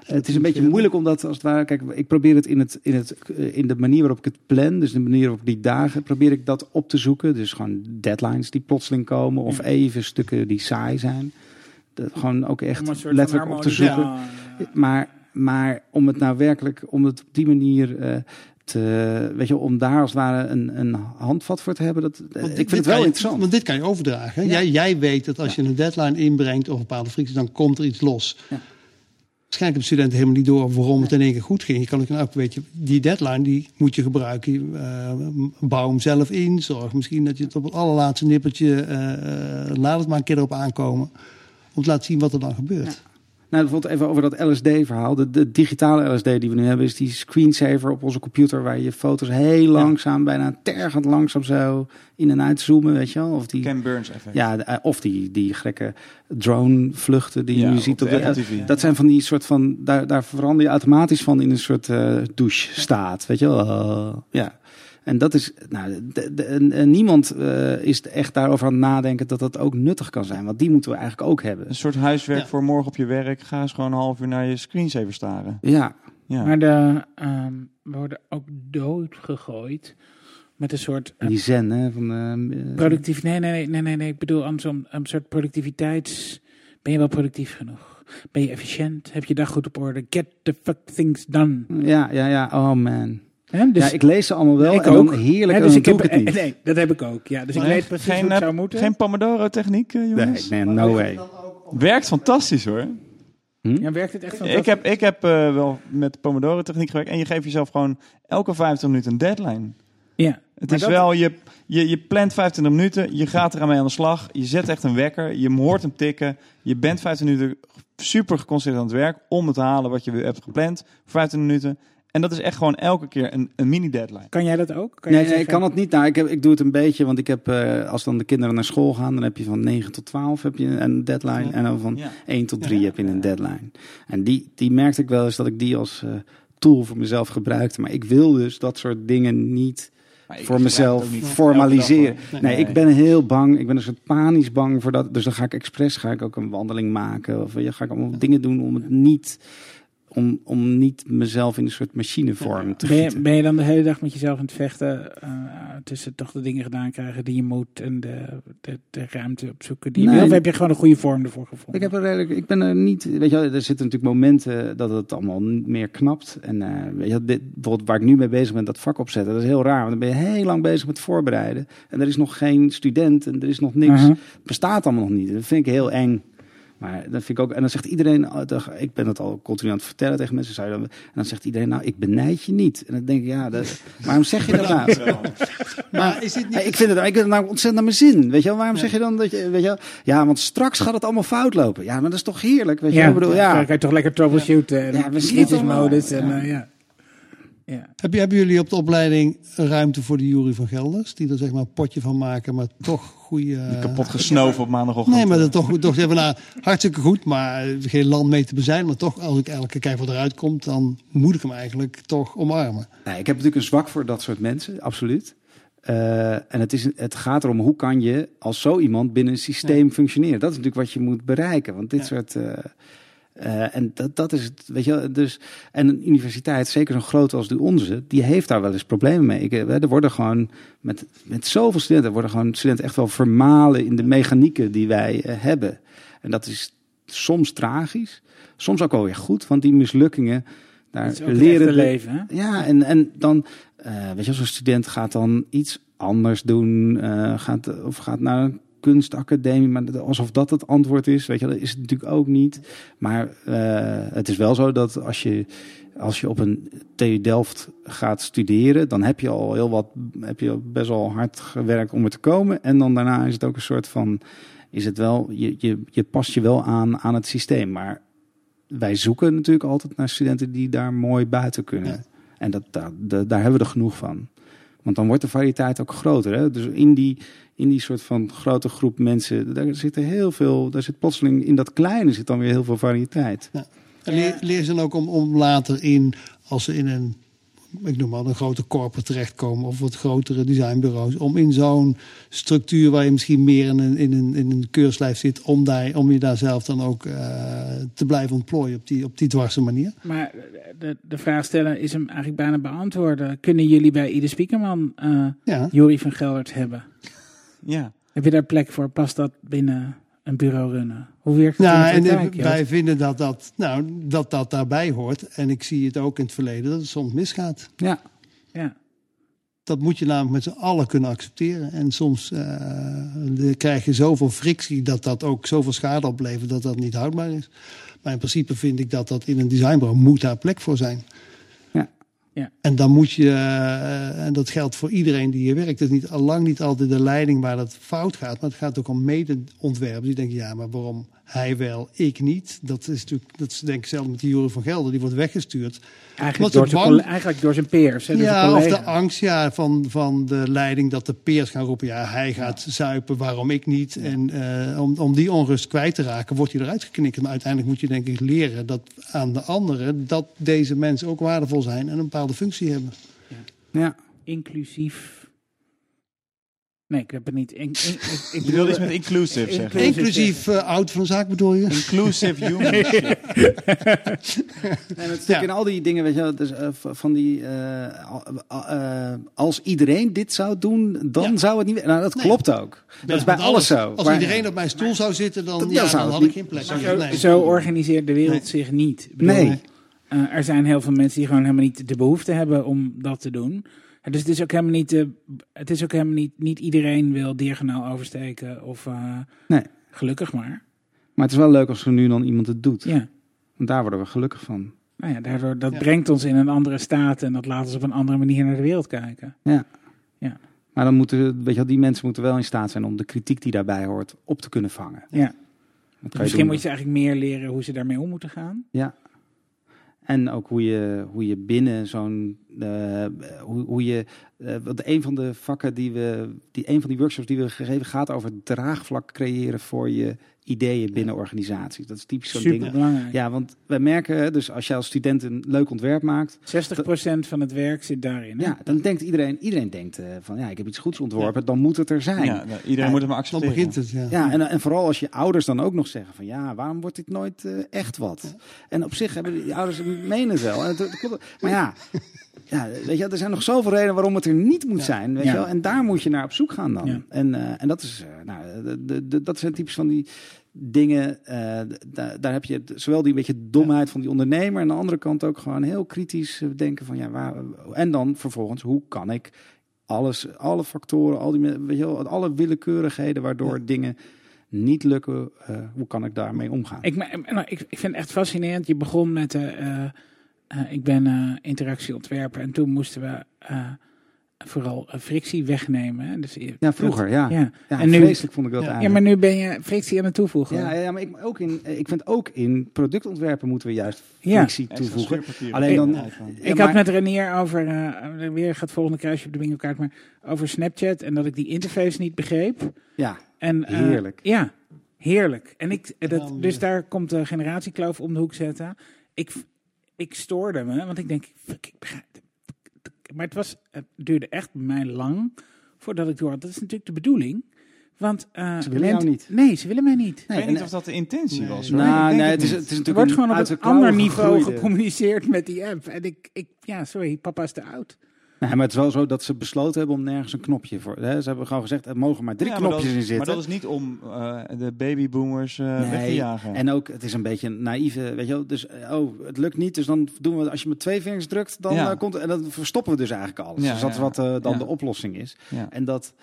Het is een beetje moeilijk omdat, als het ware, kijk, ik probeer het in, het, in, het, eh, in de manier waarop ik het plan, dus de manier waarop ik die dagen, probeer ik dat op te zoeken. Dus gewoon deadlines die plotseling komen, of even stukken die saai zijn. Dat, gewoon ook echt letterlijk op te zoeken. Ja, ja. Maar, maar om het nou werkelijk, om het op die manier eh, te, weet je, om daar als het ware een, een handvat voor te hebben, dat, Want ik vind het wel je- interessant. Want dit kan je overdragen. Ja. Jij, jij weet dat als je een deadline inbrengt of bepaalde fricties, dan komt er iets los. Ja. Waarschijnlijk hebben studenten helemaal niet door waarom het in één keer goed ging. Je kan ook, nou, weet je, die deadline die moet je gebruiken. Eh, bouw hem zelf in. Zorg misschien dat je het op het allerlaatste nippertje, eh, eh, laat het maar een keer erop aankomen. Om te laten zien wat er dan gebeurt. Nou, bijvoorbeeld even over dat LSD-verhaal. De, de digitale LSD die we nu hebben, is die screensaver op onze computer. Waar je foto's heel langzaam, bijna tergend langzaam zo in en uit zoomen, weet je wel. Of die, Ken Burns effect. ja, eh, of die, die gekke drone-vluchten die Ja, je op ziet de op de, TV. Dat zijn van die soort van, daar, daar verander je automatisch van in een soort eh douche-staat, weet je wel. Ja. En dat is, nou, de, niemand eh, is echt daarover aan het nadenken dat dat ook nuttig kan zijn. Want die moeten we eigenlijk ook hebben. Een soort huiswerk Ja. voor morgen op je werk. Ga eens gewoon een half uur naar je screensaver staren. Ja, Ja. Maar de, ehm, we worden ook doodgegooid met een soort die zen, hè, van... eh, productief. Nee, nee, nee, nee, nee, nee. Ik bedoel andersom, een soort productiviteits. Ben je wel productief genoeg? Ben je efficiënt? Heb je dag goed op orde? Get the fuck things done. Ja, ja, ja. Oh man. Dus, ja, ik lees ze allemaal wel. ik en ook. heerlijk, hè, en dus ik heb, het niet. Nee, dat heb ik ook. Ja, dus ik weet precies geen, hoe het eh, zou moeten. Geen Pomodoro-techniek, eh, Nee, jongens? nee, no way. Werkt fantastisch hoor. Ja, werkt het echt van Ik heb, ik heb eh, wel met Pomodoro-techniek gewerkt. En je geeft jezelf gewoon elke 25 minuten een deadline. Ja. Het is dat- wel, je, je, je plant 25 minuten, je gaat eraan mee aan de slag. Je zet echt een wekker, je hoort hem tikken. Je bent 15 minuten super geconcentreerd aan het werk om het te halen wat je hebt gepland voor 25 minuten. En dat is echt gewoon elke keer een, een mini-deadline. Kan jij dat ook? Kan Nee, ik kan het niet. Nou, ik, heb, ik doe het een beetje, want ik heb, eh, als dan de kinderen naar school gaan, dan heb je van 9 tot 12 heb je een deadline. En dan van Ja. 1 tot 3 heb je een deadline. En die, die merkte ik wel eens dat ik die als eh, tool voor mezelf gebruikte. Maar ik wil dus dat soort dingen niet voor mezelf formaliseren. nee, Nee. ik ben heel bang. Ik ben een soort panisch bang voor dat. Dus dan ga ik expres ga ik ook een wandeling maken. Of ja, ga ik allemaal dingen doen om het niet. Om, om niet mezelf in een soort machinevorm te Ben je, ben je dan de hele dag met jezelf aan het vechten eh, tussen toch de dingen gedaan krijgen die je moet en de, de, de ruimte opzoeken die je Nee. wil? Of heb je gewoon een goede vorm ervoor gevonden? Ik heb er redelijk, ik ben er niet, weet je wel, er zitten natuurlijk momenten dat het allemaal niet meer knapt. En eh, weet je, dit, bijvoorbeeld waar ik nu mee bezig ben, dat vak opzetten, dat is heel raar. Want dan ben je heel lang bezig met voorbereiden. En er is nog geen student en er is nog niks. Het bestaat allemaal nog niet. Dat vind ik heel eng. Maar dat vind ik ook. En dan zegt iedereen, oh, ik ben het al continu aan het vertellen tegen mensen. Zou je dan, en dan zegt iedereen, nou, ik benijd je niet. En dan denk ik, ja, dat, waarom zeg je dat nou? Maar is dit niet... Ik vind het, ik vind het nou ontzettend naar mijn zin. Weet je wel, waarom zeg je dan dat je, weet je wel, ja, want straks gaat het allemaal fout lopen. Ja, maar dat is toch heerlijk, weet je ja, wel? Ik bedoel, ja. dan kan je toch lekker troubleshooten en Ja, we zien crisis het allemaal. modus en Ja. eh, ja. Ja. Hebben jullie op de opleiding ruimte voor de jury van Gelders? Die er zeg maar een potje van maken, maar toch goede... Kapot gesnoven op maandagochtend. Nee, maar dat toch, toch zeggen, nou, hartstikke goed, maar eh, geen land mee te bezijn. Maar toch, als ik elke keer wat eruit komt, dan moet ik hem eigenlijk toch omarmen. Nee, ik heb natuurlijk een zwak voor dat soort mensen, absoluut. Eh, en het, is, het gaat erom hoe kan je als zo iemand binnen een systeem functioneren. Dat is natuurlijk wat je moet bereiken. Want dit Ja. soort. eh, eh, en dat, dat is het, weet je. Dus, en een universiteit, zeker zo'n groot als de onze, die heeft daar wel eens problemen mee. Ik, eh, er worden gewoon met, met zoveel studenten, worden gewoon studenten echt wel vermalen in de mechanieken die wij eh, hebben. En dat is soms tragisch, soms ook wel weer goed, want die mislukkingen, daar leren leven, hè? ja, en, en dan, weet je, zo'n student gaat dan iets anders doen, gaat, of gaat naar een kunstacademie, maar alsof dat het antwoord is, weet je, dat is het natuurlijk ook niet. Maar eh, het is wel zo dat als je, als je op een TU Delft gaat studeren, dan heb je al heel wat, heb je best wel hard gewerkt om er te komen. En dan daarna is het ook een soort van, is het wel, je, je, je past je wel aan aan het systeem, maar wij zoeken natuurlijk altijd naar studenten die daar mooi buiten kunnen. Ja. En dat, daar, daar daar hebben we er genoeg van. Want dan wordt de variëteit ook groter. Hè? Dus in die, in die soort van grote groep mensen, daar zit er heel veel, daar zit plotseling in dat kleine zit dan weer heel veel variëteit. En leer, leer ze dan ook om, om later in, als ze in een, ik noem maar, een grote corporate terechtkomen of wat grotere designbureaus, om in zo'n structuur waar je misschien meer in een, in een, in een keurslijf zit, om, daar, om je daar zelf dan ook eh, te blijven ontplooien op die, op die dwarse manier. Maar de, de vraag stellen is hem eigenlijk bijna beantwoorden. Kunnen jullie bij Ieder Spiekerman eh Ja. Jury van Geldert hebben? Ja. Heb je daar plek voor? Past dat binnen een bureau runnen? Hoe werkt het Nou, in en de praktijk? Joost? wij vinden dat dat, nou, dat dat daarbij hoort. En ik zie het ook in het verleden dat het soms misgaat. Ja, Ja. Dat moet je namelijk met z'n allen kunnen accepteren. En soms eh, de- krijg je zoveel frictie dat dat ook zoveel schade oplevert dat dat niet houdbaar is. Maar in principe vind ik dat dat in een designbureau moet daar plek voor zijn. En dan moet je, eh, en dat geldt voor iedereen die hier werkt. Het is niet, lang niet altijd de leiding waar dat fout gaat. Maar het gaat ook om medeontwerpers die denken, ja, maar waarom hij wel, ik niet? Dat is natuurlijk, dat is denk ik zelf met die Joren van Gelder, die wordt weggestuurd. Eigenlijk, Wat door zijn, eigenlijk door zijn peers. Hè, door zijn Ja, of de angst ja, van, van de leiding dat de peers gaan roepen... ja, hij gaat zuipen, waarom ik niet? En eh, om, om die onrust kwijt te raken, wordt hij eruit geknikkerd. Maar uiteindelijk moet je denk ik leren dat aan de anderen... dat deze mensen ook waardevol zijn en een bepaalde functie hebben. ja. Inclusief. Nee, ik heb het niet. In, in- ik, Je wilde iets met inclusive zeggen. Inclusive. Inclusief eh oud van zaak bedoel je? Inclusive human. En het stuk Ja. in al die dingen, weet je wel, dus, eh, van die, eh, al- eh, als iedereen dit zou doen, dan Ja. zou het niet. Nou, dat Nee. klopt ook. Dat is bij alles zo. Als Maar- iedereen op mijn stoel zou zitten, dan, Dat- ja, dan zou dan het had ik geen plek. Zo, Nee. zo organiseert de wereld Nee. zich niet. Bedoel, Nee. eh, er zijn heel veel mensen die gewoon helemaal niet de behoefte hebben om dat te doen. En Dus het is ook helemaal niet, de, het is ook helemaal niet, niet iedereen wil diagonaal oversteken of eh, Nee. gelukkig maar. Maar het is wel leuk als er nu dan iemand het doet. Ja. Want daar worden we gelukkig van. Nou ja, daardoor, dat Ja. brengt ons in een andere staat en dat laat ons op een andere manier naar de wereld kijken. Maar dan moeten, weet je die mensen moeten wel in staat zijn om de kritiek die daarbij hoort op te kunnen vangen. Ja. Je Misschien doen. moet je ze eigenlijk meer leren hoe ze daarmee om moeten gaan. Ja. En ook hoe je, hoe je binnen zo'n. eh, hoe, hoe je. want een van de vakken die we. Die, een van die workshops die we gegeven gaat over draagvlak creëren voor je ideeën binnen organisaties. Dat is typisch zo'n Super ding. belangrijk. Ja, want wij merken, dus als jij als student een leuk ontwerp maakt, 60% van het werk zit daarin. hè? ja, dan denkt iedereen, iedereen denkt eh, van ja, ik heb iets goeds ontworpen, dan moet het er zijn. Ja, nou, iedereen Ja, moet het maar Dan accepteren. begint het, ja. Ja, en, en vooral als je ouders dan ook nog zeggen van ja, waarom wordt dit nooit eh, echt wat? En op zich hebben die ouders menen het wel. Maar ja, ja, weet je, er zijn nog zoveel redenen waarom het er niet moet Ja. zijn. Weet Ja. je wel? En daar moet je naar op zoek gaan dan. Ja. En, eh, en dat, is, eh, nou, de, de, de- dat zijn typisch van die dingen. eh, da- daar heb je het- zowel die beetje domheid van die ondernemer. En aan de andere kant ook gewoon heel kritisch denken van ja, waar, en dan vervolgens, hoe kan ik alles, alle factoren, al die, weet je wel, alle willekeurigheden waardoor dingen niet lukken, hoe kan ik daarmee omgaan? Ik, nou, ik, ik vind het echt fascinerend. Je begon met, eh, eh, ik ben eh, interactieontwerper en toen moesten we eh, vooral frictie wegnemen. hè. Dus, ja, vroeger, ja. Ja. ja. En nu- vreselijk vond ik dat Ja, ja, eigenlijk. maar nu ben je frictie aan het toevoegen. Ja, ja, maar ik, ook in, ik vind ook in productontwerpen moeten we juist Ja. frictie toevoegen. Alleen dan- Ja, Ja, ik had met Renier over, eh, weer gaat het volgende kruisje op de bingo kaart, maar over Snapchat en dat ik die interface niet begreep. Ja, En, eh, Heerlijk. Ja, heerlijk. En ik, dat, Ja, dus ja. daar komt de generatiekloof om de hoek zetten. Ik, ik stoorde me, want ik denk, fuck, ik begrijp. Maar het, was, het duurde echt bij mij lang voordat ik door had. Dat is natuurlijk de bedoeling. Want eh, Ze willen jou niet. Nee, ze willen mij niet. Ik weet niet of dat de intentie Nee. was. hoor. Nou, nee, het is, het is Er natuurlijk wordt gewoon op een ander niveau gegroeide- gecommuniceerd met die app. En ik, ik ja, sorry, papa is te oud. Nee, maar het is wel zo dat ze besloten hebben om nergens een knopje voor. Hè? Ze hebben gewoon gezegd, er mogen maar drie Ja, maar knopjes dat, in zitten. Maar dat is niet om eh, de babyboomers eh, weg te Nee, jagen. En ook, het is een beetje een naïeve, weet je wel. Dus, eh, oh, het lukt niet, dus dan doen we, als je met twee vingers drukt, dan Ja. komt, en dan verstoppen we dus eigenlijk alles. Ja, dus dat is wat dan de oplossing is. En dat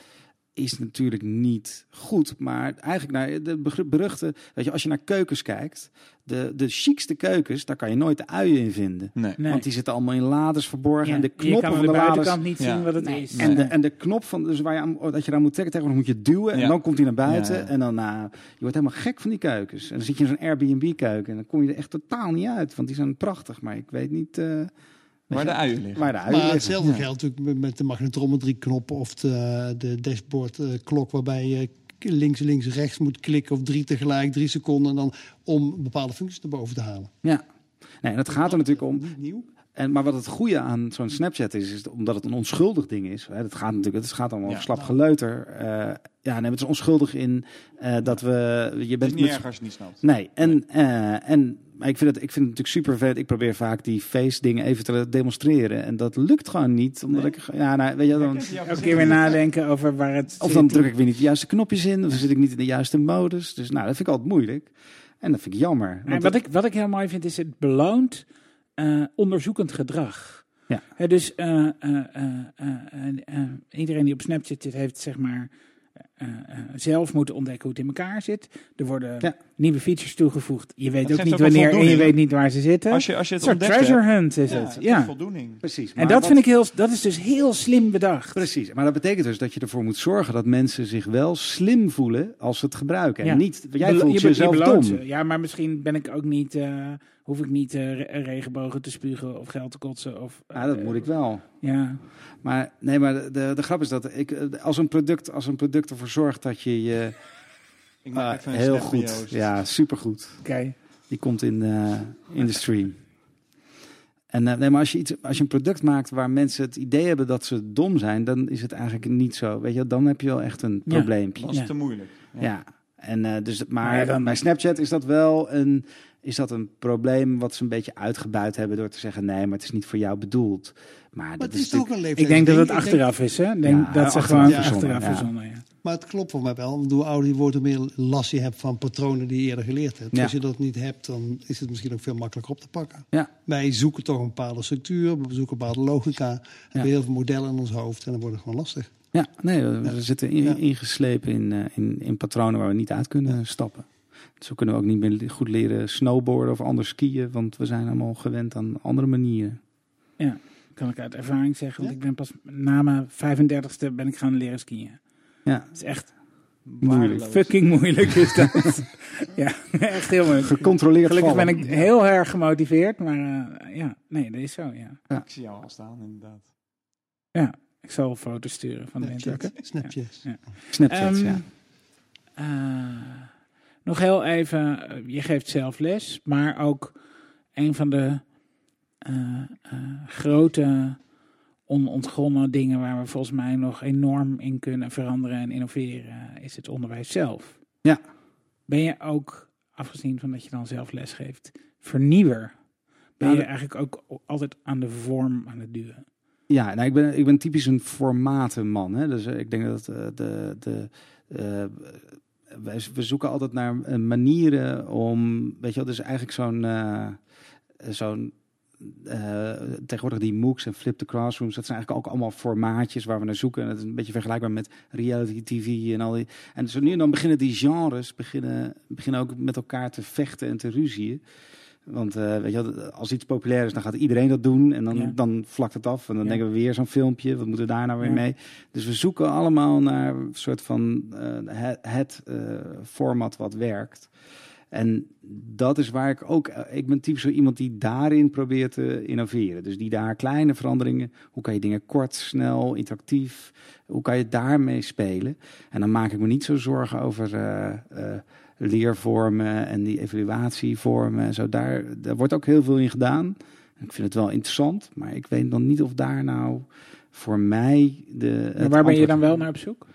is natuurlijk niet goed. Maar eigenlijk naar de begr- beruchte, weet je, als je naar keukens kijkt, de, de chicste keukens, daar kan je nooit de uien in vinden. Nee. Nee. Want die zitten allemaal in laders verborgen. Ja, en de knoppen kan van de, de laders. buitenkant niet Ja. zien wat het Nee. is. En, de, en de knop van, dus waar je aan, dat je daar moet trekken, tegenwoordig moet je duwen en dan komt hij naar buiten. En dan, nou, je wordt helemaal gek van die keukens. En dan zit je in zo'n Airbnb-keuken en dan kom je er echt totaal niet uit. Want die zijn prachtig, maar ik weet niet eh, Waar de uien liggen. waar de uien Maar liggen. hetzelfde Ja. geldt natuurlijk met- de magnetrometrie knoppen of de, de dashboard eh, klok waarbij je links, links, rechts moet klikken of drie tegelijk, drie seconden en dan om bepaalde functies naar boven te halen. Ja. Nee, en het gaat er natuurlijk om. Niet nieuw. En, maar wat het goede aan zo'n Snapchat is, is omdat het een onschuldig ding is. Hè, het gaat natuurlijk, het gaat allemaal Ja. slap geleuter. Eh, ja, nee, het is onschuldig in eh, dat we. Je Het is bent niet met- erg als je het niet snapt. Nee, en, eh, en maar ik, vind het, ik vind het natuurlijk super vet. Ik probeer vaak die face dingen even te demonstreren. En dat lukt gewoon niet. Omdat Nee. ik, ja, nou, weet je, dan, Elke keer weer nadenken over waar het of dan druk ik weer niet de juiste knopjes in. Of dan zit ik niet in de juiste modus. Dus nou, dat vind ik altijd moeilijk. En dat vind ik jammer. Wat, dat- ik, wat ik heel mooi vind, is het beloont eh, onderzoekend gedrag. Ja. Dus eh, eh, iedereen die op Snapchat zit, heeft zeg maar eh, eh, zelf moeten ontdekken hoe het in elkaar zit. Er worden Ja. nieuwe features toegevoegd. Je weet Dat ook niet wanneer en je weet niet waar ze zitten. Als je, als je een het soort ontdekt treasure hebt, hunt is ja, het. Ja. is voldoening. Precies. En dat wat- vind ik heel, dat is dus heel slim bedacht. Precies, maar dat betekent dus dat je ervoor moet zorgen dat mensen zich wel slim voelen als ze het gebruiken. En Ja. niet, jij voelt je jezelf je dom. ze. Ja, maar misschien ben ik ook niet, eh, hoef ik niet eh, re- regenbogen te spugen of geld te kotsen. Of, Ja, dat moet ik wel. Ja, Maar nee, maar de, de, de grap is dat ik, als, een product, als een product ervoor zorgt dat je je Ik maak Ah, even een heel goed, ja, supergoed. oké. Die komt in, eh, in de stream. En eh, nee, maar als je, iets, als je een product maakt waar mensen het idee hebben dat ze dom zijn, dan is het eigenlijk niet zo. Weet je, dan heb je wel echt een Ja. probleempje. Dat is Ja. te moeilijk. Ja. En, eh, dus, maar ja, dan- bij Snapchat is dat wel een, is dat een probleem wat ze een beetje uitgebuit hebben door te zeggen: nee, maar het is niet voor jou bedoeld. Maar, Maar dat het is ook een leeftijd. Ik denk dat het achteraf is, hè? Denk Ja, dat ze achteraf gewoon achteraf verzonnen, ja. Maar het klopt voor mij wel. Want hoe ouder je wordt, hoe meer last je hebt van patronen die je eerder geleerd hebt. Ja. Als je dat niet hebt, dan is het misschien ook veel makkelijker op te pakken. Ja. Wij zoeken toch een bepaalde structuur, we zoeken een bepaalde logica. We hebben heel veel modellen in ons hoofd en dan wordt het gewoon lastig. Ja, nee, we, we zitten in- Ja. ingeslepen in, eh, in, in patronen waar we niet uit kunnen stappen. Zo kunnen we ook niet meer goed leren snowboarden of anders skiën, want we zijn allemaal gewend aan andere manieren. Kan ik uit ervaring zeggen, want Ja? ik ben pas na mijn 35ste ben ik gaan leren skiën. Ja, Het is echt Waardeloos. fucking moeilijk is dat. ja, echt heel moeilijk. gecontroleerd Gelukkig ben vallen. ik heel erg gemotiveerd, maar eh, ja, nee, dat is zo, ja. Ik zie jou al staan, inderdaad. Ja, ik zal foto's sturen van de Snapchat. windhoeken. Snapchat. Snapchat, Ehm, ja. eh, Nog heel even, eh, je geeft zelf les, maar ook een van de eh, eh, grote onontgonnen dingen waar we volgens mij nog enorm in kunnen veranderen en innoveren, is het onderwijs zelf. Ja. Ben je ook, afgezien van dat je dan zelf les geeft, vernieuwer? Ben Nou, je eigenlijk ook altijd aan de vorm aan het duwen? Ja, nou, ik, ben, ik ben typisch een formatenman. Hè? Dus eh, ik denk dat eh, de, de, eh, wij, we zoeken altijd naar eh, manieren om, weet je wel, dus eigenlijk zo'n, eh, zo'n eh, tegenwoordig die MOOCs en Flip the Classrooms, dat zijn eigenlijk ook allemaal formaatjes waar we naar zoeken. En dat is een beetje vergelijkbaar met reality TV en al die. En zo nu en dan beginnen die genres beginnen, beginnen ook met elkaar te vechten en te ruzien. Want eh, weet je, als iets populair is, dan gaat iedereen dat doen. En dan, Ja. dan vlakt het af. En dan Ja. denken we weer zo'n filmpje. Wat moeten we daar nou weer Ja. mee? Dus we zoeken allemaal naar een soort van eh, het, het format wat werkt. En dat is waar ik ook... eh, ik ben typisch zo iemand die daarin probeert te innoveren. Dus die daar kleine veranderingen... Hoe kan je dingen kort, snel, interactief... Hoe kan je daarmee spelen? En dan maak ik me niet zo zorgen over... eh, eh, leervormen en die evaluatievormen en zo. Daar, daar wordt ook heel veel in gedaan. Ik vind het wel interessant, maar ik weet dan niet of daar nou voor mij de. Maar het waar ben je dan wel naar op zoek?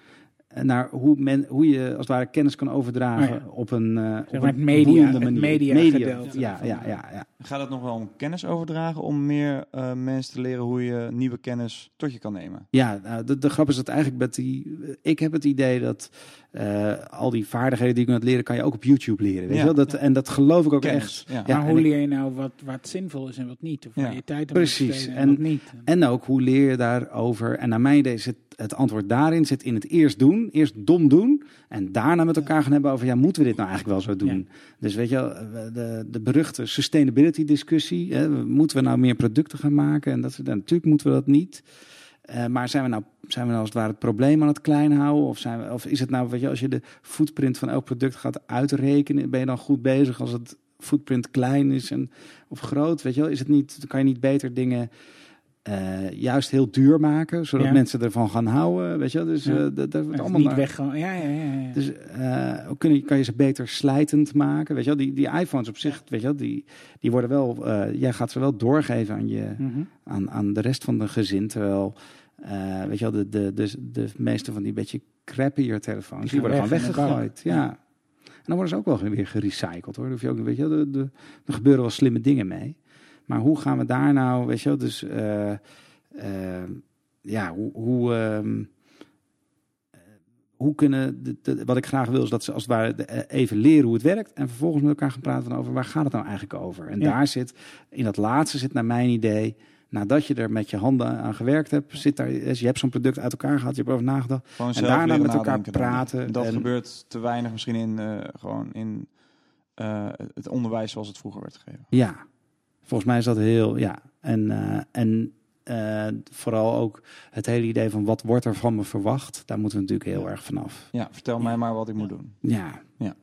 Naar hoe, men, hoe je als het ware kennis kan overdragen Oh ja. op een, eh op een het media- boeiende het manier. media gedeelte ja, ja, ja, ja. Gaat het nog wel om kennis overdragen om meer eh, mensen te leren hoe je nieuwe kennis tot je kan nemen? Ja, nou, de, de grap is dat eigenlijk met die. Ik heb het idee dat eh, al die vaardigheden die je kunt leren, kan je ook op YouTube leren. Weet Ja. je wel? Dat, en dat geloof ik ook Kennis, echt. ja. Ja, maar hoe ik- leer je nou wat, wat zinvol is en wat niet? Of waar je tijd aan Precies, en, en- wat niet? En ook hoe leer je daarover? En naar mijn idee het antwoord daarin zit in het eerst doen, eerst dom doen en daarna met elkaar gaan hebben over ja, moeten we dit nou eigenlijk wel zo doen? Dus weet je, wel, eh, de, de beruchte sustainability discussie, hè, moeten we nou meer producten gaan maken? En dat soort- natuurlijk moeten we dat niet. Eh, maar zijn we, nou, zijn we nou als het ware het probleem aan het klein houden? Of, zijn we, of is het nou, weet je, als je de footprint van elk product gaat uitrekenen, ben je dan goed bezig als het footprint klein is en, of groot? Weet je wel, is het niet, kan je niet beter dingen eh, juist heel duur maken, zodat Ja. mensen ervan gaan houden? Weet je dus Ja. eh, dat, dat wordt allemaal niet weg. Ja, ja, ja. ja. dus eh, kun je, kan je ze beter slijtend maken? Weet je die, die iPhones op zich, weet je die, die worden wel, jij gaat ze wel doorgeven aan, je, Mhm. aan, aan de rest van de gezin. Terwijl, weet je de, de, de, de meeste van die beetje crappier telefoons, die, worden weg de weggegooid. Ja. En dan worden ze ook wel weer gerecycled hoor. Hoef je ook, weet je wel, de, de, er gebeuren wel slimme dingen mee. Maar hoe gaan we daar nou, weet je wel, dus eh, eh, ja, hoe, hoe, ehm, eh, hoe kunnen, de, de- wat ik graag wil is dat ze als het ware de- eh, even leren hoe het werkt en vervolgens met elkaar gaan praten over waar gaat het nou eigenlijk over. En Ja. daar zit, in dat laatste zit naar mijn idee, nadat je er met je handen aan gewerkt hebt, zit daar, je hebt zo'n product uit elkaar gehad, je hebt erover nagedacht. Gewoon En daarna met elkaar praten Dat en- gebeurt te weinig misschien in, gewoon in het onderwijs zoals het vroeger werd gegeven. Ja, volgens mij is dat heel, ja. En, eh, en eh, vooral ook het hele idee van wat wordt er van me verwacht, daar moeten we natuurlijk heel Ja. erg vanaf. Ja, vertel mij maar wat ik moet doen. Ja. Ja.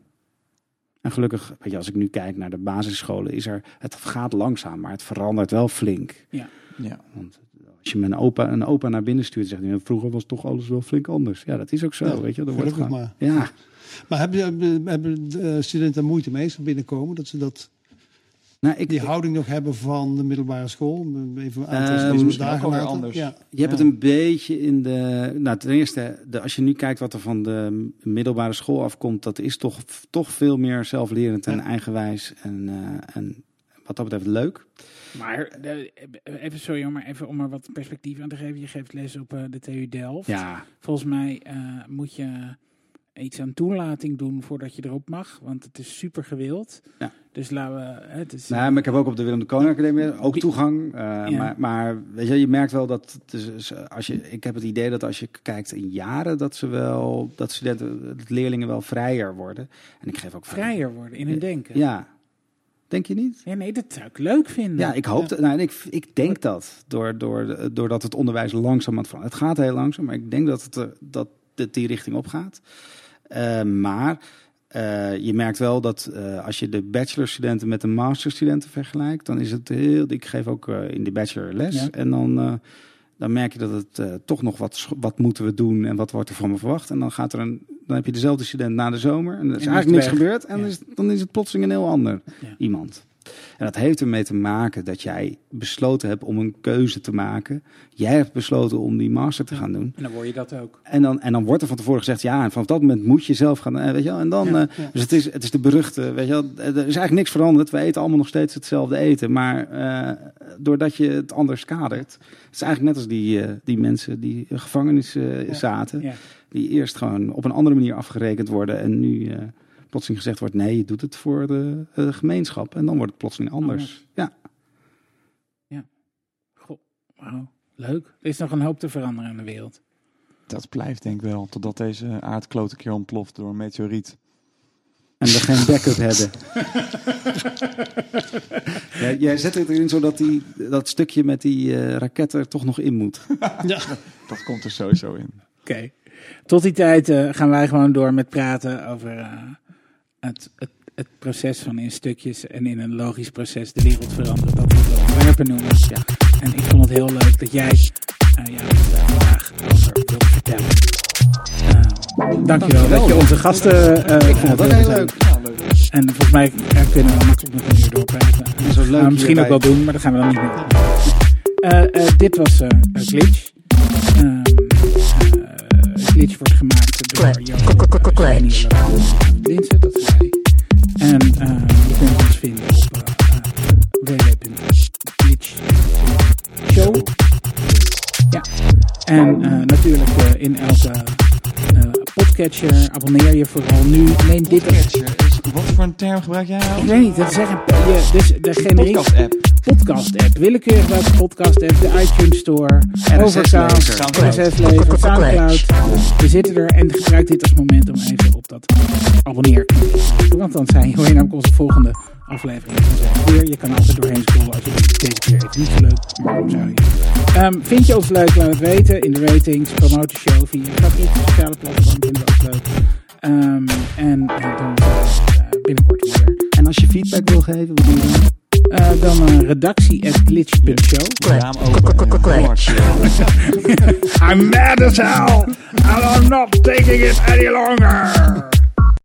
En gelukkig, weet je, als ik nu kijk naar de basisscholen, is er, het gaat langzaam, maar het verandert wel flink. Ja. Want als je mijn opa, een opa naar binnen stuurt, zegt hij, vroeger was toch alles wel flink anders. Ja, dat is ook zo, Ja, weet je. Er wordt gewoon, maar. Ja, Maar hebben, hebben, hebben de studenten moeite mee als ze binnenkomen? Dat ze dat, nou, ik, die houding nog hebben van de middelbare school? Even een aantal ook dagen anders. Ja. Je hebt Ja. het een beetje in de. Nou, ten eerste, de, als je nu kijkt wat er van de middelbare school afkomt, dat is toch, toch veel meer zelflerend en Ja. eigenwijs. En, eh, en wat dat betreft leuk. Maar even, sorry, hoor, maar even om er wat perspectief aan te geven. Je geeft les op eh, de TU Delft. Ja, Volgens mij eh, moet je iets aan toelating doen voordat je erop mag, want het is super gewild. Ja. Dus laten we. Het is, nou, maar ik heb ook op de Willem de Koning Academie ook toegang. eh, maar, maar weet je, je merkt wel dat. Het is- is, als je, ik heb het idee dat als je kijkt in jaren, dat ze wel. dat studenten, dat leerlingen wel vrijer worden. En ik geef ook vrijer worden in hun denken. Ja. Denk je niet? Ja, nee, dat zou ik leuk vinden. Ja, ik hoop dat. Nou, en ik, ik denk dat. Door, door, doordat het onderwijs langzaam aan het veranderen. Het gaat heel langzaam, maar ik denk dat het, dat het die richting op gaat. Eh, maar eh, je merkt wel dat eh, als je de bachelorstudenten met de masterstudenten vergelijkt, dan is het heel. Ik geef ook in de bachelor les. Ja. En dan. dan merk je dat het toch nog wat, wat moeten we doen en wat wordt er van me verwacht. En dan gaat er een, dan heb je dezelfde student na de zomer en er is En eigenlijk niks gebeurd. En Ja. is, dan is het plotseling een heel ander Ja. iemand. En dat heeft ermee te maken dat jij besloten hebt om een keuze te maken. Jij hebt besloten om die master te gaan doen. En dan word je dat ook. En dan, en dan wordt er van tevoren gezegd, ja, en vanaf dat moment moet je zelf gaan, eh, weet je wel. En dan, Ja, eh, dus het is, het is de beruchte, weet je wel. Er is eigenlijk niks veranderd. We eten allemaal nog steeds hetzelfde eten. Maar eh, doordat je het anders kadert, het is eigenlijk net als die, eh, die mensen die in gevangenis eh, zaten. Ja. Die eerst gewoon op een andere manier afgerekend worden. En nu eh, plotseling gezegd wordt, nee, je doet het voor de eh, gemeenschap. En dan wordt het plotseling anders. Anders. Ja. Goh, wauw. Leuk. Er is nog een hoop te veranderen in de wereld. Dat blijft denk ik wel, totdat deze aardkloot een keer ontploft door een meteoriet. En we geen backup hebben. ja, jij zet het erin zodat die, dat stukje met die eh, raket er toch nog in moet. Ja. Dat komt er sowieso in. Oké. Tot die tijd eh, gaan wij gewoon door met praten over eh, het, het, het proces van in stukjes en in een logisch proces de wereld veranderen. Dat we het ontwerpen noemen. Ja. En ik vond het heel leuk dat jij eh ja, vandaag over wilt vertellen. Eh, dankjewel dat je onze gasten eh Ik vond het ook leuk. En volgens mij kunnen we makkelijk nog een uur doorpraten. Zo leuk we misschien ook wel doen, maar dat gaan we dan niet meer doen. Dit was glitch. Ehm, eh, glitch wordt gemaakt Hij. En eh, je kunt ons vinden op uh, www.glitchshow. Ja. En eh, natuurlijk eh, in elke eh, podcatcher. Abonneer je vooral nu. Neem dit is, wat voor een term gebruik jij nou? ik weet niet, dat is echt een, je, dus de generiek Podcast app. podcast app. Willekeurig welke podcast app, de iTunes Store, Overcast, Soundcloud. RSS-lever, Soundcloud. We zitten er en gebruik dit als moment om even op dat abonneer. Want dan zijn hoor je namelijk onze volgende aflevering vanzelf weer. Je kan altijd doorheen scrollen als je denkt, deze keer even niet zo leuk. Maar waarom zou je? Ehm, vind je ons leuk? Laat het weten in de ratings. Promote de show via je favoriete sociale platform. Vinden we ook leuk. Ehm, en eh, dan eh, binnenkort weer. En als je feedback wil geven, wat doe je dan? Eh, dan uh, redactie at glitch.show. I'm mad as hell and I'm not taking it any longer.